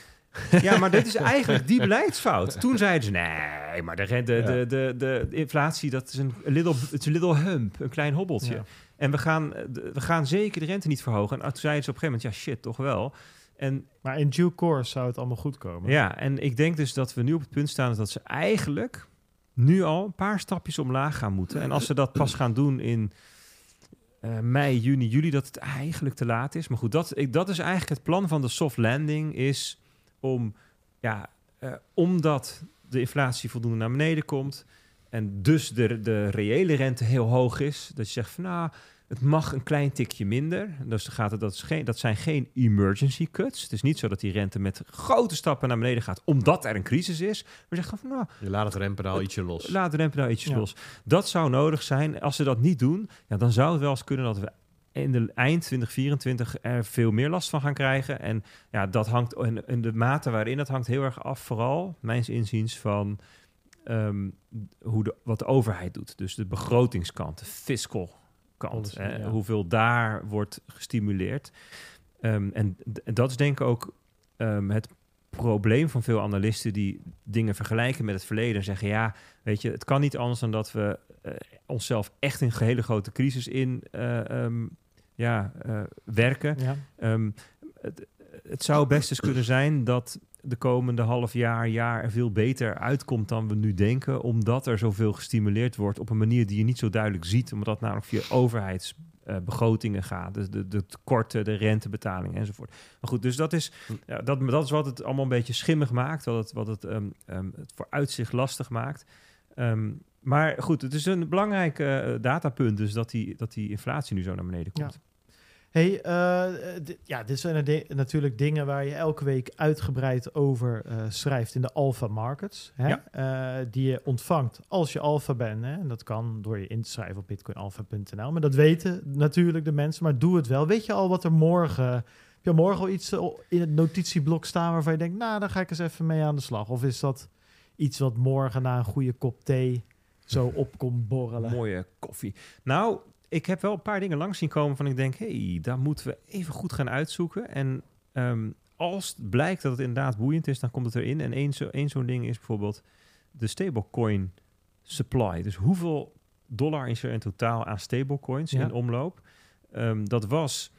Ja, maar dit is [laughs] eigenlijk die beleidsfout. Toen zeiden ze, nee, maar de, rente, Ja. de, de, de, inflatie, dat is een little, het is een little hump, een klein hobbeltje. Ja. En we gaan, de- we gaan zeker de rente niet verhogen. En toen zeiden ze op een gegeven moment, ja shit, toch wel. En Maar in due course zou het allemaal goed komen. ja, en ik denk dus dat we nu op het punt staan dat ze eigenlijk nu al een paar stapjes omlaag gaan moeten. En als ze dat pas gaan doen in eh, mei, juni, juli, dat het eigenlijk te laat is. Maar goed, dat, ik, dat is eigenlijk het plan van de soft landing, is om, ja, eh, omdat de inflatie voldoende naar beneden komt en dus de, de reële rente heel hoog is, dat je zegt van nou, het mag een klein tikje minder. Dus gaat het, dat, is geen, dat zijn geen emergency cuts. Het is niet zo dat die rente met grote stappen naar beneden gaat, omdat er een crisis is. We zeggen van nou, Je laat het rempedaal ietsje los. Laat de rempedaal ietsjes Ja. los. Dat zou nodig zijn. Als ze dat niet doen, ja, dan zou het wel eens kunnen dat we in de eind 2024 er veel meer last van gaan krijgen. En ja, dat hangt en, en de mate waarin dat hangt heel erg af, vooral mijns inziens van ehm, hoe de, wat de overheid doet. Dus de begrotingskant, de fiscal kant. Policy, hè, ja. Hoeveel daar wordt gestimuleerd. Ehm, en, dat is denk ik ook ehm, het probleem van veel analisten die dingen vergelijken met het verleden en zeggen: ja, weet je, het kan niet anders dan dat we eh, onszelf echt in een hele grote crisis in eh, ehm, ja, eh, werken. Ja. Het, het zou best eens kunnen zijn dat de komende half jaar, jaar er veel beter uitkomt dan we nu denken, omdat er zoveel gestimuleerd wordt op een manier die je niet zo duidelijk ziet, omdat het namelijk via overheidsbegrotingen gaat, dus de, de tekorten, de rentebetalingen enzovoort. Maar goed, dus dat is, ja, dat, dat is wat het allemaal een beetje schimmig maakt, wat het, wat het, ehm, ehm, het vooruitzicht lastig maakt. Ehm, maar goed, het is een belangrijk eh, datapunt, dus dat die, dat die inflatie nu zo naar beneden komt. Hey, eh, ja, dit zijn natuurlijk dingen waar je elke week uitgebreid over eh, schrijft in de alpha markets. Hè? Ja. Eh, die je ontvangt als je alpha bent. Hè? En dat kan door je in te schrijven op bitcoinalpha.nl. Maar dat weten natuurlijk de mensen, maar doe het wel. Weet je al wat er morgen... Heb je morgen al iets eh, in het notitieblok staan waarvan je denkt... nou, daar ga ik eens even mee aan de slag. Of is dat iets wat morgen na een goede kop thee zo op komt borrelen? Mooie koffie. Nou, ik heb wel een paar dingen langs zien komen van ik denk, hé, hey, daar moeten we even goed gaan uitzoeken. En ehm, als het blijkt dat het inderdaad boeiend is, dan komt het erin. En één zo- één zo'n ding is bijvoorbeeld de stablecoin supply. Dus hoeveel dollar is er in totaal aan stablecoins Ja. in omloop? Ehm, dat was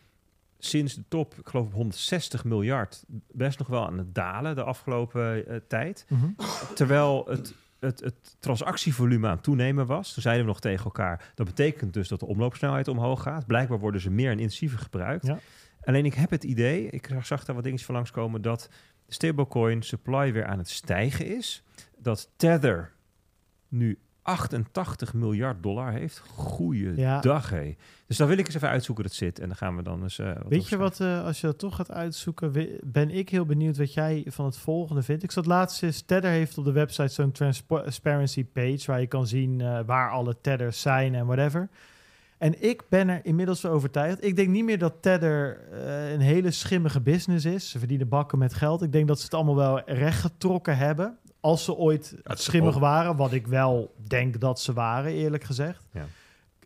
sinds de top, ik geloof op 160 miljard, best nog wel aan het dalen de afgelopen eh, tijd. Mhm. Terwijl het, het, het transactievolume aan het toenemen was. Toen zeiden we nog tegen elkaar, dat betekent dus dat de omloopsnelheid omhoog gaat. Blijkbaar worden ze meer en intensiever gebruikt. Ja. Alleen ik heb het idee, ik zag daar wat dingetjes van langskomen, dat stablecoin supply weer aan het stijgen is. Dat Tether nu 88 miljard dollar heeft. Goeie dag, hé. Dus dan wil ik eens even uitzoeken dat zit. En dan gaan we dan eens... eh, wat Weet je wat, eh, als je dat toch gaat uitzoeken, we- ben ik heel benieuwd wat jij van het volgende vindt. Ik zat laatst eens, Tether heeft op de website zo'n transparency page waar je kan zien eh, waar alle Tethers zijn en whatever. En ik ben er inmiddels van overtuigd. Ik denk niet meer dat Tether een hele schimmige business is. Ze verdienen bakken met geld. Ik denk dat ze het allemaal wel rechtgetrokken hebben. Als ze ooit het schimmig ook- waren, wat ik wel denk dat ze waren, eerlijk gezegd. Ja.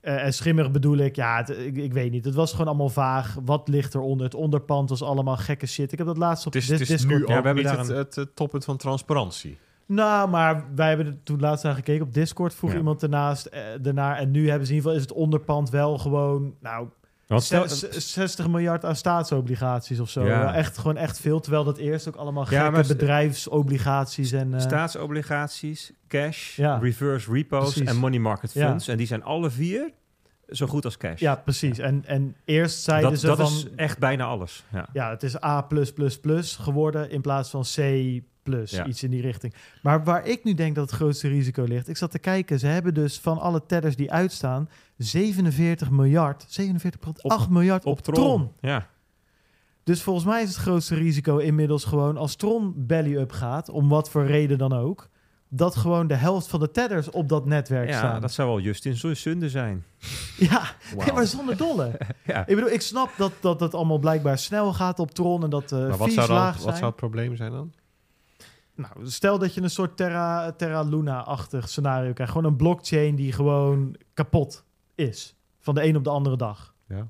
Eh, en schimmig bedoel ik, ja, het- ik, ik weet niet. Het was gewoon allemaal vaag. Wat ligt eronder? Het onderpand was allemaal gekke shit. Ik heb dat laatst op Het is, Dis- het is Discord. nu Ja, we hebben daar het, een- het, toppunt van transparantie. Nou, maar wij hebben er toen laatst naar gekeken op Discord. Vroeg Ja. iemand ernaast, eh, daarnaar. En nu hebben ze in ieder geval is het onderpand wel gewoon, nou, Want stel- zes- 60 miljard aan staatsobligaties of zo. Ja. Echt gewoon echt veel. Terwijl dat eerst ook allemaal Ja, gekke maar bedrijfsobligaties en... eh, Staatsobligaties, cash, Ja. reverse repos Precies. en money market funds. En die zijn alle vier zo goed als cash. ja, precies. En, en eerst zeiden dat ze dat van... is echt bijna alles. Ja. Het is A+++ geworden in plaats van C iets in die richting. Maar waar ik nu denk dat het grootste risico ligt, ik zat te kijken, ze hebben dus van alle tedders die uitstaan, 47 miljard, 47,8 miljard op, Tron. Ja. Dus volgens mij is het grootste risico inmiddels gewoon als Tron belly-up gaat, om wat voor reden dan ook, dat gewoon de helft van de tedders op dat netwerk ja, staan. dat zou wel Justin Zo- Sunde zijn. [laughs] Ja, nee, maar zonder dolle. [laughs] Ja. Ik bedoel, ik snap dat, dat het allemaal blijkbaar snel gaat op Tron en dat eh Maar wat zou, dan, laag wat zijn. zou het probleem zijn dan? Nou, stel dat je een soort Terra, Terra Luna-achtig scenario krijgt. Gewoon een blockchain die gewoon kapot is. Van de een op de andere dag. Ja.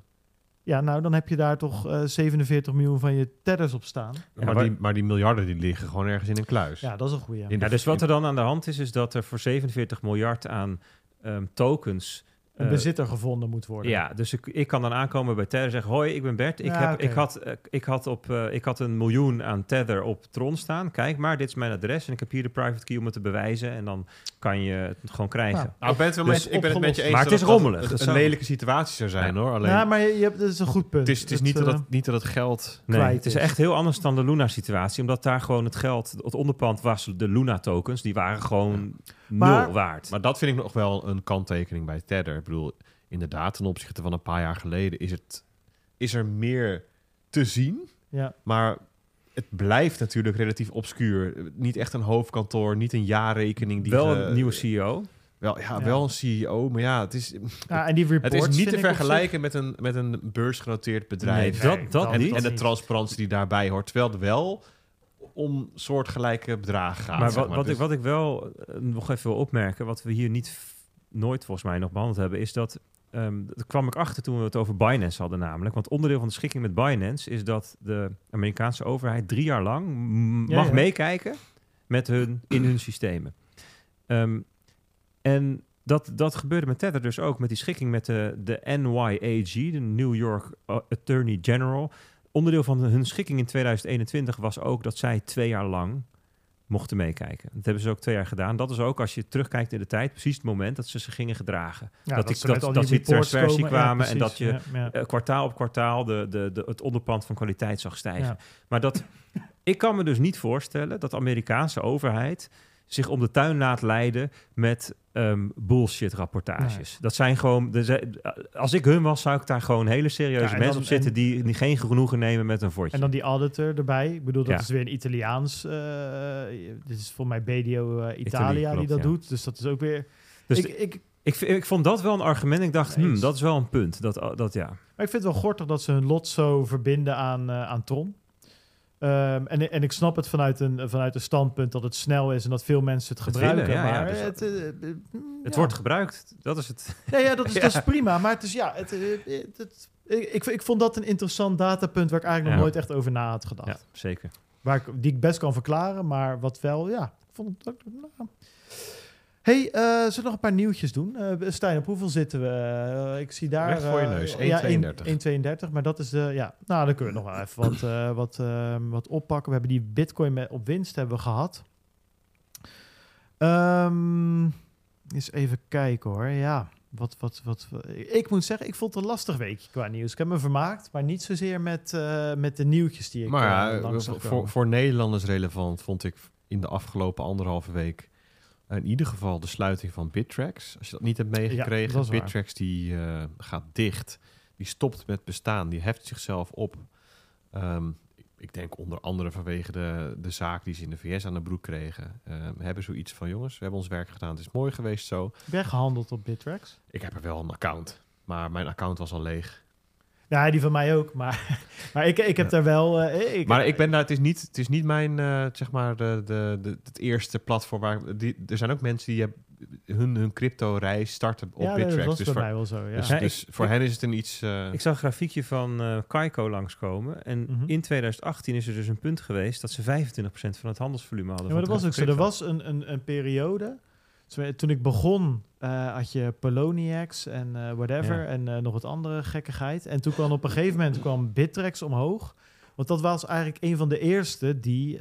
Ja, nou, dan heb je daar toch eh 47 miljoen van je tedders op staan. Ja, maar, die, maar die miljarden die liggen gewoon ergens in een kluis. Ja, dat is een goede. Ja, dus wat er dan aan de hand is, is dat er voor 47 miljard aan ehm, tokens... Een eh, bezitter gevonden moet worden. Ja, dus ik, ik kan dan aankomen bij Tether en zeggen... Hoi, ik ben Bert. Ik, Ja, heb, ik, had, eh, ik, had op, eh, ik had een miljoen aan Tether op Tron staan. Kijk maar, dit is mijn adres. En ik heb hier de private key om het te bewijzen. En dan kan je het gewoon krijgen. Nou, Nou, ik ben het, wel Dus met, ik ben het met je eens Maar het is rommelig. dat een lelijke situatie zou zijn, Ja. hoor. Alleen, Ja, maar je, je hebt, dat is een goed punt. het is, het is Het, niet, dat het, niet dat het geld... Nee, kwijt het is is. echt heel anders dan de Luna-situatie. Omdat daar gewoon het geld... Het onderpand was de Luna-tokens. Die waren gewoon Maar- nul waard. Maar dat vind ik nog wel een kanttekening bij Tether. Ik bedoel, inderdaad, ten opzichte van een paar jaar geleden is, het, is er meer te zien. Ja. Maar het blijft natuurlijk relatief obscuur. Niet echt een hoofdkantoor, niet een jaarrekening. Die Wel ge- een nieuwe CEO. Wel, ja, Ja. wel een CEO, maar ja, het is, ja, en die het reports is niet te vergelijken met een, met een beursgenoteerd bedrijf. Nee, dat- dat en, niet. en de transparantie die daarbij hoort. Terwijl het wel om soortgelijke bedragen gaat. maar zeg wat, wat, Dus- ik, wat ik wel eh, nog even wil opmerken, wat we hier niet nooit volgens mij nog behandeld hebben, is dat. ehm daar kwam ik achter toen we het over Binance hadden, namelijk. Want onderdeel van de schikking met Binance is dat de Amerikaanse overheid drie jaar lang Ja, mag ja. meekijken met hun, in hun systemen. Ehm, en dat, dat gebeurde met Tether dus ook, met die schikking met de, de NYAG, de New York uh, Attorney General. Onderdeel van hun schikking in 2021 was ook dat zij twee jaar lang mochten meekijken. Dat hebben ze ook twee jaar gedaan. Dat is ook, als je terugkijkt in de tijd, precies het moment dat ze zich gingen gedragen. Ja, dat die- ze dat- dat die die ter reports versie komen. kwamen en dat je- Ja. Eh, kwartaal op kwartaal de, de, de, het onderpand van kwaliteit zag stijgen. Maar dat, ik kan me dus niet voorstellen dat de Amerikaanse overheid zich om de tuin laat leiden met ehm, bullshit rapportages. Dat zijn gewoon, als ik hun was, zou ik daar gewoon hele serieuze Ja, mensen op zitten en- die, die geen genoegen nemen met een fortje. En dan die auditor erbij. Ik bedoel, dat Ja. is weer een Italiaans. eh, dit is voor mij BDO eh, Italia die klopt, dat doet. Dus dat is ook weer... dus ik, ik, ik, ik, ik vond dat wel een argument. Ik dacht, hmm, dat is wel een punt. Dat, dat ja. maar ik vind het wel gortig dat ze hun lot zo verbinden aan, aan Tron. Ehm, en, en ik snap het vanuit een, vanuit een standpunt dat het snel is en dat veel mensen het Het gebruiken. willen, ja, ja, maar dus- het, eh, eh, Het ja. wordt gebruikt. Dat is het. Ja, ja, dat is, [laughs] Ja. dat is prima. Maar het is ja, het, eh, het, het- ik, ik vond dat een interessant datapunt waar ik eigenlijk nog nooit echt over na had gedacht. Ja, zeker. Waar ik, die ik best kan verklaren, maar wat wel, ja, ik vond het ook. Nou. Hey, eh, zullen we nog een paar nieuwtjes doen? Eh Stijn, op hoeveel zitten we? Eh, ik zie daar... Recht voor je neus, ja, 1,32. 1,32, maar dat is de... Ja, nou, dan kunnen we nog wel even wat, wat, eh, wat oppakken. We hebben die bitcoin met, op winst hebben we gehad. Ehm eens even kijken hoor. Ja, wat, wat, wat, ik moet zeggen, ik vond het een lastig weekje qua nieuws. Ik heb me vermaakt, maar niet zozeer met, met de nieuwtjes die ik Maar ja, voor, voor Nederlanders relevant vond ik in de afgelopen anderhalve week in ieder geval de sluiting van Bittrex. Als je dat niet hebt Ja, meegekregen, waar. Bittrex die eh, gaat dicht. Die stopt met bestaan. Die heft zichzelf op. Ehm, ik denk onder andere vanwege de, de zaak die ze in de VS aan de broek kregen. Ehm, we hebben zoiets van, jongens, we hebben ons werk gedaan. Het is mooi geweest zo. Ben gehandeld op Bittrex? Ik heb er wel een account. Maar mijn account was al leeg. Ja, die van mij ook. Maar, [laughs] maar ik, ik heb daar wel... eh, ik, Maar ik ben daar, het is niet, het is niet mijn, eh, zeg maar, de, de, de, het eerste platform waar. Die, er zijn ook mensen die hebben hun, hun crypto-reis starten op ja, dat Bittrex. was Dus, voor, mij wel zo, ja. dus, Ja, dus ik- voor ik- hen is het een iets. eh, Ik zag een grafiekje van eh Kaiko langskomen. En Mhm. in 2018 is er dus een punt geweest dat ze 25% van het handelsvolume hadden. Ja, maar dat was ook zo. Er was een, een, een periode... Toen- Toen ik begon, eh, had je Poloniex en eh, whatever. Ja. En eh, nog wat andere gekkigheid. En toen kwam op een gegeven moment kwam Bittrex omhoog. Want dat was eigenlijk een van de eerste die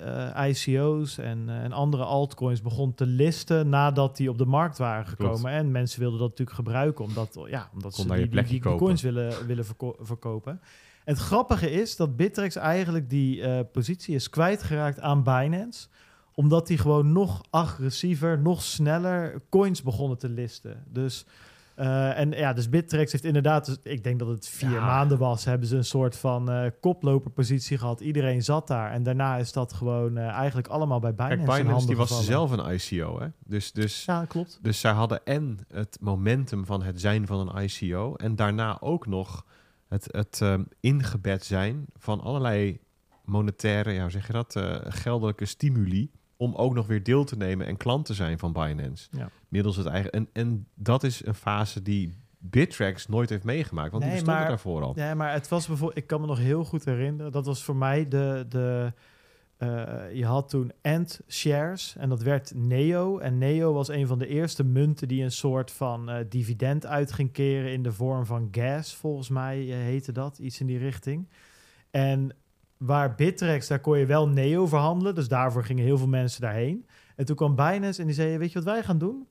ICO's en, en andere altcoins begon te listen nadat die op de markt waren gekomen. Klopt. En mensen wilden dat natuurlijk gebruiken omdat, ja, omdat Kon ze die, die, coins willen, willen verko- verkopen. En het grappige is dat Bittrex eigenlijk die positie is kwijtgeraakt aan Binance Omdat die gewoon nog agressiever, nog sneller coins begonnen te listen. Dus, eh, en ja, dus Bittrex heeft inderdaad, dus ik denk dat het vier Ja. maanden was, hebben ze een soort van eh, koploperpositie gehad. Iedereen zat daar. En daarna is dat gewoon eh, eigenlijk allemaal bij Binance Kijk, in Binance handen die was zelf een ICO, hè? Dus, dus, Ja, klopt. dus zij hadden en het momentum van het zijn van een ICO... en daarna ook nog het, het ingebed zijn van allerlei monetaire, ja, hoe zeg je dat, geldelijke stimuli... om ook nog weer deel te nemen en klant te zijn van Binance. Ja. Middels het eigen... En, en dat is een fase die Bittrex nooit heeft meegemaakt, want Nee, die bestond maar- daarvoor al. Ja, maar het was bijvoorbeeld, ik kan me nog heel goed herinneren, dat was voor mij de, de eh, je had toen Ant Shares en dat werd Neo. En Neo was een van de eerste munten die een soort van eh, dividend uit ging keren in de vorm van gas, volgens mij eh, heette dat, iets in die richting. En waar Bittrex, daar kon je wel Neo verhandelen, dus daarvoor gingen heel veel mensen daarheen. En toen kwam Binance en die zei, weet je wat wij gaan doen?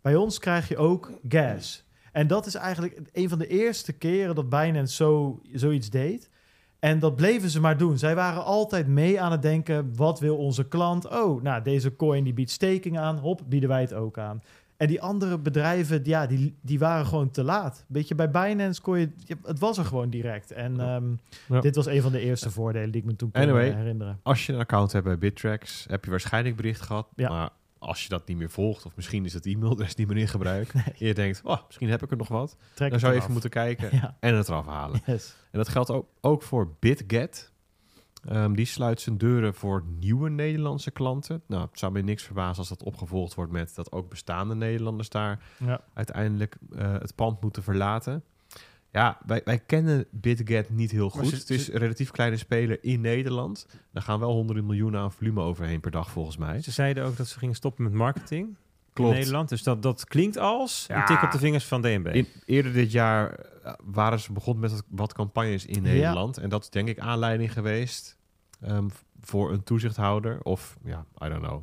Bij ons krijg je ook gas. En dat is eigenlijk een van de eerste keren dat Binance zo, zoiets deed. En dat bleven ze maar doen. Zij waren altijd mee aan het denken, wat wil onze klant? Oh, nou, deze coin die biedt staking aan. Hop, bieden wij het ook aan. En die andere bedrijven, ja, die, die waren gewoon te laat. Weet je, bij Binance kon je... Het was er gewoon direct. En Ja. ehm, Ja. dit was een van de eerste voordelen die ik me toen kon Anyway. eh, herinneren. Als je een account hebt bij Bittrex, heb je waarschijnlijk bericht gehad. Ja. Maar als je dat niet meer volgt, of misschien is het e-mailadres niet meer in gebruik, [laughs] Nee. en je denkt, oh, misschien heb ik er nog wat, Trek dan zou je even moeten kijken [laughs] en het eraf halen. yes. En dat geldt ook, ook voor BitGet. Ehm, die sluit zijn deuren voor nieuwe Nederlandse klanten. Nou, het zou me niks verbazen als dat opgevolgd wordt met dat ook bestaande Nederlanders daar Ja. uiteindelijk eh, het pand moeten verlaten. Ja, wij, wij kennen BitGet niet heel goed. ze- het is ze- een relatief kleine speler in Nederland. Daar gaan wel honderden miljoenen aan volume overheen per dag volgens mij. Ze zeiden ook dat ze gingen stoppen met marketing Klopt. Nederland. Dus dat, dat klinkt als Ja. een tik op de vingers van DNB. In, eerder dit jaar eh, waren ze begonnen met wat, campagnes in Ja. Nederland. En dat is denk ik aanleiding geweest ehm, voor een toezichthouder. Of ja, I don't know.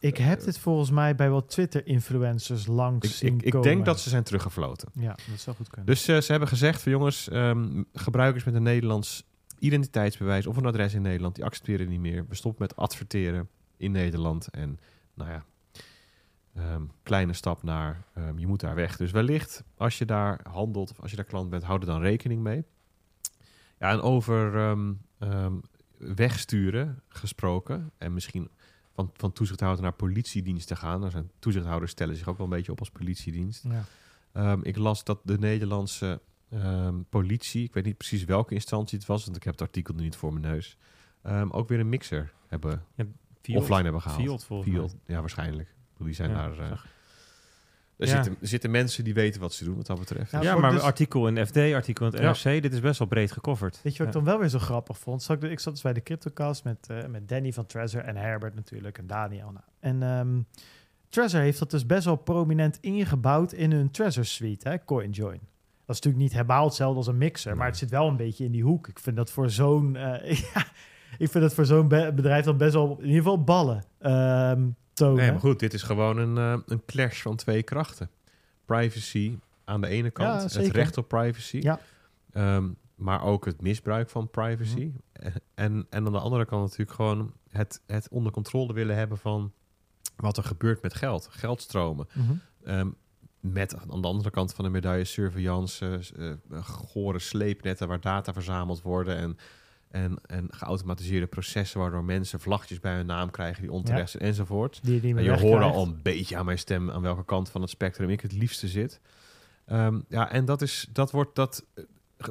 Ik heb dit volgens mij bij wat Twitter-influencers langs Ik, zien ik, ik denk dat ze zijn teruggefloten. Ja, dat zou goed kunnen. Dus eh, ze hebben gezegd van jongens, ehm, gebruikers met een Nederlands identiteitsbewijs of een adres in Nederland, die accepteren niet meer. We stoppen met adverteren in Nederland. En nou ja, ehm, kleine stap naar, ehm, je moet daar weg. Dus wellicht, als je daar handelt of als je daar klant bent, hou er dan rekening mee. Ja, en over ehm, wegsturen gesproken en misschien van, van toezichthouder naar politiedienst te gaan. Er zijn toezichthouders stellen zich ook wel een beetje op als politiedienst. ja. Ik las dat de Nederlandse politie, ik weet niet precies welke instantie het was, want ik heb het artikel nu niet voor mijn neus, ook weer een mixer hebben, Field. offline hebben gehaald. Field, volgens. Field, ja, waarschijnlijk. Die zijn Ja, daar. eh, er, Ja. zitten, er zitten mensen die weten wat ze doen, wat dat betreft. Ja, maar dus- artikel in FD, artikel in het Ja. NRC, dit is best wel breed gecoverd. Weet je wat ik dan wel weer zo grappig vond? Zat ik, ik zat dus bij de CryptoCast met, eh, met Danny van Trezor en Herbert natuurlijk en Daniel. Nou, En ehm Trezor heeft dat dus best wel prominent ingebouwd in hun Trezor suite, hè, CoinJoin. Dat is natuurlijk niet helemaal hetzelfde als een mixer, maar het zit wel een beetje in die hoek. Ik vind dat voor zo'n eh, [laughs] ja, ik vind dat voor zo'n be- bedrijf dan best wel in ieder geval ballen ehm. Nee, maar goed, dit is gewoon een, eh, een clash van twee krachten. Privacy aan de ene kant, Ja, het recht op privacy, Ja. ehm, maar ook het misbruik van privacy. Mhm. en, en aan de andere kant natuurlijk gewoon het, het onder controle willen hebben van wat er gebeurt met geld, geldstromen. Mhm. Ehm, met aan de andere kant van de medaille surveillance, eh, gore sleepnetten waar data verzameld worden en, en, en geautomatiseerde processen waardoor mensen vlaggetjes bij hun naam krijgen die onterecht zijn enzovoort. Die je En wegkrijgt. al een beetje aan mijn stem aan welke kant van het spectrum ik het liefste zit. Ehm, ja, en dat, is, dat, wordt, dat eh,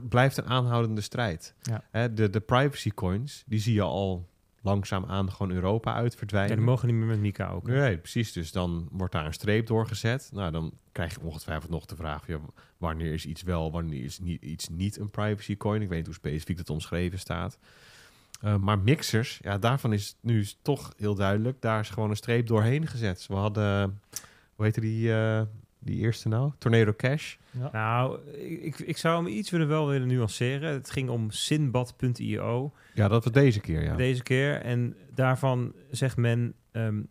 blijft een aanhoudende strijd. Ja. Hè, de, de privacy coins, die zie je al langzaamaan gewoon Europa uit Ja, verdwijnen. die mogen niet meer met Mika ook. hè? Nee, precies. Dus dan wordt daar een streep doorgezet. Nou, dan krijg je ongetwijfeld nog de vraag... Ja, wanneer is iets wel, wanneer is niet, iets niet een privacy coin? Ik weet niet hoe specifiek dat omschreven staat. Uh, maar mixers, ja, daarvan is nu toch heel duidelijk... daar is gewoon een streep doorheen gezet. We hadden, hoe heette die, uh, die eerste nou? Tornado Cash. Ja. Nou, ik, ik zou hem iets willen wel willen nuanceren. Het ging om sinbad.io. Ja, dat was deze keer, ja. Deze keer. En daarvan zegt men... Um,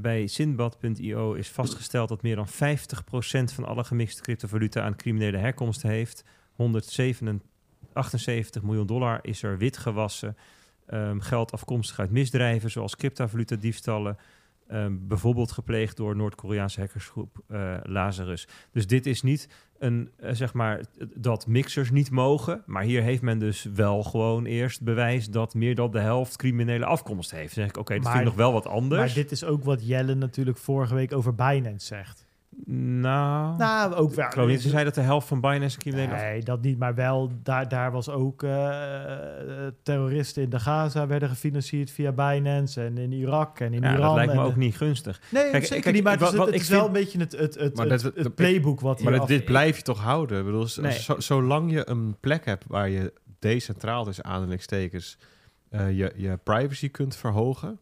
bij Sinbad.io is vastgesteld dat meer dan 50% van alle gemixte cryptovaluta aan criminele herkomst heeft. 178 miljoen dollar is er wit gewassen. ehm, geld afkomstig uit misdrijven, zoals cryptovaluta diefstallen. Ehm, bijvoorbeeld gepleegd door Noord-Koreaanse hackersgroep eh, Lazarus. Dus dit is niet een, eh, zeg maar, dat mixers niet mogen. Maar hier heeft men dus wel gewoon eerst bewijs dat meer dan de helft criminele afkomst heeft. Dan zeg ik, oké, dat Maar- vind ik nog wel wat anders. Maar dit is ook wat Jelle natuurlijk vorige week over Binance zegt. Nou, Nou, ook wel. ik geloof niet. Ze zei dat de helft van Binance Nee, dat niet, maar wel, daar, daar was ook eh, terroristen in de Gaza werden gefinancierd via Binance en in Irak en in Ja, Iran. dat lijkt me en- ook niet gunstig. Nee, Kijk, zeker kijk, niet, maar het wat- is, wat het ik is wel een beetje het, het, het, Maar het, playbook wat Maar hier dit, blijf je toch houden? Ik bedoel, Nee. zo- zolang je een plek hebt waar je decentraal, dus aanhalingstekens, eh je, je privacy kunt verhogen,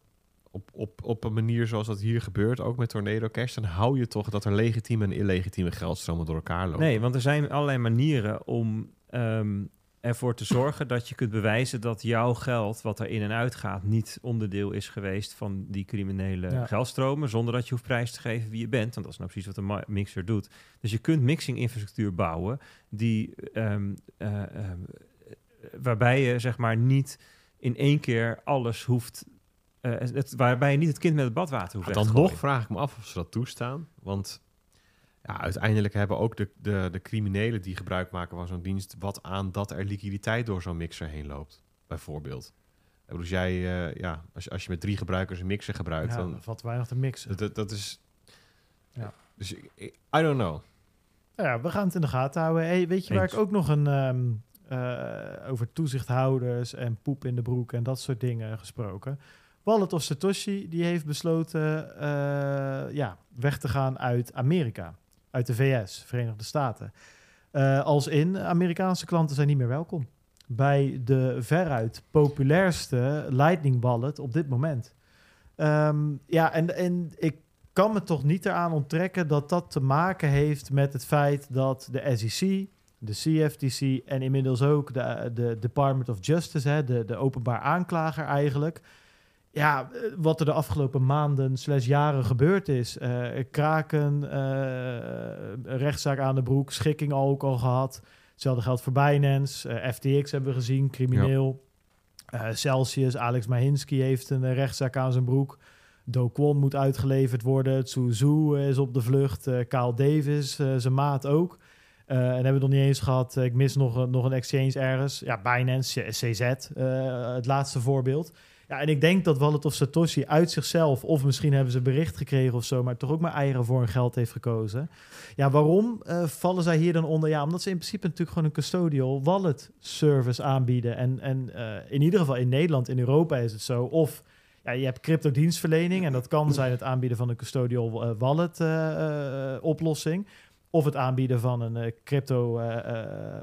op, op, op een manier zoals dat hier gebeurt, ook met Tornado Cash, dan hou je toch dat er legitieme en illegitieme geldstromen door elkaar lopen. Nee, want er zijn allerlei manieren om ehm, ervoor te zorgen dat je kunt bewijzen dat jouw geld, wat er in en uit gaat, niet onderdeel is geweest van die criminele Ja. geldstromen, zonder dat je hoeft prijs te geven wie je bent. Want dat is nou precies wat een ma- mixer doet. Dus je kunt mixing-infrastructuur bouwen die, ehm, eh, ehm, waarbij je zeg maar niet in één keer alles hoeft. Eh, het, waarbij je niet het kind met het badwater hoeft Maar weg dan nog vraag ik me af of ze dat toestaan. Want ja, uiteindelijk hebben ook de, de, de criminelen die gebruik maken van zo'n dienst... wat aan dat er liquiditeit door zo'n mixer heen loopt, bijvoorbeeld. Als jij, eh, ja, als, je- als je met drie gebruikers een mixer gebruikt, Ja, dan... valt weinig te mixen. Dat, dat, is... Ja. Dus I don't know. Ja, we gaan het in de gaten houden. Hey, weet je waar Eens. ik ook nog een ehm, eh, over toezichthouders en poep in de broek en dat soort dingen gesproken? Wallet of Satoshi, die heeft besloten eh, ja, weg te gaan uit Amerika, uit de VS, Verenigde Staten. Eh, als in, Amerikaanse klanten zijn niet meer welkom bij de veruit populairste Lightning Wallet op dit moment. Ehm, ja, en, en ik kan me toch niet eraan onttrekken dat dat te maken heeft met het feit dat de SEC, de CFTC en inmiddels ook de, de Department of Justice, hè, de, de openbaar aanklager eigenlijk, ja, eh, wat er de afgelopen maanden slash jaren gebeurd is. Eh, kraken, eh, een rechtszaak aan de broek, schikking al ook al gehad. Hetzelfde geldt voor Binance, FTX hebben we gezien, crimineel. Celsius, Alex Mahinsky heeft een rechtszaak aan zijn broek. Do Kwon moet uitgeleverd worden. Tsuzu is op de vlucht. Kyle Davis, zijn maat ook. En hebben we nog niet eens gehad. eh, ik mis nog, een- nog een exchange ergens. Ja, Binance, CZ, het laatste voorbeeld. Ja, en ik denk dat Wallet of Satoshi uit zichzelf, of misschien hebben ze bericht gekregen of zo, maar toch ook maar eieren voor hun geld heeft gekozen. Ja, waarom eh, vallen zij hier dan onder? Ja, omdat ze in principe natuurlijk gewoon een custodial wallet service aanbieden. En, en eh, in ieder geval in Nederland, in Europa is het zo. Of ja, je hebt crypto dienstverlening en dat kan zijn het aanbieden van een custodial eh, wallet oplossing. Of het aanbieden van een crypto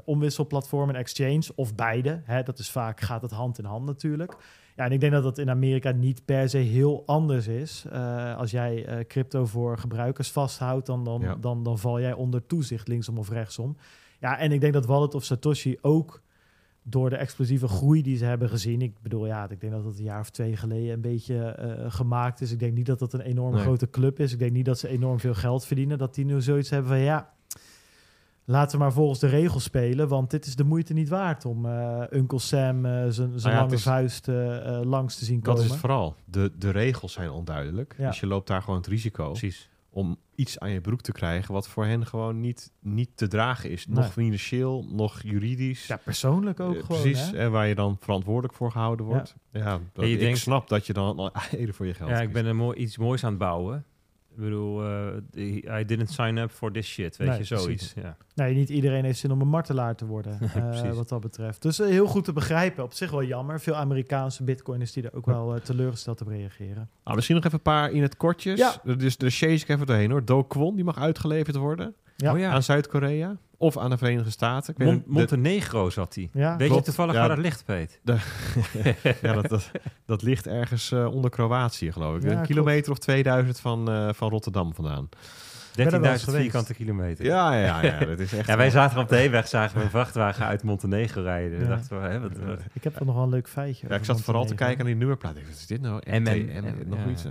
omwisselplatform, een exchange, of beide. Hè, dat is vaak, gaat het hand in hand natuurlijk. Ja, en ik denk dat dat in Amerika niet per se heel anders is. Eh, als jij eh, crypto voor gebruikers vasthoudt, dan, dan, Ja. dan, dan val jij onder toezicht, linksom of rechtsom. Ja, en ik denk dat Wallet of Satoshi ook door de explosieve groei die ze hebben gezien. Ik bedoel, ja, ik denk dat het een jaar of twee geleden een beetje eh, gemaakt is. Ik denk niet dat dat een enorm Nee. grote club is. Ik denk niet dat ze enorm veel geld verdienen. Dat die nu zoiets hebben van ja. Laten we maar volgens de regels spelen, want dit is de moeite niet waard om eh Uncle Sam eh, zijn Nou ja, lange is- vuist eh, langs te zien Dat komen. is het vooral. De, de regels zijn onduidelijk. Ja. Dus je loopt daar gewoon het risico Precies. om iets aan je broek te krijgen... wat voor hen gewoon niet, niet te dragen is. Nee. Nog financieel, nog juridisch. Ja, persoonlijk ook gewoon. Precies, hè? en waar je dan verantwoordelijk voor gehouden wordt. Ja, dat, En je ik denkt- snap dat je dan al [laughs] eieren voor je geld Ja, ik ben er mooi, iets moois aan het bouwen. Ik bedoel, eh, die- I didn't sign up for this shit, weet Nee, je, zoiets. Ja. Nee, niet iedereen heeft zin om een martelaar te worden, Nee, [laughs] eh, wat dat betreft. Dus eh, heel goed te begrijpen. Op zich wel jammer. Veel Amerikaanse bitcoiners die er ook wel eh, teleurgesteld op reageren. Nou, misschien nog even een paar in het kortjes. Ja. Dus de chase ik even doorheen hoor. Do Kwon, die mag uitgeleverd worden Ja. Oh ja, aan Zuid-Korea. Of aan de Verenigde Staten. Ik Mon- de- Montenegro zat hij. Ja, Weet klopt. je toevallig Ja. waar dat ligt, Peet? [laughs] ja, dat, dat, dat ligt ergens eh, onder Kroatië, geloof ik. Ja, een klopt. kilometer of 2000 van, eh, van Rotterdam vandaan. er wel 13.000 eens geweest. vierkante kilometer. Ja, ja, ja. dat is [laughs] echt... Ja, wij zaten op de heenweg, zagen we een vrachtwagen uit Montenegro rijden. Ja. Dachten we, hè, wat, wat- Ik heb er nog wel een leuk feitje Ja, ik zat vooral te kijken naar die nummerplaat. Ik dacht, Wat is dit nou? MM, M, nog iets?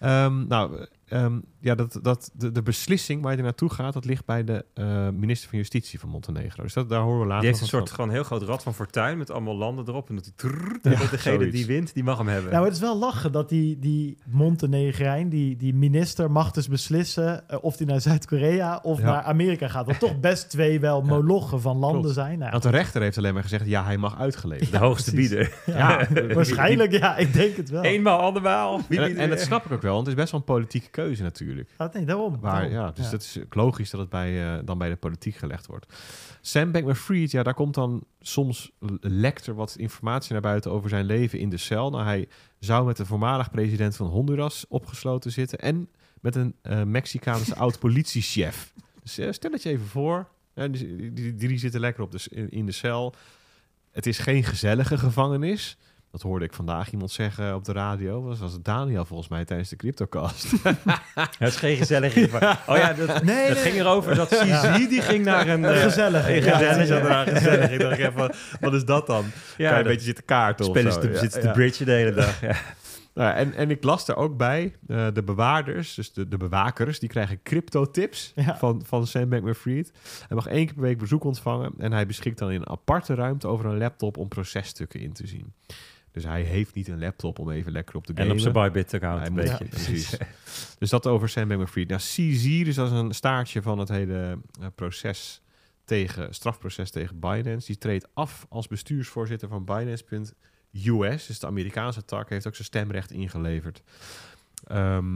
Ehm, nou, ehm, ja, dat, dat de, de beslissing waar je naartoe gaat, dat ligt bij de eh, minister van Justitie van Montenegro. Dus dat, daar horen we later Die heeft een soort van. gewoon heel groot rad van fortuin met allemaal landen erop. En dat die trrr, Ja, dat degene zoiets. die wint, die mag hem hebben. Nou, het is wel lachen dat die, die Montenegrijn, die, die minister, mag dus beslissen eh, of hij naar Zuid-Korea of Ja. naar Amerika gaat. Wat toch best twee wel [laughs] Ja. molochen van landen Klopt. zijn. Nou, Want de rechter heeft alleen maar gezegd, ja, hij mag uitgeleverd. de hoogste precies. bieder. ja, [laughs] waarschijnlijk, ja, ik denk het wel. Eenmaal, andermaal. En, en dat snap ik ook wel, want het is best wel een politieke keuze natuurlijk. Ah, nee, daarom. Daarom. ja, dus dat is logisch dat het bij, eh, dan bij de politiek gelegd wordt. Sam Bankman-Fried, ja, daar komt dan soms l- lekt er wat informatie naar buiten over zijn leven in de cel. Nou, hij zou met de voormalig president van Honduras opgesloten zitten en met een eh, Mexicaanse [laughs] oud-politiechef. Dus eh, stel het je even voor, ja, die, die, die drie zitten lekker op de, in de cel. Het is geen gezellige gevangenis. Dat hoorde ik vandaag iemand zeggen op de radio. Dat was Daniel volgens mij tijdens de CryptoCast. [laughs] Het is geen gezellige gevaar. Oh ja, dat, Nee, dat nee. ging erover dat CZ Ja. die ging naar een... Een eh, gezellige. Een Ja, gezellig, ja. ja, gezellig. Ik dacht even, wat is dat dan? Ja, Ja, kan je een dat- beetje zitten kaarten of Spelen zo. ze te, Ja, zitten ja. te bridge de hele dag. Ja. [laughs] Nou, en, en ik las er ook bij, eh, de bewaarders, dus de, de bewakers, die krijgen crypto-tips Ja. van, van Sam Bankman-Fried. Hij mag één keer per week bezoek ontvangen en hij beschikt dan in een aparte ruimte over een laptop om processtukken in te zien. Dus hij heeft niet een laptop om even lekker op te En gamen. op zijn Hij een moet- beetje. ja, precies. Dus dat over Sam Bankman-Fried. Nou, CZ, dus dat is een staartje van het hele eh, proces tegen, strafproces tegen Binance. Die treedt af als bestuursvoorzitter van Binance.us. Dus de Amerikaanse tak heeft ook zijn stemrecht ingeleverd. Ehm,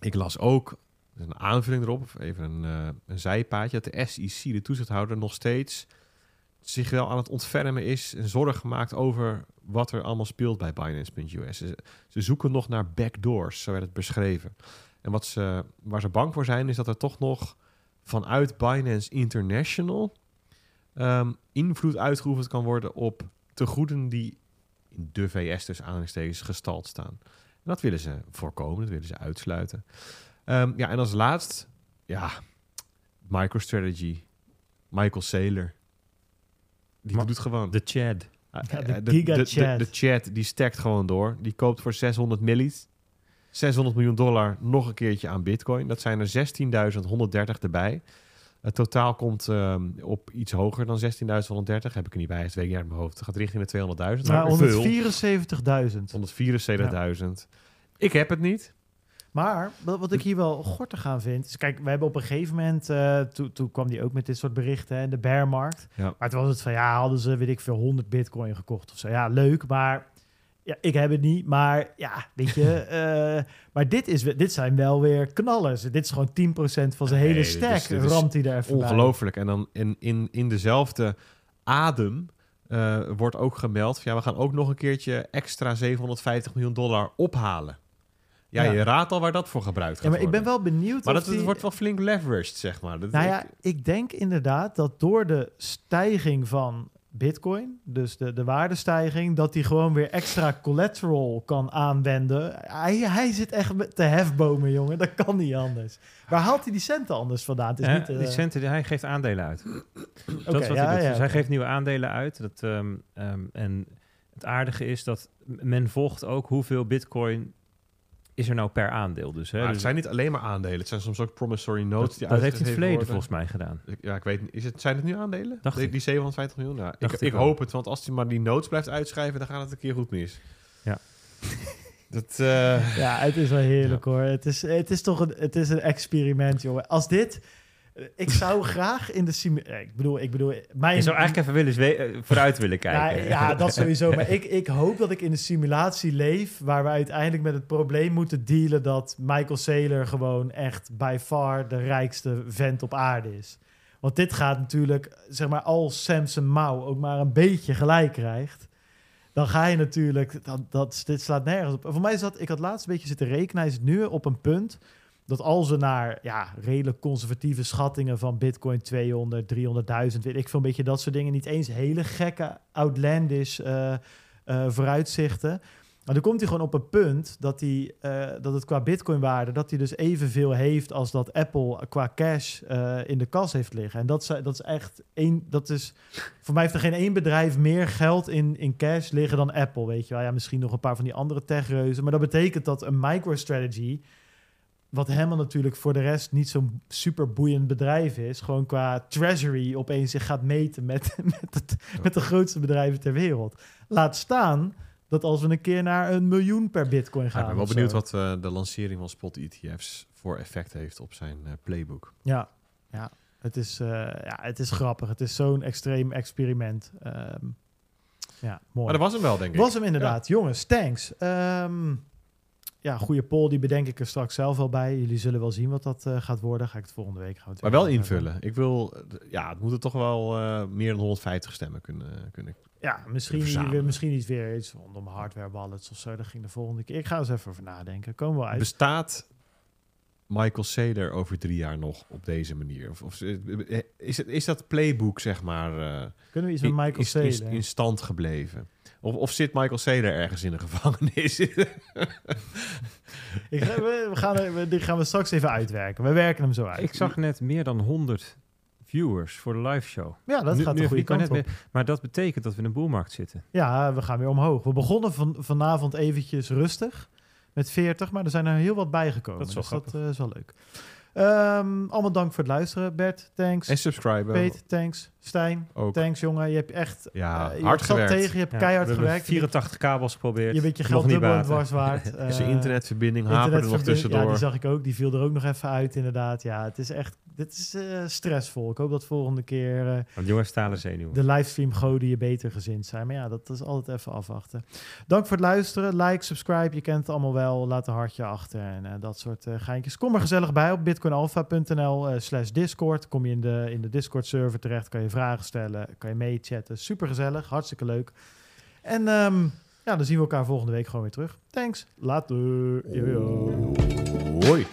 ik las ook, een aanvulling erop, even een, eh, een zijpaadje, dat de SEC, de toezichthouder, nog steeds zich wel aan het ontfermen is en zorgen maakt over wat er allemaal speelt bij Binance.us. Ze, ze zoeken nog naar backdoors, zo werd het beschreven. En wat ze, waar ze bang voor zijn, is dat er toch nog vanuit Binance International ehm, invloed uitgeoefend kan worden op tegoeden die in de VS dus aanhalingstekens gestald staan. En dat willen ze voorkomen, dat willen ze uitsluiten. Ehm, ja, en als laatst, ja, MicroStrategy, Michael Saylor. Die Ma- doet het gewoon. De Chad. Ah, Ja, eh, de de, de, de, die stekt gewoon door. Die koopt voor 600 millis. 600 miljoen dollar nog een keertje aan bitcoin. Dat zijn er 16.130 erbij. Het totaal komt ehm, op iets hoger dan 16.130. Heb ik er niet bij, weet ik niet uit mijn hoofd. Het gaat richting de 200.000. Nou, Maar veel. 174.000. 174.000. Ik heb het niet. Maar wat, ik hier wel gortig aan vind, is kijk, we hebben op een gegeven moment, eh, toen toen kwam die ook met dit soort berichten, hè, de bearmarkt. Ja. Maar toen was het van, ja, hadden ze, weet ik veel, 100 bitcoin gekocht of zo. Ja, leuk, maar ja, ik heb het niet. Maar ja, weet je, [laughs] eh, maar dit, is, dit zijn wel weer knallers. Dit is gewoon 10% van zijn Nee, hele stack, is ramt hij daar even. Ongelooflijk. En dan in, in, in dezelfde adem eh, wordt ook gemeld... Van, ja, we gaan ook nog een keertje extra 750 miljoen dollar ophalen. Ja, Ja. je raadt al waar dat voor gebruikt gaat Ja, maar ik ben wel benieuwd Maar dat, het wordt wel flink leveraged, zeg maar. Dat, Nou ja, ik- ik denk inderdaad dat door de stijging van Bitcoin, dus de, de waardestijging, dat hij gewoon weer extra collateral kan aanwenden. Hij, hij zit echt te hefbomen, jongen. Dat kan niet anders. Waar haalt hij die centen anders vandaan? Het is Ja, niet, eh, die centen, hij geeft aandelen uit. dat is wat ja, hij doet. ja, dus hij geeft nieuwe aandelen uit. Dat, ehm, ehm, en het aardige is dat men volgt ook hoeveel bitcoin is er nou per aandeel. Dus, hè, maar het dus zijn niet alleen maar aandelen. Het zijn soms ook promissory notes dat, die dat heeft in het verleden worden. volgens mij gedaan. Ja, ik weet niet. Is het, zijn het nu aandelen? Dacht die, ik. die 750 miljoen? Nou, ik, ik, hoop het, want als hij maar die notes blijft uitschrijven, dan gaat het een keer goed mis. Ja. [laughs] Dat, eh, Ja, het is wel heerlijk hoor. Het is, het is toch een, het is een experiment, jongen. Als dit... Ik zou graag in de simulatie... Ik bedoel, ik bedoel... Mijn, Je zou eigenlijk even willen eh, vooruit willen kijken. ja, dat sowieso. [laughs] Maar ik, ik hoop dat ik in een simulatie leef waar we uiteindelijk met het probleem moeten dealen dat Michael Saylor gewoon echt by far de rijkste vent op aarde is. Want dit gaat natuurlijk, zeg maar, als Samson Mouw ook maar een beetje gelijk krijgt, dan ga je natuurlijk, dat, dat, dit slaat nergens op. Voor mij is dat, ik had laatst een beetje zitten rekenen, hij is nu op een punt dat als we naar ja, redelijk conservatieve schattingen van Bitcoin 200, 300.000, weet ik veel, een beetje dat soort dingen, niet eens hele gekke, outlandish eh, eh, vooruitzichten. Maar dan komt hij gewoon op een punt dat, hij, eh, dat het qua Bitcoin-waarde, dat hij dus evenveel heeft als dat Apple qua cash in de kas heeft liggen. En dat is, dat is echt één, dat is, voor mij heeft er geen één bedrijf meer geld in, in cash liggen dan Apple, weet je wel. Ja, misschien nog een paar van die andere techreuzen. Maar dat betekent dat een MicroStrategy wat helemaal natuurlijk voor de rest niet zo'n super boeiend bedrijf is. Gewoon qua treasury opeens zich gaat meten met, [laughs] met, het, met de grootste bedrijven ter wereld. Laat staan dat als we een keer naar een miljoen per bitcoin Ja, gaan. ik ben wel benieuwd zo. wat eh, de lancering van spot ETF's voor effect heeft op zijn eh, playbook. Ja, ja. Het, is, eh, ja, het is grappig. Het is zo'n extreem experiment. Ehm, ja, mooi. Maar dat was hem wel, denk ik. Was hem inderdaad. Jongens, thanks. Ehm, ja, goede poll. Die bedenk ik er straks zelf wel bij. Jullie zullen wel zien wat dat eh, gaat worden. Ga ik het volgende week gaan we Maar wel hebben. invullen. Ik wil, eh, ja, het moeten toch wel eh, meer dan 150 stemmen kunnen. kunnen. Ja, misschien, Verzamelen. weer, misschien iets weer iets rondom hardware wallets of zo. Dat ging de volgende keer. Ik ga eens even over nadenken. Komen we uit. Bestaat Michael Saylor over drie jaar nog op deze manier? Of, of is, het, is dat playbook, zeg maar, Kunnen we iets met Michael in stand gebleven? Of, of zit Michael Saylor ergens in een [laughs] gevangenis? [laughs] Ik, ga- we, we gaan, we, die gaan we straks even uitwerken. We werken hem zo uit. Ik zag net meer dan 100 viewers voor de live show. ja, dat Nu- gaat nu de goede kant net op. weer- Maar dat betekent dat we in een boelmarkt zitten. Ja, we gaan weer omhoog. We begonnen van, vanavond eventjes rustig met 40, maar er zijn er heel wat bijgekomen. Dat is wel dus dat eh, is wel leuk. Ehm, allemaal dank voor het luisteren. Bert, thanks. en subscriben. Peet, thanks. Stijn, ook. thanks jongen. Je hebt echt Ja, eh, je hard gewerkt. tegen, je hebt Ja, keihard gewerkt. 84 kabels geprobeerd. Je bent je Nog geld dubbel en dwars waard. [laughs] Eh, Zijn internetverbinding haperde nog internetverbinding- tussendoor. Ja, die zag ik ook. Die viel er ook nog even uit, inderdaad. Ja, het is echt dit is, eh, stressvol. Ik hoop dat volgende keer Want jongens, stalen zenuwen. de livestream goden je beter gezind zijn. Maar ja, dat is altijd even afwachten. Dank voor het luisteren. Like, subscribe. Je kent het allemaal wel. Laat een hartje achter en dat soort geintjes. Kom er gezellig bij op bitcoinalpha.nl eh, slash discord. Kom je in de, in de discord server terecht. Kan je vragen stellen. Kan je meechatten. Super gezellig. Hartstikke leuk. En ehm, ja, dan zien we elkaar volgende week gewoon weer terug. Thanks. Later. Hoi.